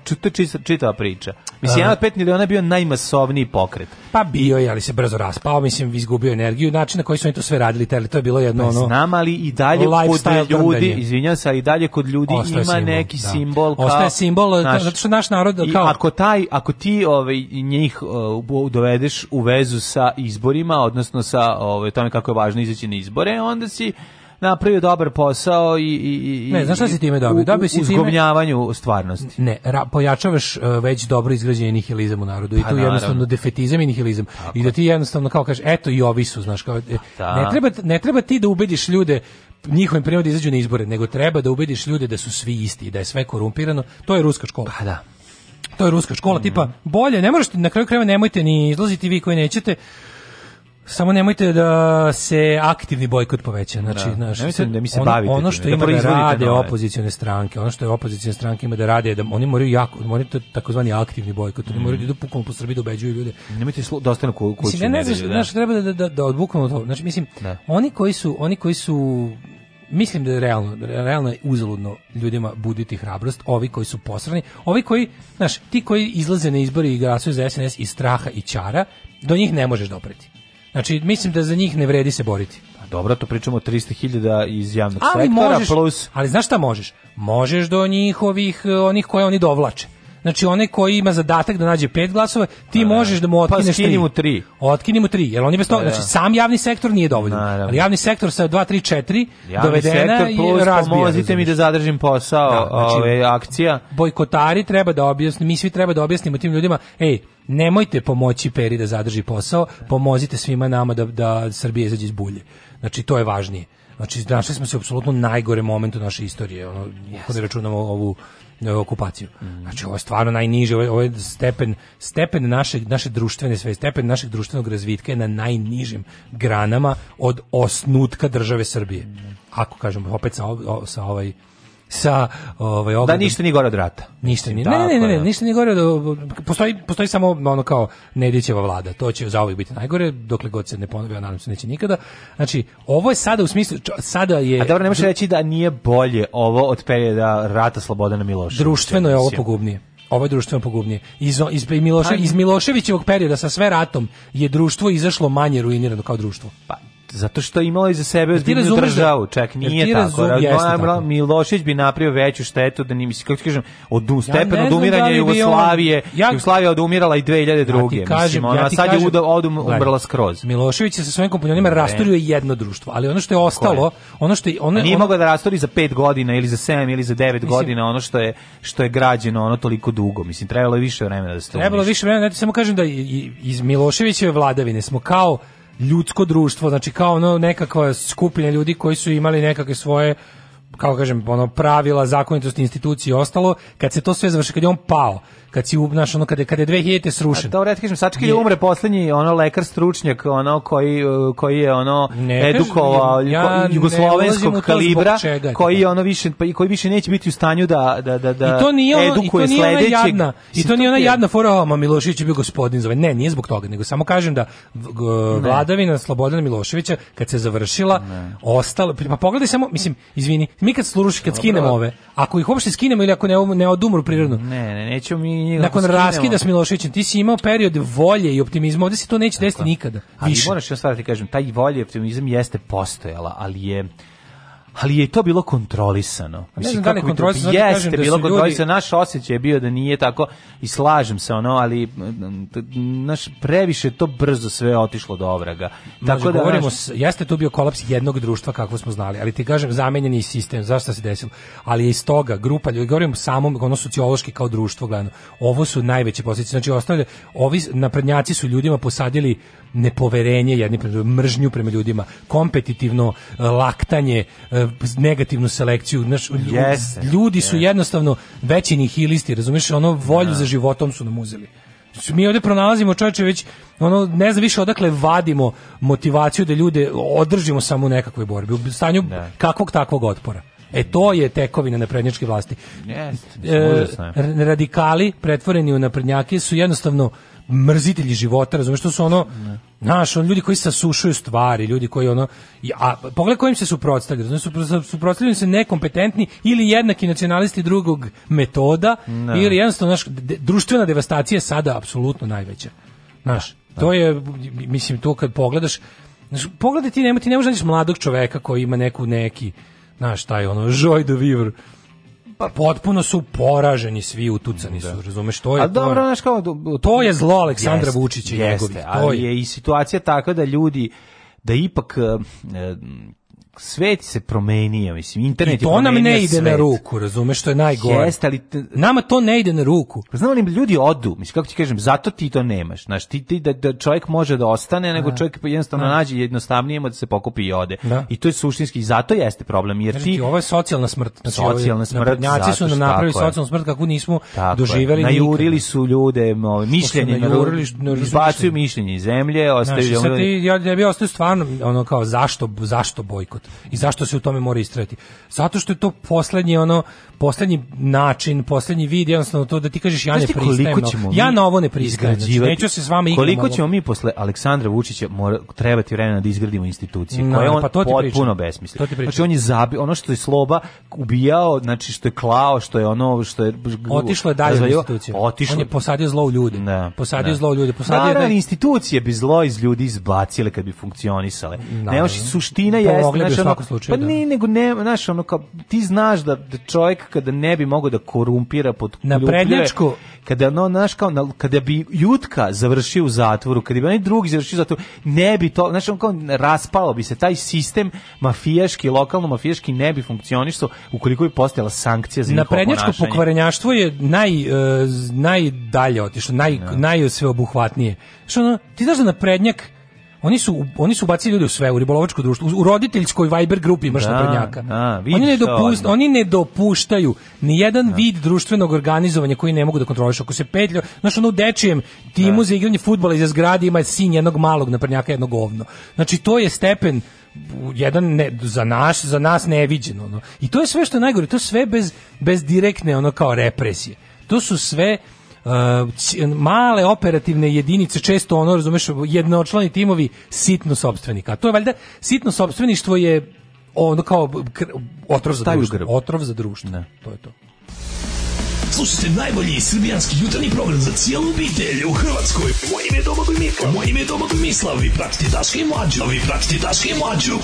čitava priča mislim jedan od 5 miliona je bio najmasovniji pokret pa bio je ali se brzo raspao mislim izgubio je energiju, način na koji su oni to sve radili, teli, to je bilo jedno pa ono. Znam, ali i dalje kod ljudi, izvinjam se, i dalje kod ljudi ima simbol, neki da. simbol kao Ostaje simbol da, naš, zato što naš narod i ako taj ako ti ovaj njih uh, dovedeš u vezu sa izborima, odnosno sa ovaj tome kako je važno izaći na izbore, onda si napravio dobar posao i i i Ne, znaš šta si time dobio? Dobio si izgubnjavanju stvarnosti. Ne, ra, pojačavaš uh, već dobro izgrađeni nihilizam u narodu pa, i tu naravno. jednostavno defetizam i nihilizam. Tako. I da ti jednostavno kao kažeš, eto i ovi su, znaš, kao e, pa da. ne treba ne treba ti da ubediš ljude njihovim primjerom da izađu na izbore, nego treba da ubediš ljude da su svi isti, da je sve korumpirano. To je ruska škola. Pa da. To je ruska škola, mm tipa bolje, ne možete na kraju krajeva nemojte ni izlaziti vi koji nećete Samo nemojte da se aktivni bojkot poveća. Znači, da. Naš, nemojte, da mi se on, bavite. Ono što da ima da, da rade nove. opozicione stranke, ono što je opozicione stranke ima da rade, da oni moraju jako, moraju to takozvani aktivni bojkot, oni mm. moraju da idu po Srbiji da ubeđuju ljude. Nemojte da ostane ku, kuću. Mislim, ne, ne, znači, da. znači, treba da, da, da, da odbuknemo to. Znači, mislim, da. oni koji su, oni koji su mislim da je realno, realno je uzaludno ljudima buditi hrabrost, ovi koji su posrani, ovi koji, znaš, ti koji izlaze na izbori i glasuju za SNS iz straha i čara, do njih ne možeš dopreti. Znači, mislim da za njih ne vredi se boriti. Pa dobro, to pričamo o 300.000 iz javnog ali sektora možeš, plus... Ali znaš šta možeš? Možeš do njihovih, eh, onih koje oni dovlače. Znači onaj koji ima zadatak da nađe pet glasova, ti A, pa da. možeš da mu pa otkineš pa tri. mu tri. Otkini tri, jer oni je bez toga, pa znači da. sam javni sektor nije dovoljan. Ali javni sektor sa 2 3 4 javni dovedena i razbija. Pomozite mi da zadržim posao, da, znači, ove ovaj, akcija. Bojkotari treba da objasni, mi svi treba da objasnimo tim ljudima, ej, nemojte pomoći Peri da zadrži posao, pomozite svima nama da, da Srbije izađe iz bulje. Znači, to je važnije. Znači, našli smo se u apsolutno najgore momentu naše istorije, ono, yes. računamo ovu e, okupaciju. Mhm. Znači ovo je stvarno najniže, ovo je stepen, stepen naše, naše društvene sve, stepen našeg društvenog razvitka je na najnižim granama od osnutka države Srbije. Mhm. Ako kažemo opet sa, sa ovaj sa ovaj da, ogledom. Da ništa nije gore od rata. Ništa nije. Ne, ne, ne, ne, da. ništa nije gore od postoji postoji samo ono kao Nedićeva vlada. To će zauvijek biti najgore dokle god se ne ponovi, nadam se neće nikada. Znači, ovo je sada u smislu sada je A dobro, ne možeš reći da nije bolje ovo od perioda rata Slobodana Miloševića. Društveno je ovo pogubnije ovo je društveno pogubnije. Iz, iz, Miloše, pa iz Miloševićevog perioda sa sve ratom je društvo izašlo manje ruinirano kao društvo. Pa Zato što je imala iza sebe ozbiljnu da- državu, čak nije tako. tako. Milošević bi napravio veću štetu da ni mislim kako kažem od ja stepen odumiranja da bi Jugoslavije. On, ja, Jugoslavija odumirala i 2002. Ja kažem, mislim, ona ja sad kažem, je uda, odum, umrla skroz. Milošević je sa svojim kompanjonima rasturio jedno društvo, ali ono što je ostalo, ono što je ono, nije mogao da rastori za 5 godina ili za 7 ili za 9 godina ono što je što je građeno ono toliko dugo. Mislim trebalo je više vremena da se to. Trebalo više vremena, ja samo kažem da iz Miloševićeve vladavine smo kao ljudsko društvo, znači kao ono nekakva skupina ljudi koji su imali nekakve svoje kao kažem, ono pravila, zakonitosti, institucije i ostalo, kad se to sve završi, kad je on pao, kad si ubnaš ono kada kada je 2000 srušen. A to red kažem sački je umre poslednji ono lekar stručnjak ono koji uh, koji je ono ne, edukovao ja jugoslovenskog kalibra čega, koji je ono više pa koji više neće biti u stanju da da da da I to nije ono, edukuje i to nije ona jadna i to nije ona jadna foroma Milošević je bio gospodin zove. Ne, nije zbog toga, nego samo kažem da vladavina Slobodana Miloševića kad se završila, ostalo pa pogledaj samo, mislim, izvini, mi kad slušamo kad skinemo ove, ako ih uopšte skinemo ili ako ne ne odumru prirodno. Ne, ne, nećemo mi njega nakon raskida s Miloševićem ti si imao period volje i optimizma ovde se to neće desiti nikada ali moraš ja sad ti kažem taj volje i optimizam jeste postojala ali je ali je to bilo kontrolisano. Mislim, ne znam da li kontrolisano, to... Da jeste, da bilo kontrolisano, ljudi... naš osjećaj je bio da nije tako i slažem se ono, ali naš previše to brzo sve otišlo do ovraga. Tako Može, da govorimo, naš... jeste to bio kolaps jednog društva kako smo znali, ali ti kažem zamenjeni sistem, zašto se desilo? Ali je iz toga grupa ljudi, govorim samom ono sociološki kao društvo gledano. Ovo su najveće posljedice. Znači ostavlja ovi naprednjaci su ljudima posadili nepoverenje jedni prema mržnju prema ljudima, kompetitivno eh, laktanje, eh, negativnu selekciju. Znaš, ljudi, yes, ljudi yes. su jednostavno veći nihilisti, razumiješ, ono volju yeah. Da. za životom su nam uzeli. Znači, mi ovdje pronalazimo čovječe već, ono, ne znam više odakle vadimo motivaciju da ljude održimo samo u nekakvoj borbi, u stanju yeah. Da. kakvog takvog otpora. E to je tekovina naprednjačke vlasti. Yes, e, radikali pretvoreni u naprednjake su jednostavno mrzitelji života, razumiješ, to su ono, Naš, on ljudi koji sasušuju stvari, ljudi koji ono a pogledaj kojim se suprotstavljaju. Znači su suprotstavljaju se nekompetentni ili jednaki nacionalisti drugog metoda no. ili jednostavno naš društvena devastacija je sada apsolutno najveća. Naš, da. to je mislim to kad pogledaš znaš, pogledaj ti nema ti ne možeš da mladog čoveka koji ima neku neki naš taj ono joy de vivre pa potpuno su poraženi svi, utucani da. su, razumeš, to je A to. dobro, znaš kao to je zlo Aleksandra Vučića i njegovih. To ali je i situacija takva da ljudi da ipak eh, eh, svet se promenio, mislim, internet I to nam ne ide svet. na ruku, razumeš, što je najgore. Jeste, ali nama to ne ide na ruku. Pa znam li ljudi odu, mislim, kako ti kažem, zato ti to nemaš, znaš, ti, ti da, da čovjek može da ostane, nego da. čovjek jednostavno da. nađe jednostavnije mu da se pokupi i ode. Da. I to je suštinski, zato jeste problem, jer ti... ti ovo je socijalna smrt. Znači, socijalna smrt, zato su nam napravili socijalnu smrt kako nismo tako doživjeli je. Najurili su ljude, mišljenje, najurili, izbacuju mišljenje iz zemlje, ostaju... Znaš, sad ti, ja, ja bi ostao stvarno, ono kao, zašto, zašto bojkot? I zašto se u tome mora istrajati? Zato što je to poslednji ono poslednji način, poslednji vid, jednostavno to da ti kažeš ja ne pristajem. Ja na ovo ne pristajem. Znači, neću se s vama igram. Koliko ćemo ovo. mi posle Aleksandra Vučića mora trebati vremena da izgradimo institucije no, koje on pa to ti potpuno besmisli. Znači on je zabi, ono što je sloba ubijao, znači što je klao, što je ono što je otišlo je dalje institucije. Otišlo. On je posadio zlo u ljude. Ne, da, posadio ne. Da. zlo u ljude. Posadio da Naravno, da... institucije bi zlo iz ljudi izbacile kad bi funkcionisale. Ne, suština je znaš, u slučaju. Da. Pa ni nego ne, znaš, ono kao, ti znaš da, da čovjek kada ne bi mogao da korumpira pod na prednjačku, kada ono, znaš kao na, kada bi Jutka završio u zatvoru, kada bi onaj drugi završio u zatvoru, ne bi to, znaš, on kao raspalo bi se taj sistem mafijaški, lokalno mafijaški ne bi funkcionisao ukoliko bi postala sankcija za na prednjačko pokvarenjaštvo je naj uh, najdalje otišlo, naj ja. Da. najsveobuhvatnije. Što ono, ti znaš da na prednjak Oni su oni su bacili ljude u sve, u ribolovačko društvo, u roditeljskoj Viber grupi baš imaš da, naprednjaka. Da, oni ne dopuštaju, oni ne dopuštaju ni jedan da. vid društvenog organizovanja koji ne mogu da kontrolišu. Ako se petlja, znači ono u dečijem timu da. za igranje fudbala iz zgrade ima sin jednog malog naprednjaka, jedno govno. Znači to je stepen jedan ne, za nas za nas neviđeno ono. i to je sve što je najgore to je sve bez bez direktne ono kao represije to su sve Uh, male operativne jedinice često ono razumeš jednočlani timovi sitno sopstvenika. A to je valjda sitno sopstveništvo je ono kao otrov za društvo, otrov za društvo. Ne. To je to. Slušajte najbolji srbijanski jutarnji program za cijelu obitelj u Hrvatskoj. Moje ime je Domagoj Mislav. Moje ime je Domagoj Mislav. Vi pratite Daške i Mlađu. Vi pratite Daške i Mlađu.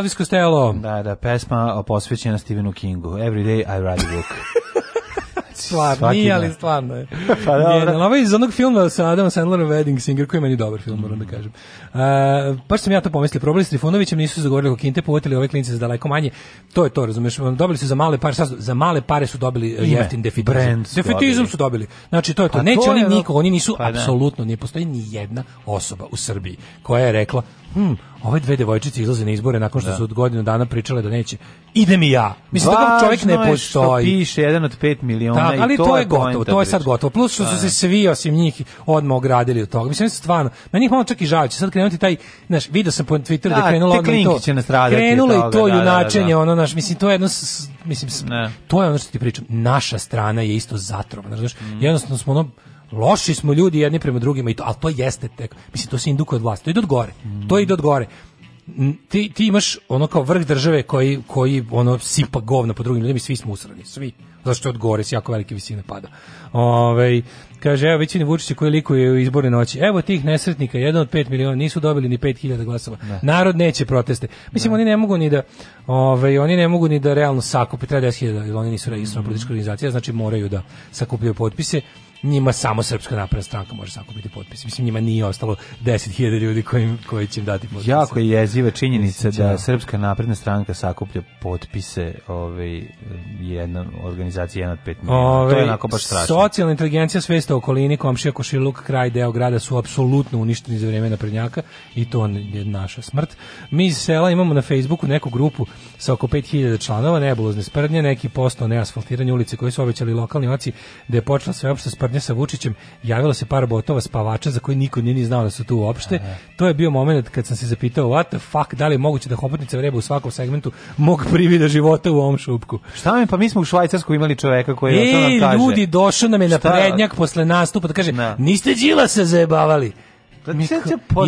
Elvis Costello. Da, da, pesma posvećena Stephenu Kingu. Every day I write a book. stvarno, nije, ali stvarno je. pa da, Ovo je iz onog filma sa Adam Sandlerom Wedding Singer, koji je meni dobar film, moram da mm. kažem. Uh, baš sam ja to pomislio, probali s Trifunovićem, nisu se zagovorili kako Kinte, povotili ove klinice za daleko manje. To je to, razumeš, dobili su za male pare, sad, za male pare su dobili e, Ime, jeftin defetizam. Brand defetizam su dobili. Znači, to je pa to. Pa Neće to oni nikog, oni nisu, pa da. apsolutno, nije postoji ni jedna osoba u Srbiji koja je rekla, hm, ove dve devojčice izlaze na izbore nakon što da. su od godinu dana pričale da neće. Idem i ja. Mislim da čovjek ne postoji. Što piše jedan od 5 miliona da, ali i to, to je gotovo, to je sad gotovo. Plus što su da. se svi osim njih odmah ogradili od toga. Mislim stvarno, meni ih malo čak i žao, će sad krenuti taj, znaš, video sam po Twitteru da, da krenulo ono to. Će krenulo i to da, da, junačenje, ono naš, mislim to je jedno mislim ne. to je ono što ti pričam. Naša strana je isto zatrovana, znaš. Mm. Jednostavno smo ono Loši smo ljudi jedni prema drugima i to, ali to jeste tek, mislim, to se indukuje od vlasti, to ide od gore, mm. to ide od gore. Ti, ti imaš ono kao vrh države koji, koji ono sipa govna po drugim ljudima i svi smo usrani, svi zašto od gore s jako velike visine pada. Ovaj kaže, evo većini Vučića koji likuje u izborne noći. Evo tih nesretnika, jedan od 5 miliona, nisu dobili ni 5000 glasova. Ne. Narod neće proteste. Mislim, ne. oni ne mogu ni da ovaj oni ne mogu ni da realno sakupe, 30.000, jer oni nisu registrana mm -hmm. politička organizacija, znači moraju da sakupljaju potpise njima samo Srpska napredna stranka može sakupiti potpise. Mislim, njima nije ostalo 10.000 ljudi koji, koji će im dati potpise. Jako je jeziva činjenica da, da Srpska napredna stranka sakuplja potpise ovaj, jedna organizacija organizacija jedan od pet miliona. to je onako baš strašno. Socijalna inteligencija, svesta okolini, komšija, košiluk, kraj, deo grada su apsolutno uništeni za vreme prednjaka i to je naša smrt. Mi iz sela imamo na Facebooku neku grupu sa oko 5000 članova, nebulozne sprdnje, neki posto neasfaltiranje ulice koje su obećali lokalni oci, da je počela sve opšte sprdnje sa Vučićem, javilo se par botova spavača za koje niko nije ni znao da su tu uopšte. To je bio moment kad sam se zapitao, what the fuck, da li je moguće da hobotnica vreba u svakom segmentu mog privida života u ovom šupku. Šta mi, pa mi smo u Švajcarsku imali čoveka koji e, to nam kaže. ljudi, došao nam je na prednjak posle nastupa da kaže, na. niste džila se zajebavali. Da, mi,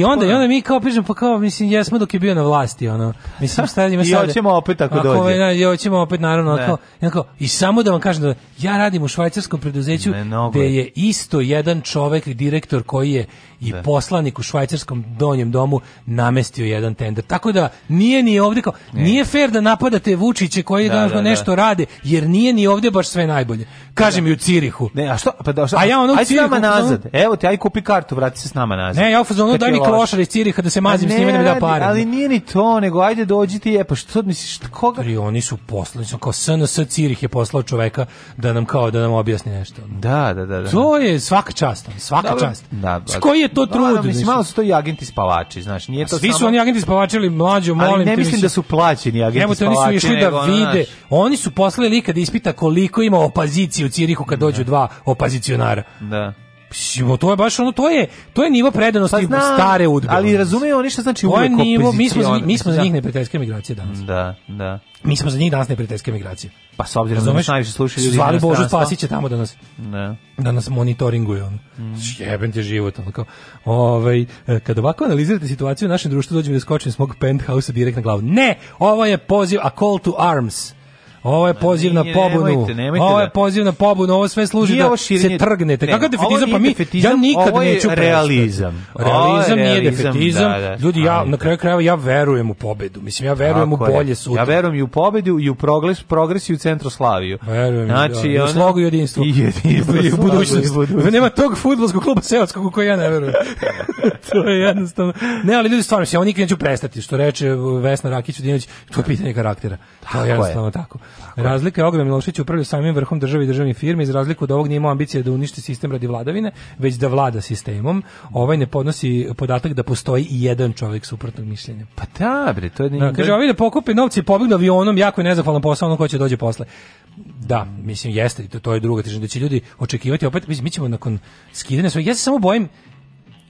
I onda i onda mi kao pišemo pa kao mislim jesmo dok je bio na vlasti ono. Mislim šta ima sad. I hoćemo opet tako ako dođe. Ovaj, na, I hoćemo opet naravno ne. kao, jednako, i samo da vam kažem da ja radim u švajcarskom preduzeću gde je isto jedan čovek direktor koji je i da. poslanik u švajcarskom donjem domu namestio jedan tender. Tako da nije ni ovde kao, ne. nije fair da napadate Vučiće koji da, da, nešto da. rade, jer nije ni ovde baš sve najbolje. Kaže mi da. u Cirihu. Ne, a što? Pa da, šta, a ja ono aj Cirihu, s nama nazad. Evo ti, aj kupi kartu, vrati se s nama nazad. Ne, ja ufazonu daj mi klošar iz Ciriha da se pa mazim ne, s njima da mi da pare. Ali nije ni to, nego ajde dođi ti je, pa što misliš, koga? I oni su poslali, su kao SNS Cirih je poslao čoveka da nam kao da nam objasni nešto. Da, da, da. da. To je svaka čast, svaka čast. Da, da, koji je to pa, trud. Naravno, mislim, malo su to i agenti spavači, znaš, nije to Svi su oni agenti spavači ili mlađo, molim Ali ne mislim da su plaćeni agenti Nemo, spavači. oni su išli da vide. Oni su poslali lika da ispita koliko ima opozicije u Cirihu kad da. dođu dva opozicionara. Da to je baš ono to je to je nivo predanosti pa znam, stare udbe. Ali razumeju oni šta znači uvek nivo, mi smo mi smo za da. njih neprijateljske migracije danas. Da, da. Mi smo za njih danas neprijateljske migracije. Pa s obzirom da Razumeš? da najviše slušaju ljudi. Zvali Božu Spasića tamo da nas. Da. Da nas monitoringuje on. Mm. Jeben te život ono kao. Ovaj e, kad ovako analizirate situaciju u našem društvu dođemo da skočimo s mog penthouse direkt na glavu. Ne, ovo je poziv a call to arms. Ovo je poziv na pobunu. Nemojte, nemojte ovo je da- poziv na pobunu, ovo sve služi da se trgnete. Kakav defetizam? Pa mi, ja nikad neću realizam. Realizam nije defetizam. Da, da. Ljudi, ja na kraju krajeva ja verujem u pobedu. Mislim, ja verujem u bolje sutra. Ja verujem i u pobedu i u progres, progres i u centroslaviju. Verujem. Znači, ja, slogu i jedinstvo. I jedinstvo. I u budućnosti. Nema tog futbolskog kluba seoskog u koji ja ne verujem. to je jednostavno. Ne, ali ljudi, stvarno, ja nikad neću prestati. Što reče Vesna Rakić-Udinović, to je pitanje karaktera. To je jednostavno tako. Razlika je ogromna. Milošić upravlja samim vrhom države i državnih firmi, iz razliku od ovog nije imao ambicije da uništi sistem radi vladavine, već da vlada sistemom. Ovaj ne podnosi podatak da postoji i jedan čovjek suprotnog mišljenja. Pa da, bre, to je... Da, da kaže, ovaj da pokupi novci i pobegnu avionom, jako je nezahvalan posao, ono ko će dođe posle. Da, mislim, jeste, to, to je druga tižina, da će ljudi očekivati, opet, mislim, mi ćemo nakon skidanja svoje, ja se samo bojim,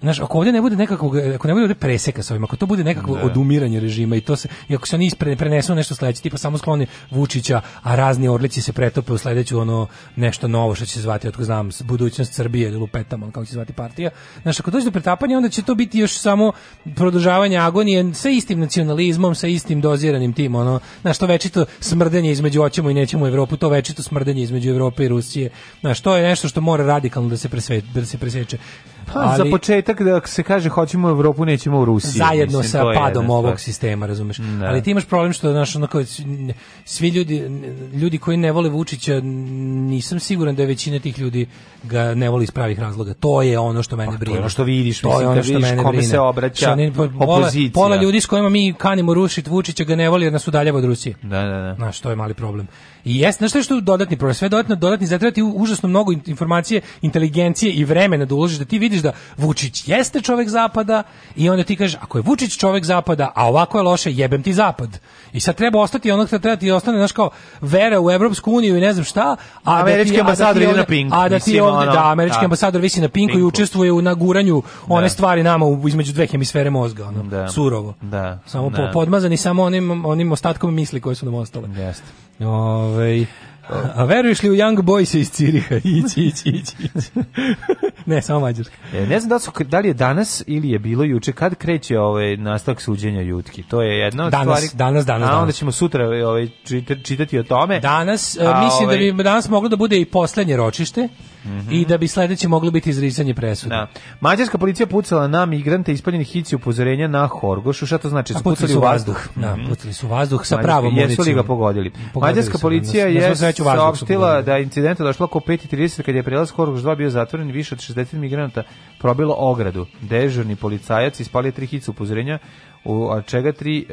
znaš, ako ovde ne bude nekakvog, ako ne bude ovdje preseka s ovim, ako to bude nekakvo da. odumiranje režima i to se, i ako se oni ispre, prenesu nešto sledeće, tipa samo skloni Vučića, a razni orlici se pretope u sledeću ono nešto novo što će se zvati, otko znam, budućnost Srbije ili lupetamo, kako će se zvati partija. Znaš, ako dođe do pretapanja, onda će to biti još samo produžavanje agonije sa istim nacionalizmom, sa istim doziranim tim, ono, znaš, to večito smrdenje između oćemo i nećemo u Evropu, to večito smrdenje između Evrope i Rusije. Znaš, to je nešto što mora radikalno da se, presve, da se preseče. Pa, ali, za početak da se kaže hoćemo u Evropu, nećemo u Rusiju. Zajedno mislim, sa padom je, ovog sistema, razumeš. Da. Ali ti imaš problem što znaš, onako, svi ljudi, ljudi koji ne vole Vučića, nisam siguran da je većina tih ljudi ga ne voli iz pravih razloga. To je ono što mene pa, brine. To je ono što vidiš, to mislim, je ono što vidiš mene kome brine. se obraća ne, pola, pola, ljudi s kojima mi kanimo rušiti Vučića ga ne voli jer nas udaljava od Rusije. Da, da, da. Znaš, to je mali problem. I jes, znaš što je što dodatni problem? Sve dodatno, dodatni zatrati užasno mnogo informacije, inteligencije i vremena da uložiš da ti vidiš vidiš da Vučić jeste čovjek zapada i onda ti kažeš ako je Vučić čovjek zapada, a ovako je loše, jebem ti zapad. I sad treba ostati onog što treba da ti ostane, znaš kao vera u Evropsku uniju i ne znam šta, a da američki da ambasador ide na pinku. A da ti ovde, da, američki da. ambasador visi na pinku, pinku, i učestvuje u naguranju one da. stvari nama u, između dve hemisfere mozga, ono, da. surovo. Da. Samo podmazani samo onim onim ostatkom misli koje su nam ostale. Jeste. Ovaj A veruješ li u Young Boys iz Ciriha? Ići, ići, ići. ne, samo Mađarska. E, ne znam da, su, da li je danas ili je bilo juče, kad kreće ovaj nastavak suđenja Jutki? To je jedna od danas, Danas, danas, A onda ćemo sutra ovaj, čitati o tome. Danas, e, a, mislim ovaj... da bi ovaj- danas moglo da bude i poslednje ročište i da bi sledeće moglo biti izricanje presude. Da. Mađarska policija pucala na migrante ispaljenih hici upozorenja na Horgošu. Šta to znači? Su pucali, su u vazduh. Da, mhm. pucali su u vazduh sa pravom municijom. Jesu li ga pogodili? pogodili Mađarska policija da da je saopštila da je došlo oko 5:30 kad je prelaz Horgoš 2 bio zatvoren više od 60 migranata probilo ogradu. Dežurni policajac ispalio tri hice upozorenja u a čega tri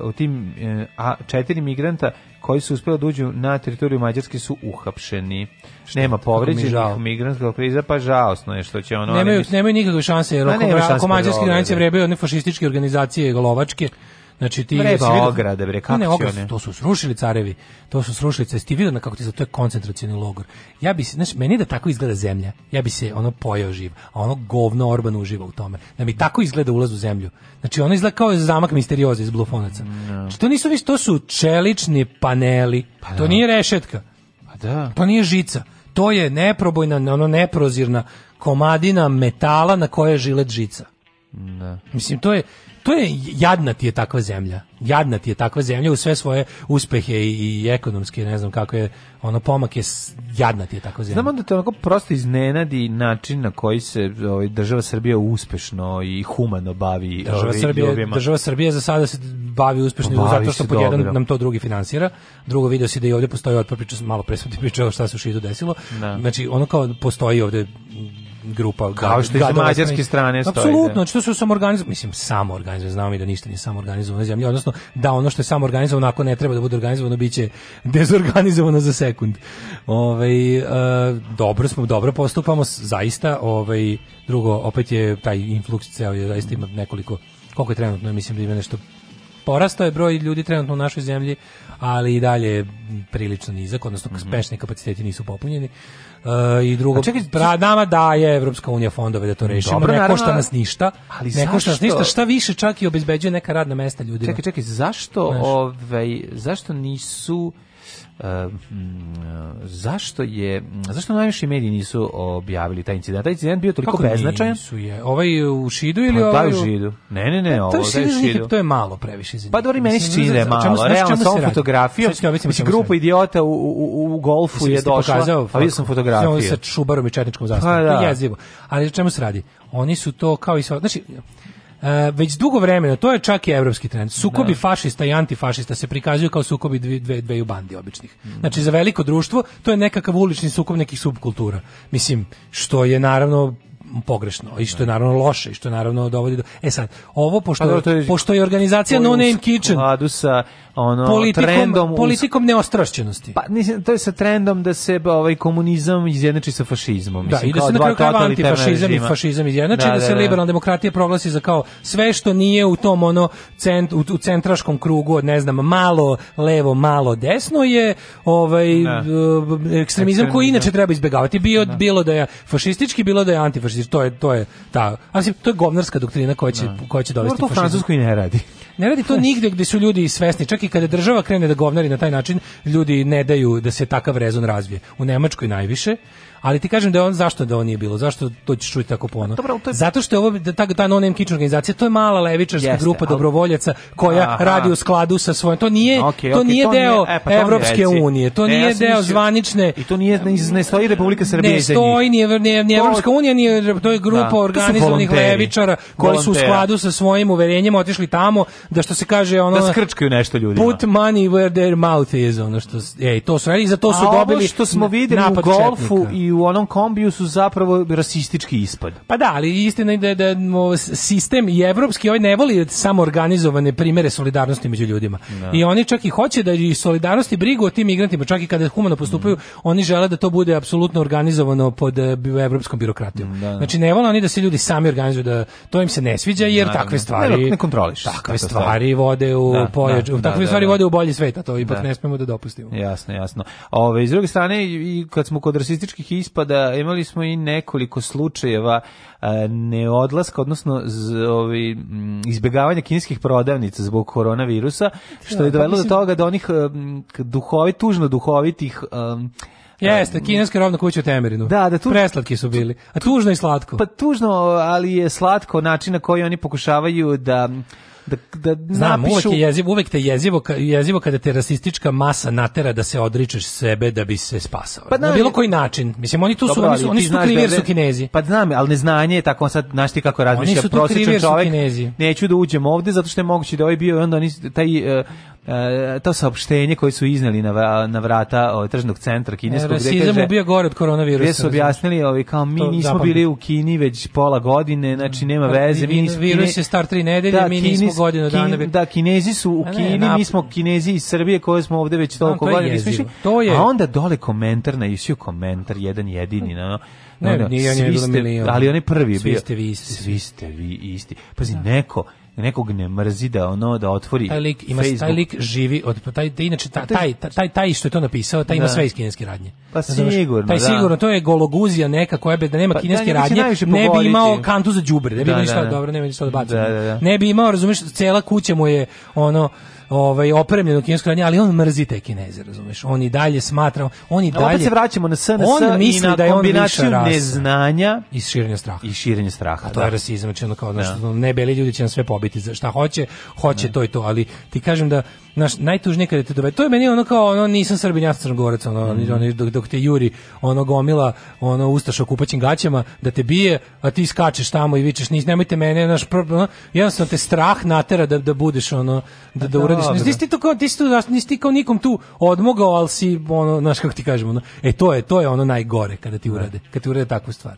uh, u tim uh, a četiri migranta koji su uspeli da uđu na teritoriju Mađarske su uhapšeni. Šta, Nema povređenih migrantskog kriza, pa žalosno je što će ono... Nemaju, ali... nemaju nikakve šanse, jer oko, šanse oko mađarske granice vrebe one fašističke organizacije golovačke, Znači ti bre, da ograde bre kako ne, ograde, to su srušili carevi. To su srušili ceste. Ti vidio na kako ti za to je koncentracioni logor. Ja bi se znači meni da tako izgleda zemlja. Ja bi se ono pojeo živ, a ono govno Orban uživa u tome. Da mi tako izgleda ulaz u zemlju. Znači ono izgleda kao zamak misterioza iz blufonaca. No. Da. Znači, to nisu više to su čelični paneli. Pa to da. nije rešetka. Pa da. To nije žica. To je neprobojna, ono neprozirna komadina metala na kojoj je žilet žica. Da. Mislim, to je, to je jadna ti je takva zemlja. Jadna ti je takva zemlja u sve svoje uspehe i, i ekonomske, ne znam kako je, ono pomak je jadna ti je takva zemlja. Znamo da te onako prosto iznenadi način na koji se ovaj, država Srbija uspešno i humano bavi država ovaj, Srbija, ljubima. Država Srbija za sada se bavi uspešno bavi zato što pod jedan nam to drugi finansira. Drugo video se da i ovdje postoji otpor priča, malo pre sam ti pričao šta se u Šidu desilo. Da. Znači ono kao postoji ovdje grupa kao što iz mađarske strane stoji. Apsolutno, što da. znači, su samoorganizovan, mislim samoorganizovan, znamo mi da ništa nije samoorganizovano na zemlji, odnosno da ono što je samoorganizovano ako ne treba da bude organizovano biće dezorganizovano za sekund. Ovaj e, dobro smo, dobro postupamo zaista, ovaj drugo opet je taj influx ceo je zaista ima nekoliko koliko je trenutno, mislim da ima nešto porastao je broj ljudi trenutno u našoj zemlji, ali i dalje je prilično nizak, odnosno mm -hmm. kapaciteti nisu popunjeni. Uh, i drugo čekaj, pra, nama daje Evropska unija fondove da to rešimo. Dobro, ne naravno, košta nas ništa. Ali ne košta nas ništa, šta više čak i obezbeđuje neka radna mesta ljudima. Čekaj, čekaj, zašto ovaj zašto nisu zašto je zašto najviše mediji nisu objavili taj incident? Taj incident bio toliko Kako beznačajan. Nisu je. Ovaj u Šidu ili pa, ovaj u Šidu? Ne, ne, ne, pa, to, ovo je Šidu. To je malo previše za njih. Pa dobro, meni se čini da je malo. Realno sa ovom mislim, grupa idiota u, u, u golfu je došla. A vidio sam fotografiju. Sa čubarom i četničkom zastavom. Pa, to je da. jezivo. Ali čemu se radi? Oni su to kao i sve, znači Eh, već dugo vremena, to je čak i evropski trend, sukobi da. fašista i antifašista se prikazuju kao sukobi dve, dveju bandi običnih. Znači, za veliko društvo to je nekakav ulični sukob nekih subkultura. Mislim, što je naravno pogrešno i što je da. naravno loše i što je naravno dovodi do E sad, ovo pošto pa, je, pošto je organizacija No Name Kitchen, sa ono politikom, trendom politikom neostrašćenosti. Pa mislim to je sa trendom da se ovaj komunizam izjednači sa fašizmom, da, i da se na kraju krajeva antifašizam i fašizam izjednači, da, da, da se da. liberalna demokratija proglasi za kao sve što nije u tom ono cent, u, u centraškom krugu od ne znam malo levo, malo desno je ovaj da. eh, ekstremizam koji inače treba izbegavati, bio da. bilo da je fašistički, bilo da je antifašistički, to je to je ta, ali to je govnarska doktrina koja će koja će dovesti fašizam. To Francuskoj ne radi ne radi to nigde gde su ljudi svesni. Čak i kada država krene da govnari na taj način, ljudi ne daju da se takav rezon razvije. U Nemačkoj najviše, Ali ti kažem da je on zašto da on nije bilo, zašto to ćeš čuti tako puno? je... Zato što je ovo da, ta ta non name kitchen organizacija, to je mala levičarska Jeste, grupa ali... dobrovoljaca koja Aha. radi u skladu sa svojim. To nije okay, to nije to deo nije, e, pa Evropske unije, to ne, nije ja deo mislio, zvanične. I to nije ne, ne stoji Republika Srbije ne stoji, ni ni nije Evropska unija, nije to je grupa da, organizovanih levičara koji su u skladu sa svojim uverenjem otišli tamo da što se kaže ono da skrčkaju nešto ljudi. Put money where their mouth is, ono što ej, to su, i za to su dobili što smo videli u golfu i i u onom kombiju su zapravo rasistički ispad. Pa da, ali istina je da, da, sistem i evropski ovaj ne voli samo organizovane primere solidarnosti među ljudima. Da. I oni čak i hoće da i solidarnosti brigu o tim migrantima, čak i kada humano postupaju, mm. oni žele da to bude apsolutno organizovano pod e, evropskom birokratijom. Da, znači ne vole oni da se ljudi sami organizuju, da to im se ne sviđa jer takve stvari ne, ne kontroliš. Takve stvari vode u da, polje, da, da, takve stvari vode u bolji sveta, to ipak ne smemo da dopustimo. Jasno, jasno. Ove, iz druge strane, i kad smo kod rasističkih ispada, imali smo i nekoliko slučajeva e, neodlaska, odnosno z, ovi, izbjegavanja kineskih prodavnica zbog koronavirusa, što da, je dovelo do toga da onih e, duhovi, tužno duhovitih um, Jeste, kineska rovna kuća u Temerinu. Da, da tu preslatki su bili. A tužno i slatko. Pa tužno, ali je slatko način na koji oni pokušavaju da da, da Znam, napišu... Uvek, je jezivo, uvek te jezivo, jezivo kada te rasistička masa natera da se odričeš sebe da bi se spasao. Pa, na da, bilo koji način. Mislim, oni tu dobro, su, oni su, oni su da krivi jer su kinezi. Pa znam, ali neznanje je tako, sad, znaš ti kako razmišlja prosječan čovjek. Kinezi. Neću da uđem ovde zato što je moguće da ovaj bio i onda oni, taj uh, E, to saopštenje koje su izneli na, na vrata ovaj, tržnog centra kineskog. E, rasizam ubija gore od koronavirusa. Gde su objasnili ovaj, kao mi to nismo zapamljeno. bili u Kini već pola godine, znači nema pa, veze. Mi nismo, virus je star tri nedelje, da, mi nismo godinu dana. Kin, da, kinezi su u Kini, ne, mi smo kinezi iz Srbije koje smo ovde već toliko godina. To je... A onda dole komentar na isiju komentar, jedan jedini, no, ne, no, nije, nije, ste, ali on je prvi svi bio. Ste vi isti. Svi ste vi isti. Pazi, da. neko nekog ne mrzi da ono da otvori taj lik, ima, Facebook. Taj lik živi od taj da inače taj, pa taj, taj, taj što je to napisao, taj da. ima sve iz kineske radnje. Pa sigurno, taj da. sigurno to je gologuzija neka koja bi da nema pa, da, kineske da, radnje, ne bi imao kantu za đubre, ne bi da, ništa dobro, nema ništa da, da. baci. Ne bi imao, razumeš, cela kuća mu je ono ovaj opremljen opremljeno kinesko ali on mrzi te Kineze, razumeš? On i dalje smatra, on i dalje. Opet se vraćamo na SNS on misli i na da je on kombinaciju rasa. neznanja i širenja straha. I širenja straha. A to da. je rasizam, znači kao znači, ne beli ljudi će nam sve pobiti za šta hoće, hoće ne. Da. to i to, ali ti kažem da naš najtužnije kada te dovede. To je meni ono kao ono nisam Srbin, ja sam Crnogorac, ono, mm. ono dok, dok, te juri ono gomila, ono ustaša kupaćim gaćama da te bije, a ti skačeš tamo i vičeš nis nemojte mene, naš ono, jednostavno te strah natera da da budeš ono da da, da uradiš. Nisi ti, to kao ti si tu, nisi ti kao nikom tu odmogao, al si ono, naš kako ti kažemo, ono, e to je, to je ono najgore kada ti da. urade, kada ti urade takvu stvar.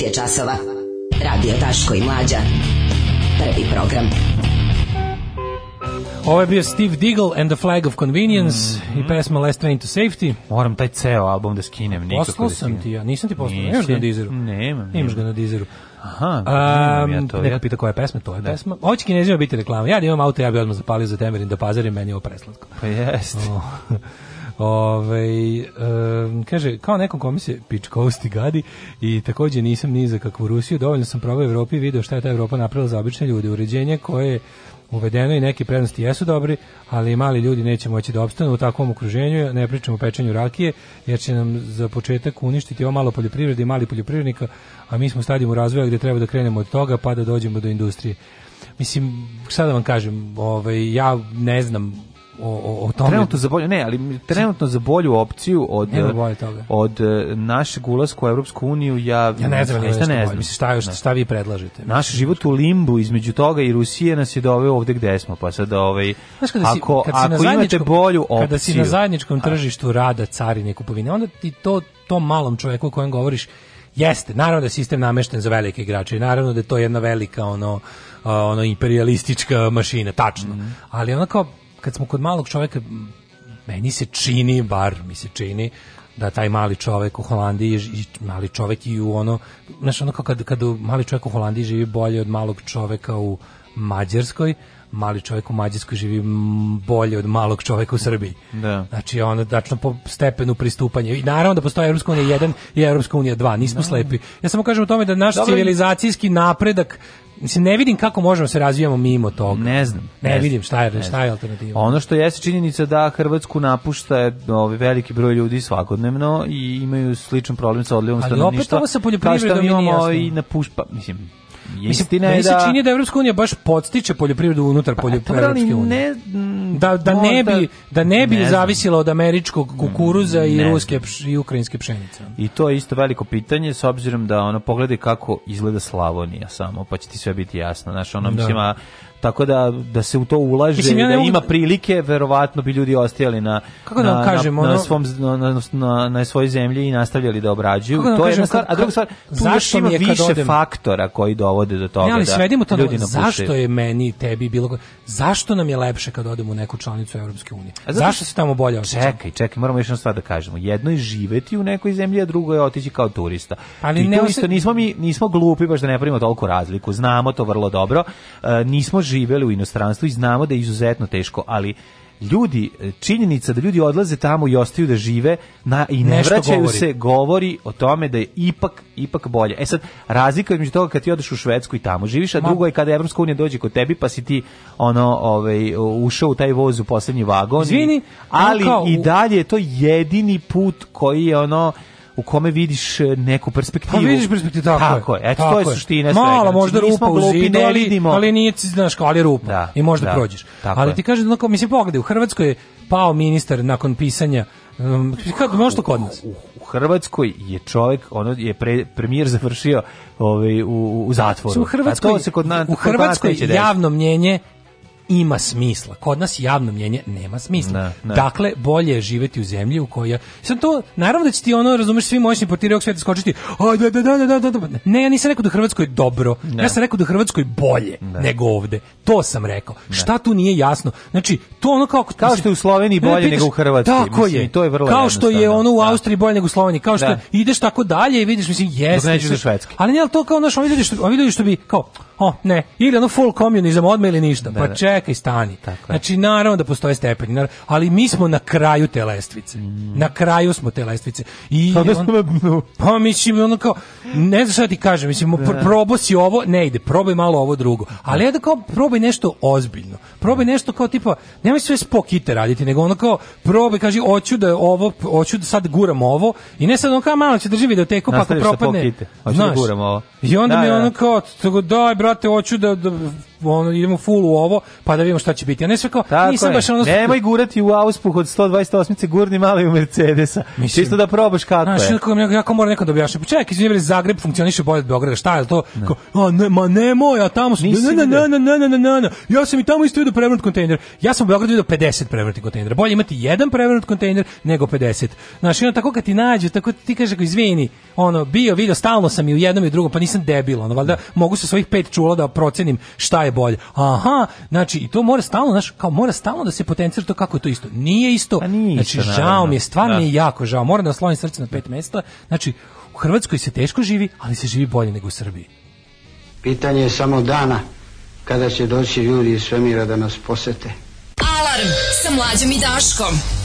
9 je časova. Radio Taško i Mlađa. Prvi program. Ovo je bio Steve Diggle and the Flag of Convenience mm -hmm. i mhm. pesma Last Train to Safety. Moram taj ceo album da skinem. Nikako poslao da sam ti ja, nisam ti poslao, nemaš ga na dizeru. Nemam. Nemaš ga na dizeru. Aha, um, ja to. Neko ja... pita koja je pesma, to je da. pesma. Ovo će kinezima biti reklama. Ja da imam auto, ja bi odmah zapalio za temerin da pazarim, meni je ovo preslatko. Pa jest. Oh. Ove, ovaj, um, kaže, kao nekom kome se pičkosti gadi i takođe nisam ni za kakvu Rusiju, dovoljno sam probao u Evropi i vidio šta je ta Evropa napravila za obične ljude, uređenje koje je uvedeno i neke prednosti jesu dobri, ali mali ljudi neće moći da opstanu u takvom okruženju, ne pričamo o pečenju rakije, jer će nam za početak uništiti ovo malo poljoprivrede i mali poljoprivrednika, a mi smo u stadijumu razvoja gdje treba da krenemo od toga pa da dođemo do industrije. Mislim, sad da vam kažem, ovaj, ja ne znam o, o tome. Trenutno za bolju, ne, ali trenutno za bolju opciju od od e, našeg ulaska u Evropsku uniju ja ja ne znam, šta ne znam, šta još da. šta vi predlažete. Naš život u limbu između toga i Rusije nas je doveo ovde gde smo, pa sad ovaj ako ako imate bolju opciju. Kada si na zajedničkom tržištu rada carine kupovine, onda ti to tom malom čoveku o kojem govoriš Jeste, naravno da je sistem namešten za velike igrače i naravno da je to jedna velika ono ono imperialistička mašina, tačno. Mm -hmm. Ali onako, kad smo kod malog čoveka, meni se čini, bar mi se čini, da taj mali čovek u Holandiji i mali čovek i u ono znači ono kad kad mali čovek u Holandiji živi bolje od malog čoveka u Mađarskoj mali čovek u Mađarskoj živi bolje od malog čoveka u Srbiji. Da. Znači ono dačno po stepenu pristupanja. I naravno da postoji Evropska unija 1 i Evropska unija 2, nismo da. slepi. Ja samo kažem o tome da naš Dobre. civilizacijski napredak mislim ne vidim kako možemo da se razvijamo mimo toga. Ne znam. Ne, ne vidim šta je, šta je alternativa. Ono što jeste činjenica da Hrvatsku napušta ovaj veliki broj ljudi svakodnevno i imaju sličan problem sa odlivom stanovništva. Ali opet ovo sa poljoprivredom imamo i ovaj napušta, mislim, Istina Mislim, je da... se čini da Evropska unija baš podstiče poljoprivredu unutar pa, poljoprivrede unije. Ne, da, da, ne bi, da ne bi ne zavisila od američkog kukuruza ne, i ruske i ukrajinske pšenice. I to je isto veliko pitanje s obzirom da ono pogledaj kako izgleda Slavonija samo, pa će ti sve biti jasno. Znaš, ono, da. mislim, a, tako da da se u to ulaže Mislim, ja da ima prilike verovatno bi ljudi ostajali na kako da na, kažem, na, ono... svom na, na, na, svojoj zemlji i nastavljali da obrađuju da to kažem, je jedna stvar a druga stvar zašto ima više odem... faktora koji dovode do toga ne, ali da svedimo to ljudi zašto je meni tebi bilo zašto nam je lepše kad odemo u neku članicu evropske unije zašto se tamo bolje osećamo čekaj čekaj moramo još jednu stvar da kažemo jedno je živeti u nekoj zemlji a drugo je otići kao turista pa ali I ne to isto, nismo mi nismo glupi baš da ne pravimo toliko razliku znamo to vrlo dobro uh, nismo živeli u inostranstvu i znamo da je izuzetno teško, ali ljudi, činjenica da ljudi odlaze tamo i ostaju da žive na, i ne vraćaju govori. se, govori o tome da je ipak, ipak bolje. E sad, razlika je između toga kad ti odeš u Švedsku i tamo živiš, a Ma. drugo je kada Evropska unija dođe kod tebi, pa si ti ono, ovaj, ušao u taj voz u poslednji vagon. Izvini, ali kao... i dalje je to jedini put koji je ono, u kome vidiš e, neku perspektivu. Pa vidiš perspektivu, tako, tako je. Eto, tako to je suština svega. Mala, znači, možda znači, rupa u zidu, ali, vidimo. ali nije, znaš, kao, ali je rupa. Da, I možda da, prođeš. Ali ti kažeš, onako, mislim, pogledaj, u Hrvatskoj je pao ministar nakon pisanja Um, kako može to kod nas? U, u, Hrvatskoj je čovjek, ono je pre, premijer završio ovaj u, u zatvoru. U Hrvatskoj, se kod nas, u Hrvatskoj javno mnjenje ima smisla. Kod nas javno mnjenje nema smisla. Ne, da, ne. Da. Dakle, bolje je živeti u zemlji u kojoj... Sam to, naravno da će ti ono, razumeš, svi moćni portiri ovog svijeta skočiti, ajde, da, da, da, da, da, da, Ne, ja nisam rekao da u Hrvatskoj je dobro. Ne. Ja sam rekao da u Hrvatskoj bolje nego ovde. To sam rekao. Šta tu nije jasno? Znači, to ono kao... Kao što je u Sloveniji bolje pitaš, nego u Hrvatskoj. Tako mislim, je. To je vrlo kao što je ono u Austriji bolje nego u Sloveniji. Kao što ideš tako dalje i vidiš, mislim, jeste. Ali ne, ali to kao, naš ovi ljudi što, ovi ljudi što bi, kao, o, ne, ili ono full komunizam, odme ili ništa. Pa ček, čekaj, stani. Tako znači, naravno da postoje stepeni, ali mi smo na kraju te lestvice. Mm. Na kraju smo te lestvice. I Sada on, na dnu. Pa mislim, ono kao, ne znam šta da ti kažem, mislim, da. pr probao si ovo, ne ide, probaj malo ovo drugo. Ali ja da kao, probaj nešto ozbiljno. Probaj da. nešto kao tipa, nemoj sve spokite raditi, nego ono kao, probaj, kaži, hoću da ovo, hoću da sad guram ovo, i ne sad ono kao, malo će drži videoteku, pa ako propadne. Hoću da guram ovo. I onda da, mi ono kao, daj brate, hoću da, da ono, idemo full u ovo, pa da vidimo šta će biti. Ja ne sve kao, Tako nisam je. baš ono... Nemoj gurati u auspuh od 128. gurni mali u Mercedesa. Mislim, Čisto da probaš kako znaš, je. Znaš, jako, jako mora neko da objašnje. Pa čekaj, izvinjavili, Zagreb funkcioniše bolje od Beograda. Šta je to? Ne. Kao, a, ne, ma nemoj, a tamo su... Na, na, na, na, na, na, na, na. Ja sam i tamo isto vidio prevrnut kontejner. Ja sam u Beogradu vidio 50 prevrnutih kontejnera. Bolje imati jedan prevrnut kontejner nego 50. Znaš, ono, tako kad ti nađu, tako ti kaže, ako izvini, ono, bio, video, stalno sam i u jednom i u drugom, pa nisam debil, ono, valjda mogu sa svojih pet čula da procenim šta je je bolje. Aha, znači i to mora stalno, znaš, kao mora stalno da se potencira to kako je to isto. Nije isto. Pa nije znači isto, žao mi je, stvarno da. mi je da. jako žao. Mora da slonim srce na pet mesta. Znači u Hrvatskoj se teško živi, ali se živi bolje nego u Srbiji. Pitanje je samo dana kada će doći ljudi iz svemira da nas posete. Alarm sa mlađim i Daškom.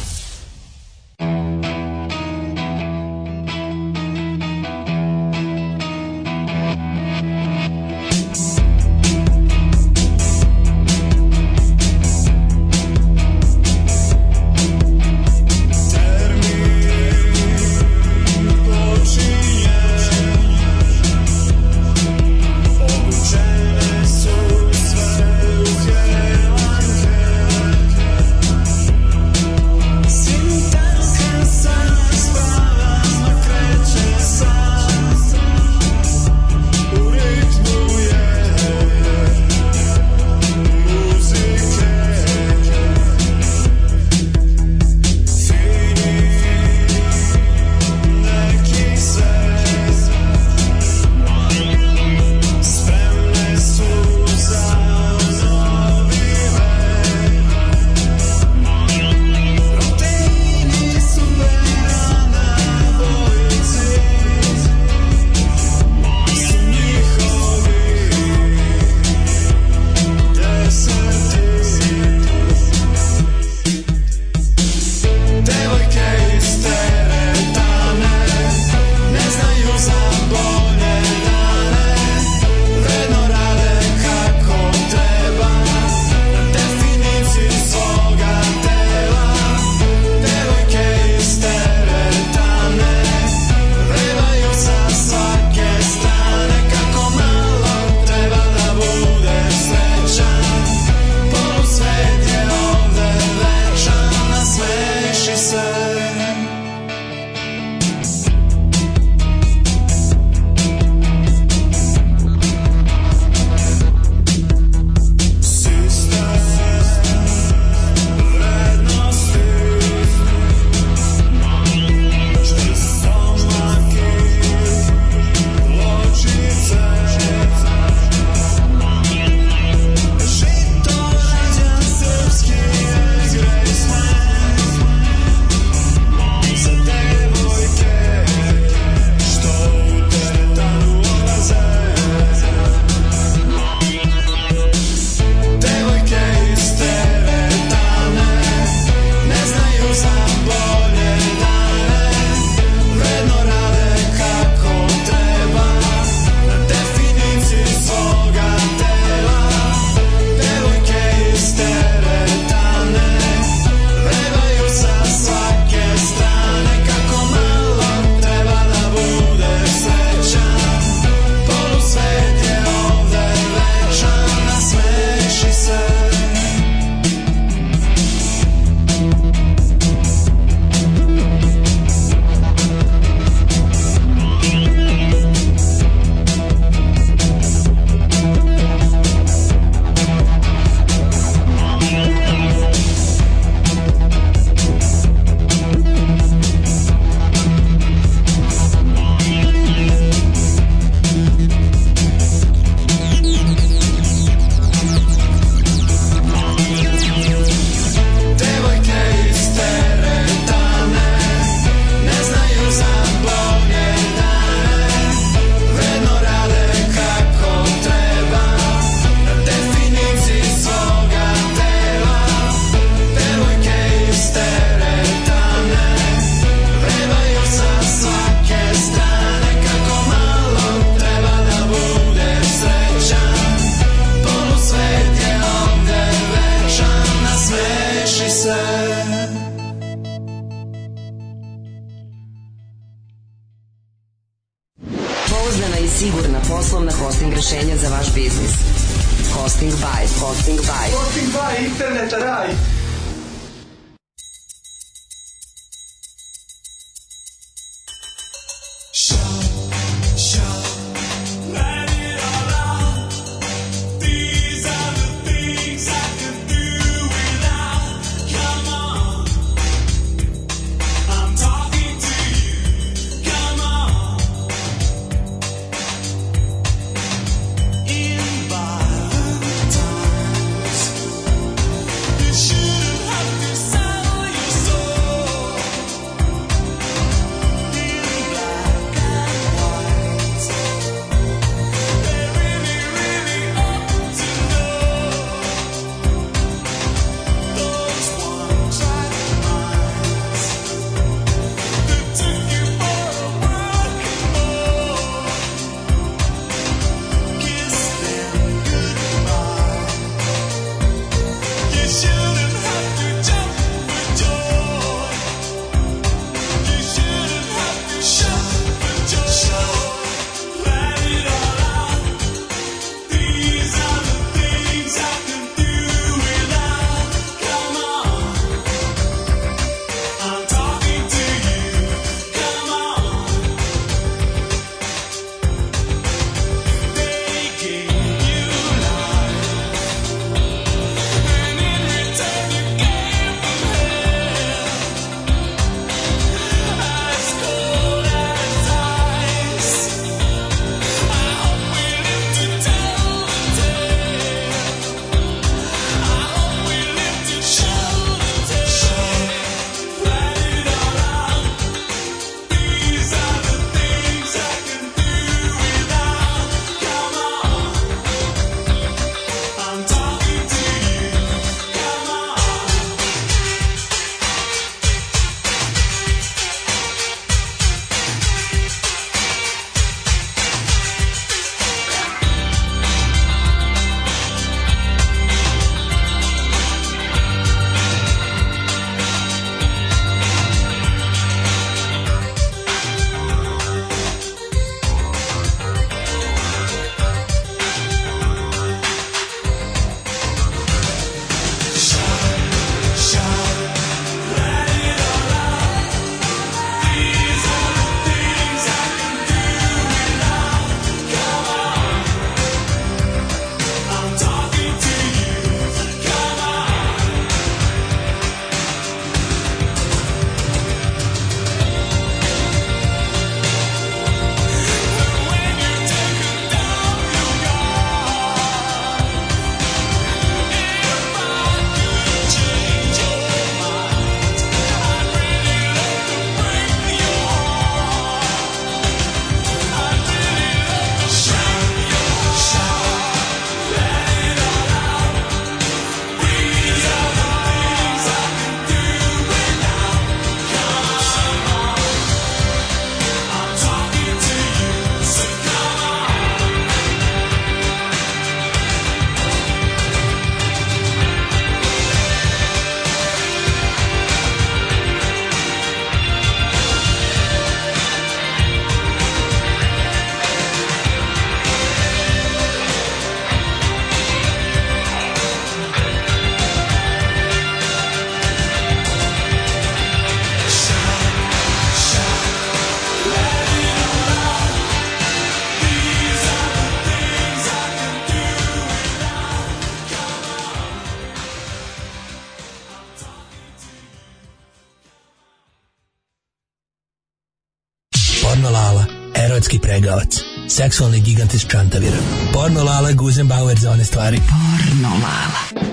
seksualni gigant iz Čantavira. Porno Lala, Guzenbauer za one stvari. Porno Lala.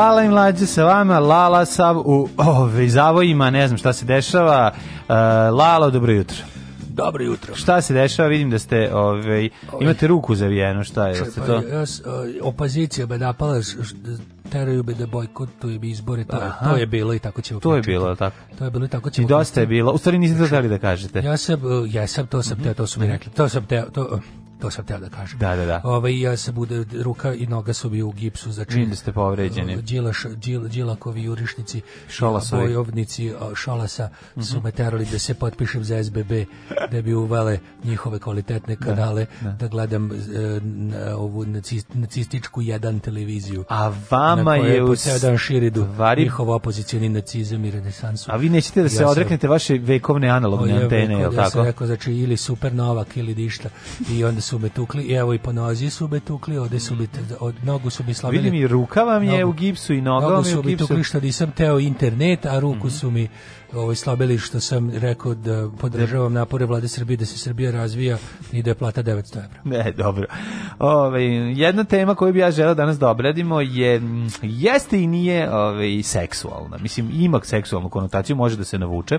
Lala i mlađe sa vama, Lala sav u ove, zavojima, ne znam šta se dešava. Uh, e, Lalo, dobro jutro. Dobro jutro. Šta se dešava? Vidim da ste ovaj imate ruku zavijenu, šta je? Če, pa to? Ja, e, opozicija me napala teraju da bojkotuju izbore, to, to je bilo i tako ćemo. To je bilo, tako. To je bilo i tako znači, ćemo. I dosta je bilo. U stvari niste to da kažete. Ja sam, e, ja sam to sam mm -hmm. te, to su mi rekli. To sam te, to to sam teo da kažem. Da, da, da. Ovaj, ja se bude, ruka i noga su bi u gipsu. Znači, Vidim da ste povređeni. Đilaš, Đil, Đilakovi jurišnici, Šolasovi. bojovnici šalasa mm -hmm. su me terali da se potpišem za SBB, da bi uvele njihove kvalitetne da, kanale, da, da. da gledam e, na, ovu nacist, nacističku jedan televiziju. A vama je u... ceo dan širidu vari... njihov opozicijani nacizam i renesansu. A vi nećete da ja se odreknete vaše vekovne analogne o, antene, je li ja tako? Ja sam rekao, znači, ili supernovak, ili dišta, I onda su me tukli, evo i po nozi su me tukli, ode su mi, mhm. od, nogu su mi slavili. Vidim i ruka vam je nogu, u gipsu i noga vam je u gipsu. Nogu su mi tukli što nisam teo internet, a ruku mm -hmm. su mi ovaj slabili što sam rekao da podržavam da. napore vlade Srbije da se Srbija razvija i da je plata 900 evra. Ne, dobro. Ove, ovaj, jedna tema koju bi ja želeo da danas da obradimo je jeste i nije ove, ovaj, seksualna. Mislim, ima seksualnu konotaciju, može da se navuče,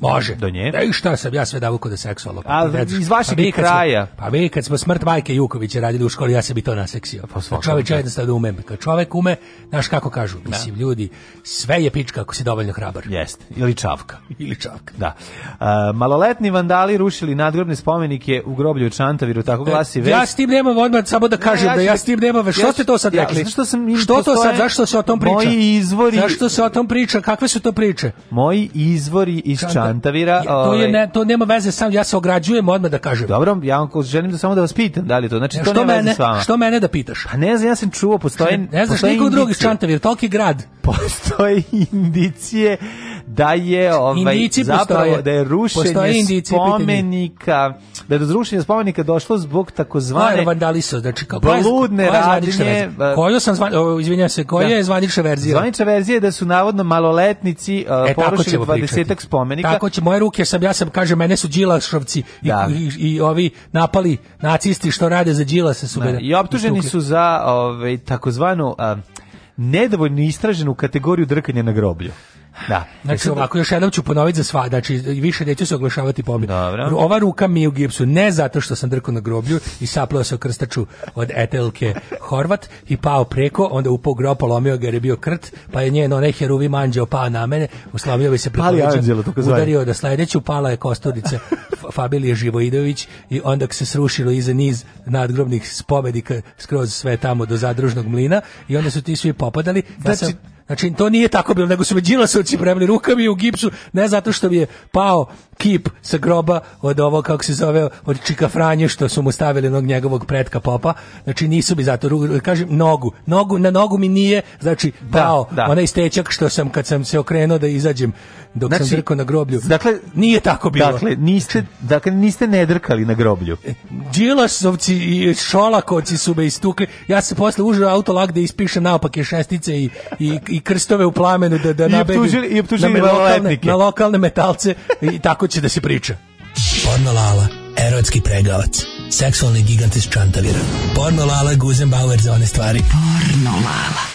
Može. Do nje. Ej, šta sam ja sve davuko da seksualno. A iz vašeg pa kraja. Smo, pa mi kad smo smrt majke Jukovića radili u školi, ja sam i to naseksio. Pa svakako. Čovjek je jednostavno umem. Kad čovjek ume, znaš kako kažu, da. mislim, ljudi, sve je pička ako si dovoljno hrabar. Jeste. Ili čavka. Ili čavka. Da. Uh, maloletni vandali rušili nadgrobne spomenike u groblju Čantaviru, tako da, glasi već. Ja s tim nemam odmah, samo da kažem ja, da ja da ja s tim nemam već. Što ja, ste to sad ja, rekli? Što, sam što to sad, zašto se o tom priča? Moji izvori... Zašto se o tom priča? Kakve su to priče? Moji izvori iz Čantaviru Tantavira. Ja, to, je ovaj- ne, to nema veze sam, ja se ograđujem odmah da kažem. Dobro, ja vam želim da samo da vas pitam, da li to, znači ja, to nema mene, veze s vama. Što mene da pitaš? Pa ne znam, ja sam čuo, postoji... Ne, ne znaš niko drugi iz Čantavira, toliki grad. Postoje indicije da je ovaj zapravo da je rušenje spomenika da je do rušenja spomenika došlo zbog takozvane vandalisa znači kao bludne radnje eh, koju sam zvan, izvinjavam se koja da. je zvanična verzija zvanična verzija je da su navodno maloletnici uh, e, porušili 20 spomenika tako će moje ruke sam ja sam kaže mene su Đilašovci i, da. i, i, ovi napali nacisti što rade za Đilasa su da, i optuženi su za ovaj takozvanu uh, nedovoljno istraženu kategoriju drkanja na groblju. Da. Znači, ovako, e još jednom ću ponoviti za sva, znači, više neću se oglašavati pobjedu. Ova ruka mi je u gipsu, ne zato što sam drko na groblju i saplao se o krstaču od etelke Horvat i pao preko, onda upao grob, polomio ga jer je bio krt, pa je njeno onaj heruvi manđeo pao na mene, uslamio bi se preko udario da sledeću, pala je kosturica Fabilije Živoidović i onda se srušilo iza niz nadgrobnih spomenika skroz sve tamo do zadružnog mlina i onda su ti svi popadali. Ja da znači, sam Znači, to nije tako bilo, nego su me džilasovci premli rukami u gipsu, ne zato što bi je pao kip sa groba od ovo, kako se zove, od Čika Franje, što su mu stavili onog njegovog pretka popa. Znači, nisu bi zato, kažem, nogu. nogu na nogu mi nije, znači, da, pao, da, da. onaj stečak što sam, kad sam se okrenuo da izađem, dok znači, sam drkao na groblju. Dakle, nije tako bilo. Dakle, niste, dakle, niste ne drkali na groblju. E, Đilasovci i Šolakovci su me istukli. Ja se posle užao auto lak da ispišem naopake šestice i, i, i krstove u plamenu da, da I optužili, i optužili na, me, na, lokalne, na lokalne metalce i tako kako će da se priča. Porno Lala, erotski pregavac, seksualni gigant iz Čantavira. Porno Lala, Guzenbauer za one stvari. Porno Lala.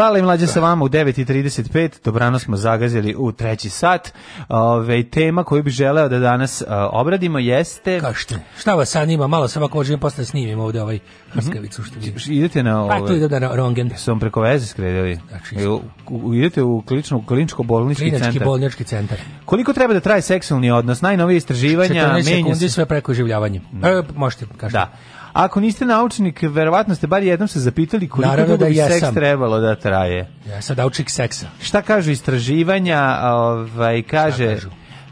Lala i mlađe sa vama u 9.35, dobrano smo zagazili u treći sat. Ove, tema koju bi želeo da danas obradimo jeste... Kašte, šta vas sad ima, malo sam ako možem posle snimim ovde ovaj hrskavicu. Što je. Mhm. Idete na ove... Pa tu idem da na rongen. Sam preko veze skredili. Znači, u, u, idete u kliničko, kliničko bolnički centar. klinički bolnički centar. Koliko treba da traje seksualni odnos? Najnovije istraživanja... 14 sekundi sve preko življavanja. Da. Mm. E, možete, kažete. Da. Ako niste naučnik, verovatno ste bar jednom se zapitali koliko Naravno dugo da bi jesam. seks trebalo da traje. Ja sam naučnik seksa. Šta kažu istraživanja? Ovaj, kaže,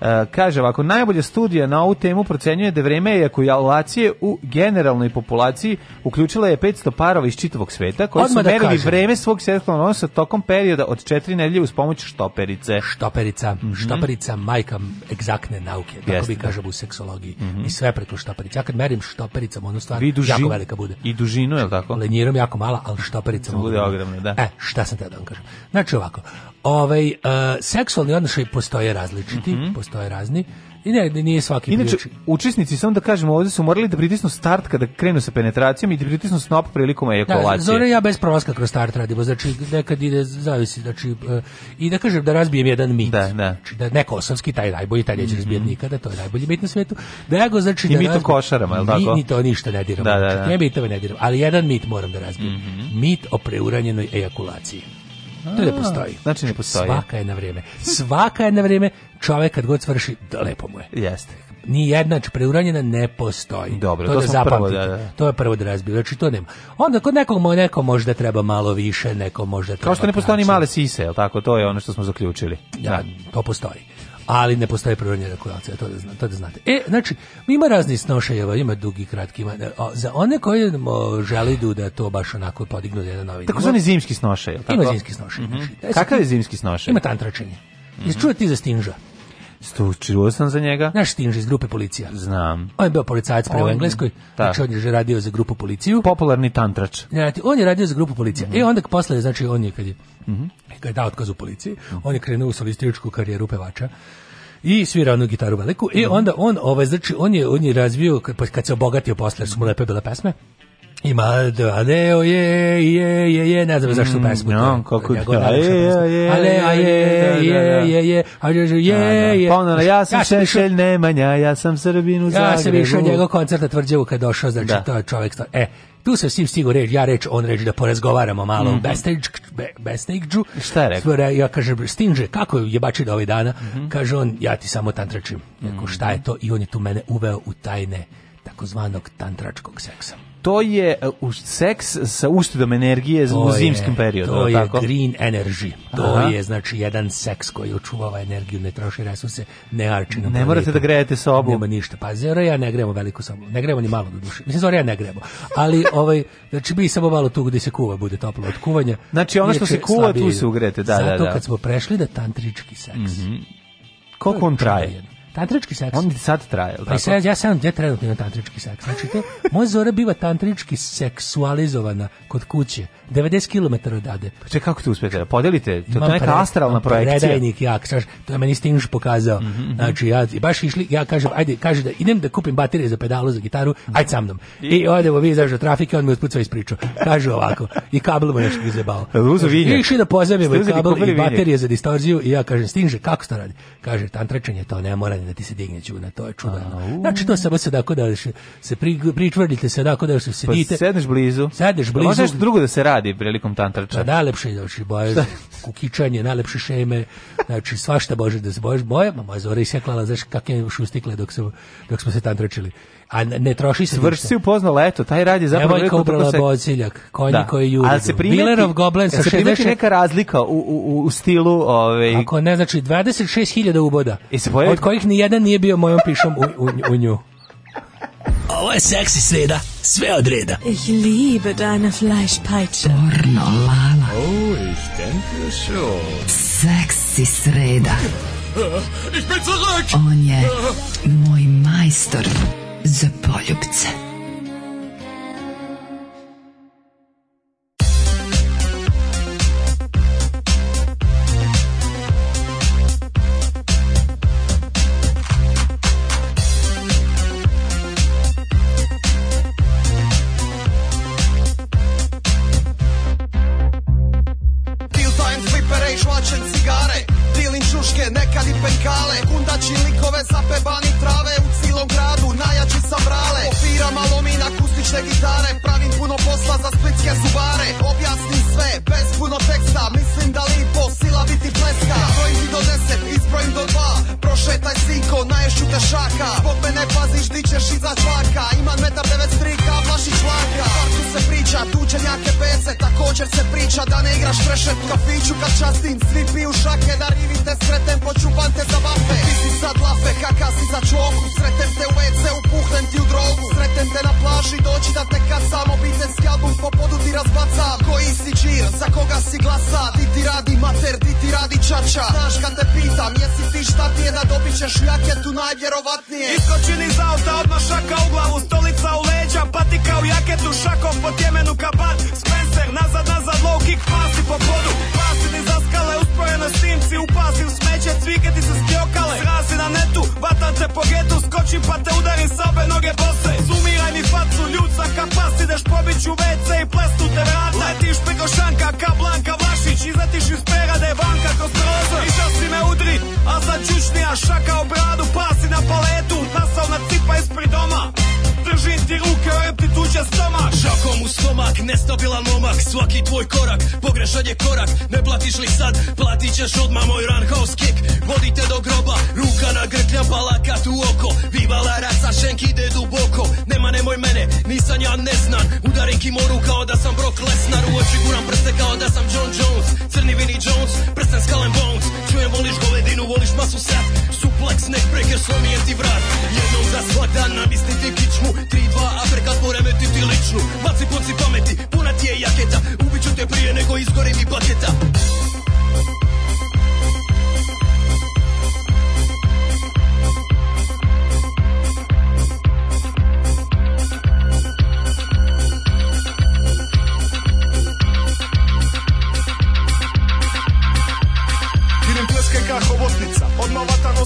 Eh, kaže ovako, najbolja studija na ovu temu procenjuje da vreme ejakulacije u generalnoj populaciji uključila je 500 parova iz čitavog sveta koji Odmah su da merili vreme svog seksualnog odnosa tokom perioda od 4 nedelje uz pomoć štoperice. Štoperica, mm -hmm. štoperica majka egzaktne nauke, tako Jeste, bi kažem u seksologiji. Mm -hmm. I sve preko štoperice. Ja kad merim štopericom, ono stvar dužin, jako velika bude. I dužinu, je li tako? Lenjirom jako mala, ali štopericom mogu. Da bude ogromna, da. E, šta sam te da vam kažem. Znači ovako, ovaj, uh, seksualni odnošaj postoje različiti, mm -hmm postoje razni. I ne, nije svaki Inače, ključ. učesnici, samo da kažemo, ovde su morali da pritisnu start kada krenu sa penetracijom i da pritisnu snop prilikom da, ejakulacije. Da, zore ja bez prolaska kroz start radimo, znači nekad ide, zavisi, znači, eh, i da kažem da razbijem jedan mit. Da, da. Znači, da ne kosovski, taj najbolji, taj neće mm -hmm. nikada, to je najbolji mit na svetu. Da ja go, znači, I da mit o košarama, je li tako? Ni, ni to ništa ne diramo. Da, da, da. Ne bitove ne diramo, ali jedan mit moram da razbijem. Mm -hmm. Mit o preuranjenoj ejakulaciji. To ne postoji. Znači ne postoji. Svaka je na vrijeme. Svaka je na vrijeme. Čovjek kad god svrši, da lepo mu je. Jeste. Ni jedna znači, preuranjena ne postoji. Dobro, to, to da zapamtite. da, da. To je prvo da razbiju. Znači to nema. Onda kod nekog moj neko možda treba malo više, neko možda treba. Kao što ne postoji ni male sise, je tako? To je ono što smo zaključili. da. da. to postoji ali ne postoje prirodnje rekojacije, to da, zna, to da znate. E, znači, ima razni snošajeva, ima dugi, kratki, ima, o, za one koji žele idu da, da to baš onako podignu da jedan novi Tako zvani zimski snošaj, tako? Ima zimski snošaj. Mm -hmm. znači, Kakav je zimski snošaj? Ima tantračenje. Mm -hmm. Čuo ti za Stinža? Čuo sam za njega. Naš Stinž iz grupe policija. Znam. On je bio policajac pre u Engleskoj, ta. Da. znači on je radio za grupu policiju. Popularni tantrač. Znači, on je radio za grupu policija. Mm -hmm. E onda posle, znači on je kad je mm -hmm. ga je dao otkaz u policiji, mm -hmm. on je krenuo u solističku karijeru pevača i svirao na gitaru veliku i da. onda on ovaj znači on je on je razvio kad, kad se obogatio posle su mu lepe bile pesme Ima do aleo je je je je ne znam zašto mm, pesmu. No, kako je. Aleo je je je da, da, da. je je aleo je je. Pa ona ja sam Šešelj Nemanja, ja sam Srbin u Zagrebu. Ja sam išao njegov koncert na kad došao, znači to je čovjek stvar. E, tu se svim stigo reći, ja reč, on reč da porazgovaramo malo mm -hmm. u Bestegđu. Šta je rekao? Ja kažem, Stinže, kako je bačin ovaj dana? Mhm. Kaže on, ja ti samo tantračim. Jako, šta je to? I on je tu mene uveo u tajne takozvanog tantračkog seksa to je uh, seks sa uštedom energije to u zimskim periodu. To je tako? green energy. To Aha. je znači jedan seks koji očuvava energiju, ne troši resurse, ne arči Ne morate da grejete sobu. Nema ništa. Pa zora ja ne grejemo veliku sobu. Ne grejemo ni malo do duše. Mislim, zora ja ne grejemo. Ali ovaj, znači bi samo malo tu gde se kuva bude toplo od kuvanja. Znači ono što se kuva slabije. tu se ugrete. Da, Zato da, da. kad smo prešli da tantrički seks. Mm -hmm. Koliko on traje? Tantrički seks. On sad traje, pa tako? Pa sad, ja sam gdje trenutno imam tantrički seks. Znači, to, moja Zora biva tantrički seksualizovana kod kuće. 90 km odade. Pa čekaj, kako ti uspete? Podelite, to, je neka astralna projekcija. Predajnik, ja, znaš, to je meni Stinž pokazao. Mm -hmm. Znači, ja baš išli, ja kažem, ajde, kaže da idem da kupim baterije za pedalu, za gitaru, ajde sa mnom. I, I odemo, vi znaš, trafike, on mi usput sve ispričao. Kaže ovako, i kabl mu je nešto izjebao. Išli da pozemimo i kabl i baterije za distorziju i ja kažem, Stinže, kako to radi? Kaže, tantračenje to ne mora da da ti se digne čuna, to je čudno. Znači to samo se tako da se pri, pričvrdite se tako da se sedite. Pa sedneš blizu. Sedneš blizu. Možeš drugo da se radi prilikom tantrača. Pa najlepše znači boje kukičanje, najlepše šeme. Znači svašta bože da se bojiš boje, ma moja zora isjeklala, znaš kakve šustikle dok, se, dok smo se tantračili a ne troši se Vrš si upoznao leto, taj radi je zapravo... Evo ubrala se... bociljak, konji da. koji juri. Ali se primeti, Millerov Goblin sa 60... neka razlika u, u, u stilu... Ovaj... Ako ne, znači 26.000 uboda, I e, se pojavi... od kojih ni jedan nije bio mojom pišom u, u, u nju. Ovo je seksi sreda, sve od reda. Ich liebe deine Fleischpeitsche. Porno, lala. Oh, ich denke schon. Seksi sreda. Ich bin zurück! On je moj majstor za poljubce. Watching cigare, dilim čuške, nekad i penkale, kundači likove zapebani ručne gitare Pravim puno posla za splitske zubare Objasni sve, bez puno teksta Mislim da lipo, sila biti pleska Brojim ti do deset, izbrojim do dva Prošetaj sinko, naješću te šaka Zbog mene paziš, ti ćeš iza čvaka Imam metar devet strika, vlaši čvaka Tu se priča, tu će njake pece Također se priča da ne igraš trešet Kafiću kad častim, svi piju šake Da rivite sretem, počupan te za vafe Ti si sad lafe, kaka si za čoku Sretem te u WC, upuhnem ti u drogu Sretem te na plaži, doći da te kad sam Obiteljski album po podu ti razbacam Koji si šir Za koga si glasa, di ti radi mater, di ti radi čača Znaš kad te pitam, jesi ti šta ti je da dobit ćeš jaketu najvjerovatnije Iskočin iz auta, odmah šaka u glavu, stolica u leđa Patika u jaketu, šakom po tjemenu kabat Spencer, nazad, nazad, low kick, pasi po podu Pasi ni zaskale, usprojene simci, upasi u smeće, cvike ti se stjokale Srazi na netu, vatan te po getu, skočim pa te udarim sa obe noge bose Sumiraj mi facu, ljud za kapas, ideš pobiću WC i plesnu te nestabilan momak Svaki tvoj korak, pogrešan je korak Ne platiš li sad, platit ćeš odmah moj run house kick Vodite do groba, ruka na grklja palaka tu oko Bivala rasa, šenk ide duboko Nema nemoj mene, nisam ja neznan Udarim kimoru kao da sam Brock Lesnar U oči guram prste kao da sam John Jones Crni Vinnie Jones, prsten Skull and Bones Čujem voliš govedinu, voliš masu sat kompleks, nek breker slomijem ti vrat Jednom za svakda nabisni ti kičmu 3-2, a prekas poremetim ti ličnu Baci poci pameti, puna ti je jaketa Ubiću te prije nego izgori mi paketa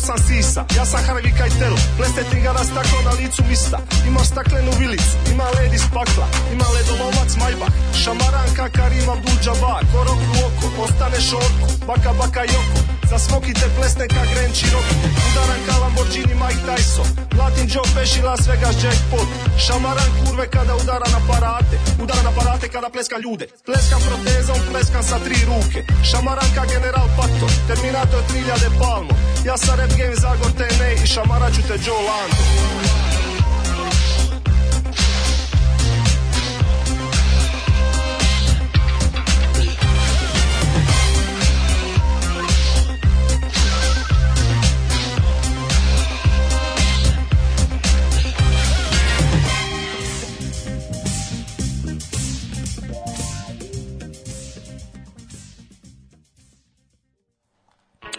sam sisa, ja sam Harvey Keitel Pleste ti ga na staklo na licu mista Ima staklenu vilicu, ima led iz pakla Ima ledolovac majbah Šamaranka Karim Abdul Džabar Korok u oko, ostaneš orku Baka baka joko Za smokite plesne ka Grand Cherokee Udaran ka Lamborghini Mike Tyson Latin Joe Pesci Las Vegas Jackpot Šamaran kurve kada udara na parate Udara na parate kada pleska ljude Pleska protezom, pleska sa tri ruke Šamaran ka General Pato Terminator 3000 Palmo Ja sam rap game Zagor TNA e I šamarat ću te Joe Lando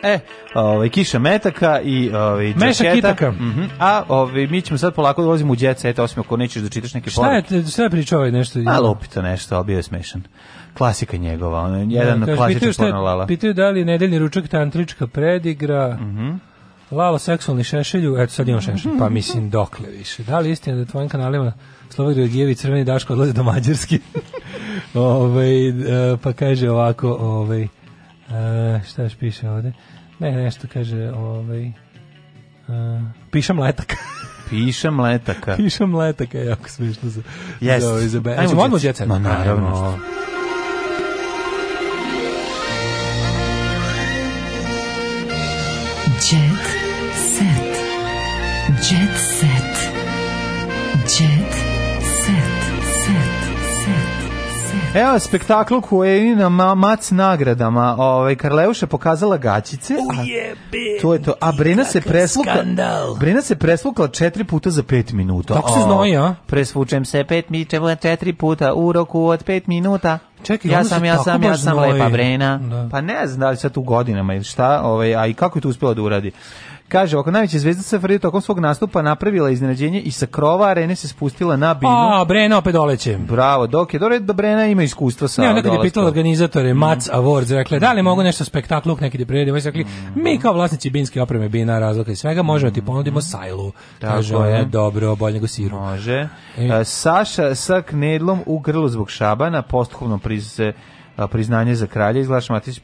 E, ovaj kiša metaka i ovaj džeketa. Mm -hmm. A ovaj mi ćemo sad polako dolazimo da u jet set, osim ako nećeš da čitaš neke poruke. Šta je, šta pričao ovaj nešto? A lupito nešto, obio je smešan. Klasika njegova, on je jedan da, klasičan porno Pitaju da li je nedeljni ručak tantrička predigra. Mhm. Mm Lalo seksualni šešelju, eto sad imam šešelj, pa mislim dokle više. Da li istina da tvojim kanalima Slovak Georgijević Crveni Daško odlaze do Mađarske? ove, ovaj, pa kaže ovako, ovaj e, šta još piše ovde? E, nešto kaže, ovaj... Uh, e, pišem letak. pišem letaka. pišem letaka, jako smišno za... Yes. Za, za, za, za, za, za, za, za, Evo spektakl koji je na mac nagradama. Ovaj Karleuša pokazala gaćice. Ujebe. To je to. A Brena se preslukla. Skandal. Brena se preslukla 4 puta za 5 minuta. Kako se znoji, a? Presvučem se pet mi 4 puta u roku od 5 minuta. Čekaj, ja sam, ja sam, ja sam lepa Brena. Da. Pa ne znam da li sad u godinama ili šta, ovaj, a i kako je to uspela da uradi. Kaže, oko najveća zvezda Safari tokom svog nastupa napravila iznenađenje i sa krova arene se spustila na binu. A, Brena opet doleće. Bravo, dok je dole, da Brena ima iskustva sa Ne, nekad je pitala organizatore mm. Mats Awards, rekla da li mogu nešto spektakluk neki da priredimo, rekli mi kao vlasnici binske opreme bina razlika i svega možemo ti ponudimo sajlu. Kaže, je. dobro, bolje nego siru. Može. E. e Saša sa knedlom u grlu zbog Šabana posthumno priz e, priznanje za kralja izglaš Matić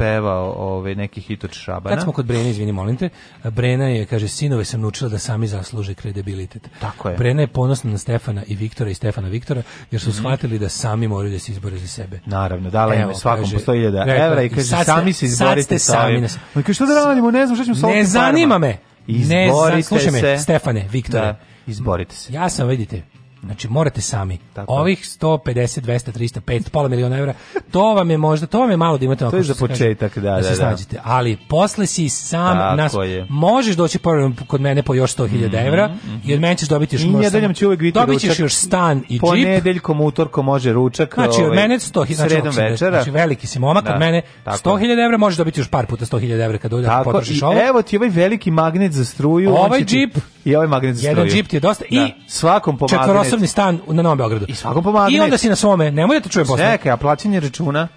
peva ovaj neki hit od Šabana. Kad smo kod Brene, izvini, molim te, Brena je, kaže, sinove sam naučila da sami zasluže kredibilitet. Tako je. Brena je ponosna na Stefana i Viktora i Stefana Viktora, jer su mhm. shvatili da sami moraju da se izbore za sebe. Naravno, dala im svakom po 100.000 evra i kaže, sad sami se izborite sad ste sami. Nas... On kaže, što da radimo, ne znam što ćemo sa Ne zanima parma. me. Izborite ne, slušaj se. me, Stefane, Viktore. Da, izborite se. Ja sam, vidite, Znači morate sami. Tako. Ovih 150, 200, 300, 500, pola miliona evra, to vam je možda, to vam je malo da imate To je za početak, kaže, da, da, da. se da. snađete. Ali posle si sam Tako nas, je. možeš doći prvo kod mene po još 100.000 mm -hmm, evra mm -hmm. i od mene ćeš dobiti još... I nedeljom će uvek biti dobit ćeš ručak, još stan i džip. Ponedeljkom, utorkom može ručak. Znači od ovaj, mene 100.000 znači, sredom znači, večera. Znači veliki si momak, da, od mene 100.000 evra možeš dobiti još par puta 100.000 evra kad dođeš potrošiš ovo. Evo ti ovaj veliki magnet za struju. Ovaj džip. I ovaj magnet za struju. Jedan džip ti je dosta i da, svakom pomagne posebni stan na Novom Beogradu. I svako pomagne. I onda si na svome, nemoj da te čuje posle. Čekaj, a plaćanje računa?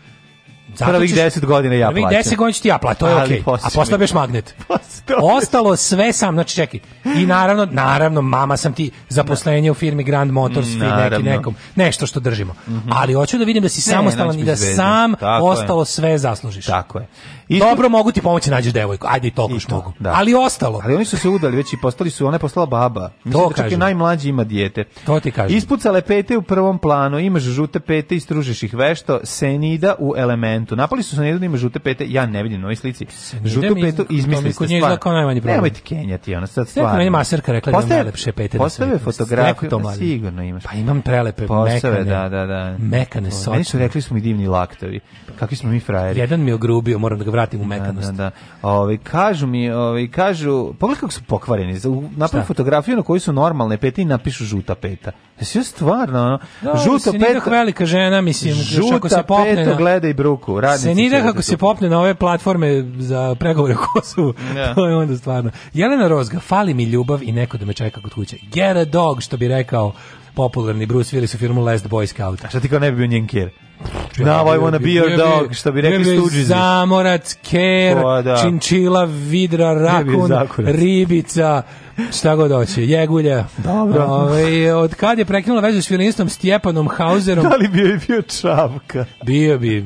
prvih 10 godina ja plaćam. Prvih 10 godina ću ti ja plaćam, to je okej. Okay. A postavljaš magnet. Ostalo sve sam, znači čekaj. I naravno, naravno, mama sam ti zaposlenje u firmi Grand Motors i neki nekom. Nešto što držimo. Mm -hmm. Ali hoću da vidim da si ne, samostalan i da sam Tako ostalo je. sve zaslužiš. Tako je. Isto... Dobro mogu ti pomoći nađeš devojku. Ajde i toliko što mogu. Da. Ali ostalo. Ali oni su se udali već i postali su, ona je postala baba. Mislim to da čak i najmlađi ima dijete. To ti kažem. Ispucale pete u prvom planu, imaš žute pete i stružiš ih vešto, senida u elementu. Napali su senida da žute pete, ja ne vidim na ovoj slici. Senida Žutu petu izmislili ste stvar. Kod najmanji problem. Nemojte kenjati, ona sad stvarno. Meni maserka rekla da ima najlepše pete. Da postave fotografiju, sigurno imaš. Pa imam prelepe, postave, mekane. da, da, da. Mekane soče. Meni su rekli da smo i divni laktovi. Kakvi smo mi frajeri. Jedan mi ogrubio, moram da ga vratim u da, da, mekanost. Da, da, da. Ove, ovaj, kažu mi, ove, ovaj, kažu, pogledaj kako su pokvareni. Napravi fotografiju na kojoj su normalne pete i napišu žuta peta. Jesi stvarno, ono? Da, žuta peta. velika žena, mislim, žuta ako se popne peto, na, gleda i bruku. Se nida kako se popne na ove platforme za pregovore o Kosovu. Ja. To je onda stvarno. Jelena Rozga, fali mi ljubav i neko da me čeka kod kuće. Get a dog, što bi rekao popularni Bruce Willis u filmu Last Boy Scout. A šta ti kao ne bi bio njen kjer? Now ovaj I wanna be your dog, što bi rekli stuđizi. Zamorac, ker, pa da. činčila, vidra, rakun, ribica, šta god hoće, jegulja. Dobro. Ove, ovaj, od kad je prekinula vezu s violinistom Stjepanom Hauserom? Da li bio i bio čavka? Bio bi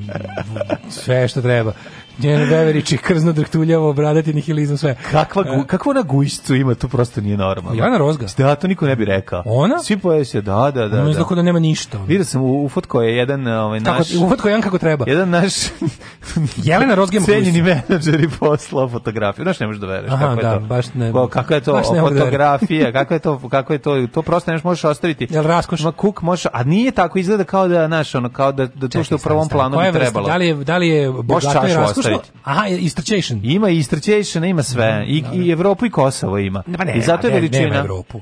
sve što treba. Njeno Beverić i krzno drhtuljavo, bradati nihilizam, sve. Kakva, gu, e. kakva ona gujšcu ima, to prosto nije normalno. Jana Rozga. Da, to niko ne bi rekao. Ona? Svi poje se, da, da, da. Ona da. da nema ništa. Vidio sam, fotko je jedan ovaj, naš... Kako, fotko je jedan kako treba. Jedan naš... Jelena Rozga ima Cenjeni menadžer i poslao fotografiju. Znaš, ne možeš da veruješ. Aha, kako da, je to, baš ne. Kako je to fotografija, kako je to, kako je to, to prosto ne možeš ostaviti. Jel raskoš? Ma kuk možeš, a nije tako, izgleda kao da, naš, ono, kao da, da to što u prvom planu bi trebalo. Da li je, da li je bogato i raskoš postaviti. Aha, istrčation. Ima i ima sve. Da, da, I, da, i Evropu i Kosovo ima. Pa ne, I zato je ne, veličina. Nema Evropu.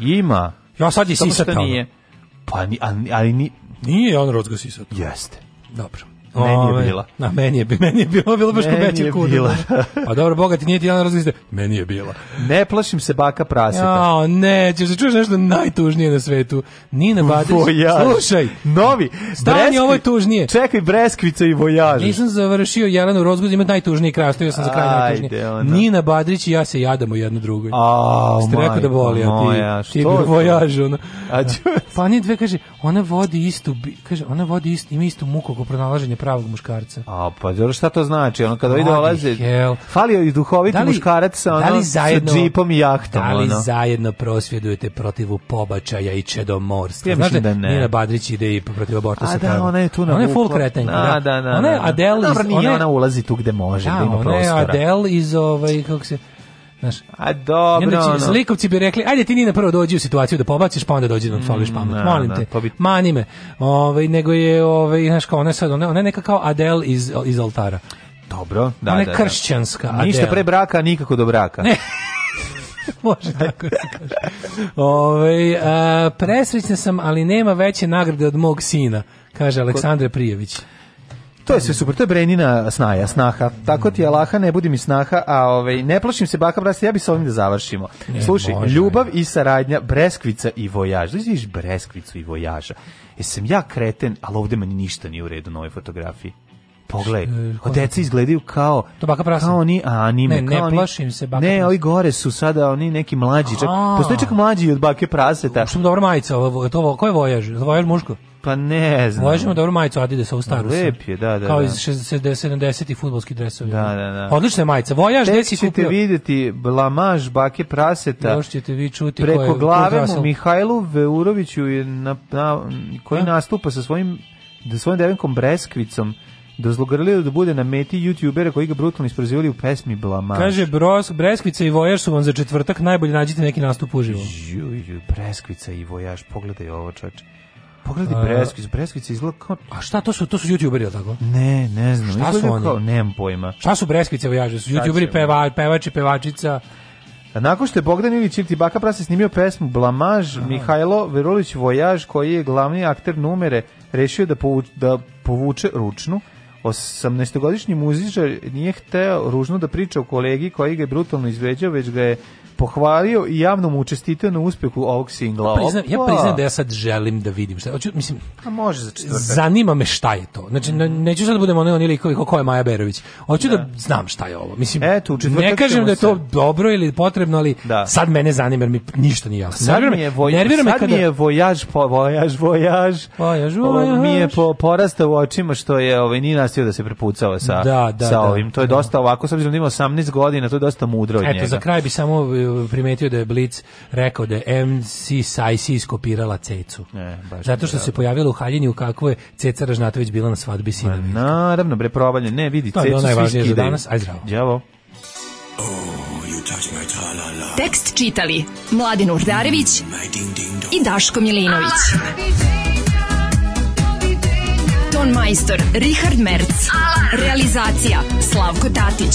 Ima. Ja sad je sisat. Pa, ni, ali, ali ni... Nije on rozgo sisat. Jeste. Dobro. Meni je ovaj, bila. Na, meni je, meni je bila, bilo baš kobeće kuda. Bila. Da. pa dobro, bogati nije ti jedan razlizde, meni je bila. Ne plašim se baka praseta. Ja, ne, ćeš se da čuješ nešto najtužnije na svetu. Nina Badić, slušaj. Novi, stani da ovo je tužnije. Čekaj, Breskvica i Vojaž. Nisam završio Jelenu u ima najtužniji kraj, što sam za kraj najtužniji. Nina Badrić i ja se jadamo jedno drugoj. A, Ste rekao da boli, a ti, ti bi Vojaž. Ona. A, Fanny pa dve kaže, ona vodi istu, kaže, ona vodi istu, ima istu muku oko pronalaženja pravog muškarca. A pa dobro šta to znači? Ono kada vidi dolaze, falio i duhoviti da li, muškarac sa onom da zajedno, sa džipom i jahtom, Da li ono? zajedno prosvjedujete protiv pobačaja i čedomorstva? Ja Znate, da ne. Nina Badrić ide i protiv abortusa. A da, ona je tu na. Ona je full kretenka. Da, da, da. da ona je da, da. Adele, iz, ona, ona ulazi tu gde može, da, da ima ona prostora. Ona je Adele iz ovaj kako se Znaš, a dobro. Onda će, zlikovci bi rekli, ajde ti ni na prvo dođi u situaciju da pobaciš, pa onda dođi da nam fališ mm, pamet. Na, da, Molim na, da, te, pa mani me. Ove, ovaj, nego je, ove, ovaj, znaš, kao ona sad, ona, ona je neka kao Adele iz, iz oltara. Dobro, da, ona je da, da. kršćanska Adele. pre braka, nikako do braka. Ne. Može tako da se kaže. Ove, ovaj, a, presrećna sam, ali nema veće nagrade od mog sina, kaže Aleksandre Prijević. To je sve super, to je Brenina snaja, snaha. Tako ti Laha, ne budi mi snaha, a ovaj, ne plašim se baka brasta, ja bi sa ovim da završimo. Ne, Slušaj, može. ljubav i saradnja, Breskvica i Vojaž. Znači vidiš Breskvicu i Vojaža. Jesam ja kreten, ali ovde meni ništa nije u redu na ovoj fotografiji. Pogled, od deca izgledaju kao to baka prasa. Kao oni anime, ne, ne kao ne plašim se baka. Ne, prasa. ovi gore su sada oni neki mlađi, čak postoji čak mlađi od bake praseta. Što dobra majica, ovo to ko je vojaž? Vojaž muško. Pa ne znam. Možemo dobru majicu Adidasa u staru. Lep je, da, da. Kao da. iz 60-70 i futbolski dresovi. Da, da, da. Odlična je majica. Vojaž, gde si kupio? ćete vidjeti blamaž bake praseta. Još ćete vi čuti Preko koje, glave mu Mihajlu Veuroviću je na, na, koji A? Da. nastupa sa svojim, da svojim devenkom Breskvicom dozlogrlio da, da bude na meti youtubera koji ga brutalno isprozivali u pesmi Blamaž. Kaže, Bros, Breskvica i Vojaš su vam za četvrtak najbolje nađite neki nastup uživo. Ju, ju, Breskvica i Vojaš, pogledaj ovo čoče. Pogledaj Breskić, da. Breskić izgleda kao... A šta, to su, to su youtuberi, ili tako? Ne, ne znam, šta su oni? nemam pojma. Šta su Breskice vojaže? Su youtuberi, peva, pevači, pevačica... Nakon što je Bogdan Ilić ili Baka Prase snimio pesmu Blamaž, Mihajlo Verulić Vojaž, koji je glavni akter numere, rešio da, povuč, da povuče ručnu. 18-godišnji muzičar nije hteo ružno da priča o kolegi koji ga je brutalno izveđao, već ga je pohvalio i javno mu učestitio na uspehu ovog singla. Pa, priznam, ja priznam da ja sad želim da vidim šta. Hoću, mislim, A može za četvrtak. Zanima me šta je to. Znači, ne, neću sad da budem oni, oni likovi ko je Maja Berović. Hoću da. da znam šta je ovo. Mislim, Eto, ne kažem da je to se. dobro ili potrebno, ali da. sad mene zanima jer mi ništa nije jasno. Sad mi je, voj, sad me kada... mi je vojaž, po, vojaž, vojaž, vojaž, vojaž. O, mi je po, porasta u očima što je ovaj, nije nastio da se prepucava sa, da, da, sa da. ovim. To je da. dosta ovako, s obzirom da ima 18 godina, to je dosta mudro od Eto, njega. Eto, za kraj bi samo primetio da je Blitz rekao da je MC Sajsi iskopirala cecu. Ne, Zato što se pojavila u haljini kakvo je ceca Ražnatović bila na svadbi sina. Naravno, bre, provalje. Ne, vidi, to cecu je najvažnije za danas. Aj zdravo. Đavo. Oh, Tekst čitali Mladin Urdarević i Daško Milinović. Ton majstor Richard Merc. Realizacija Slavko Tatić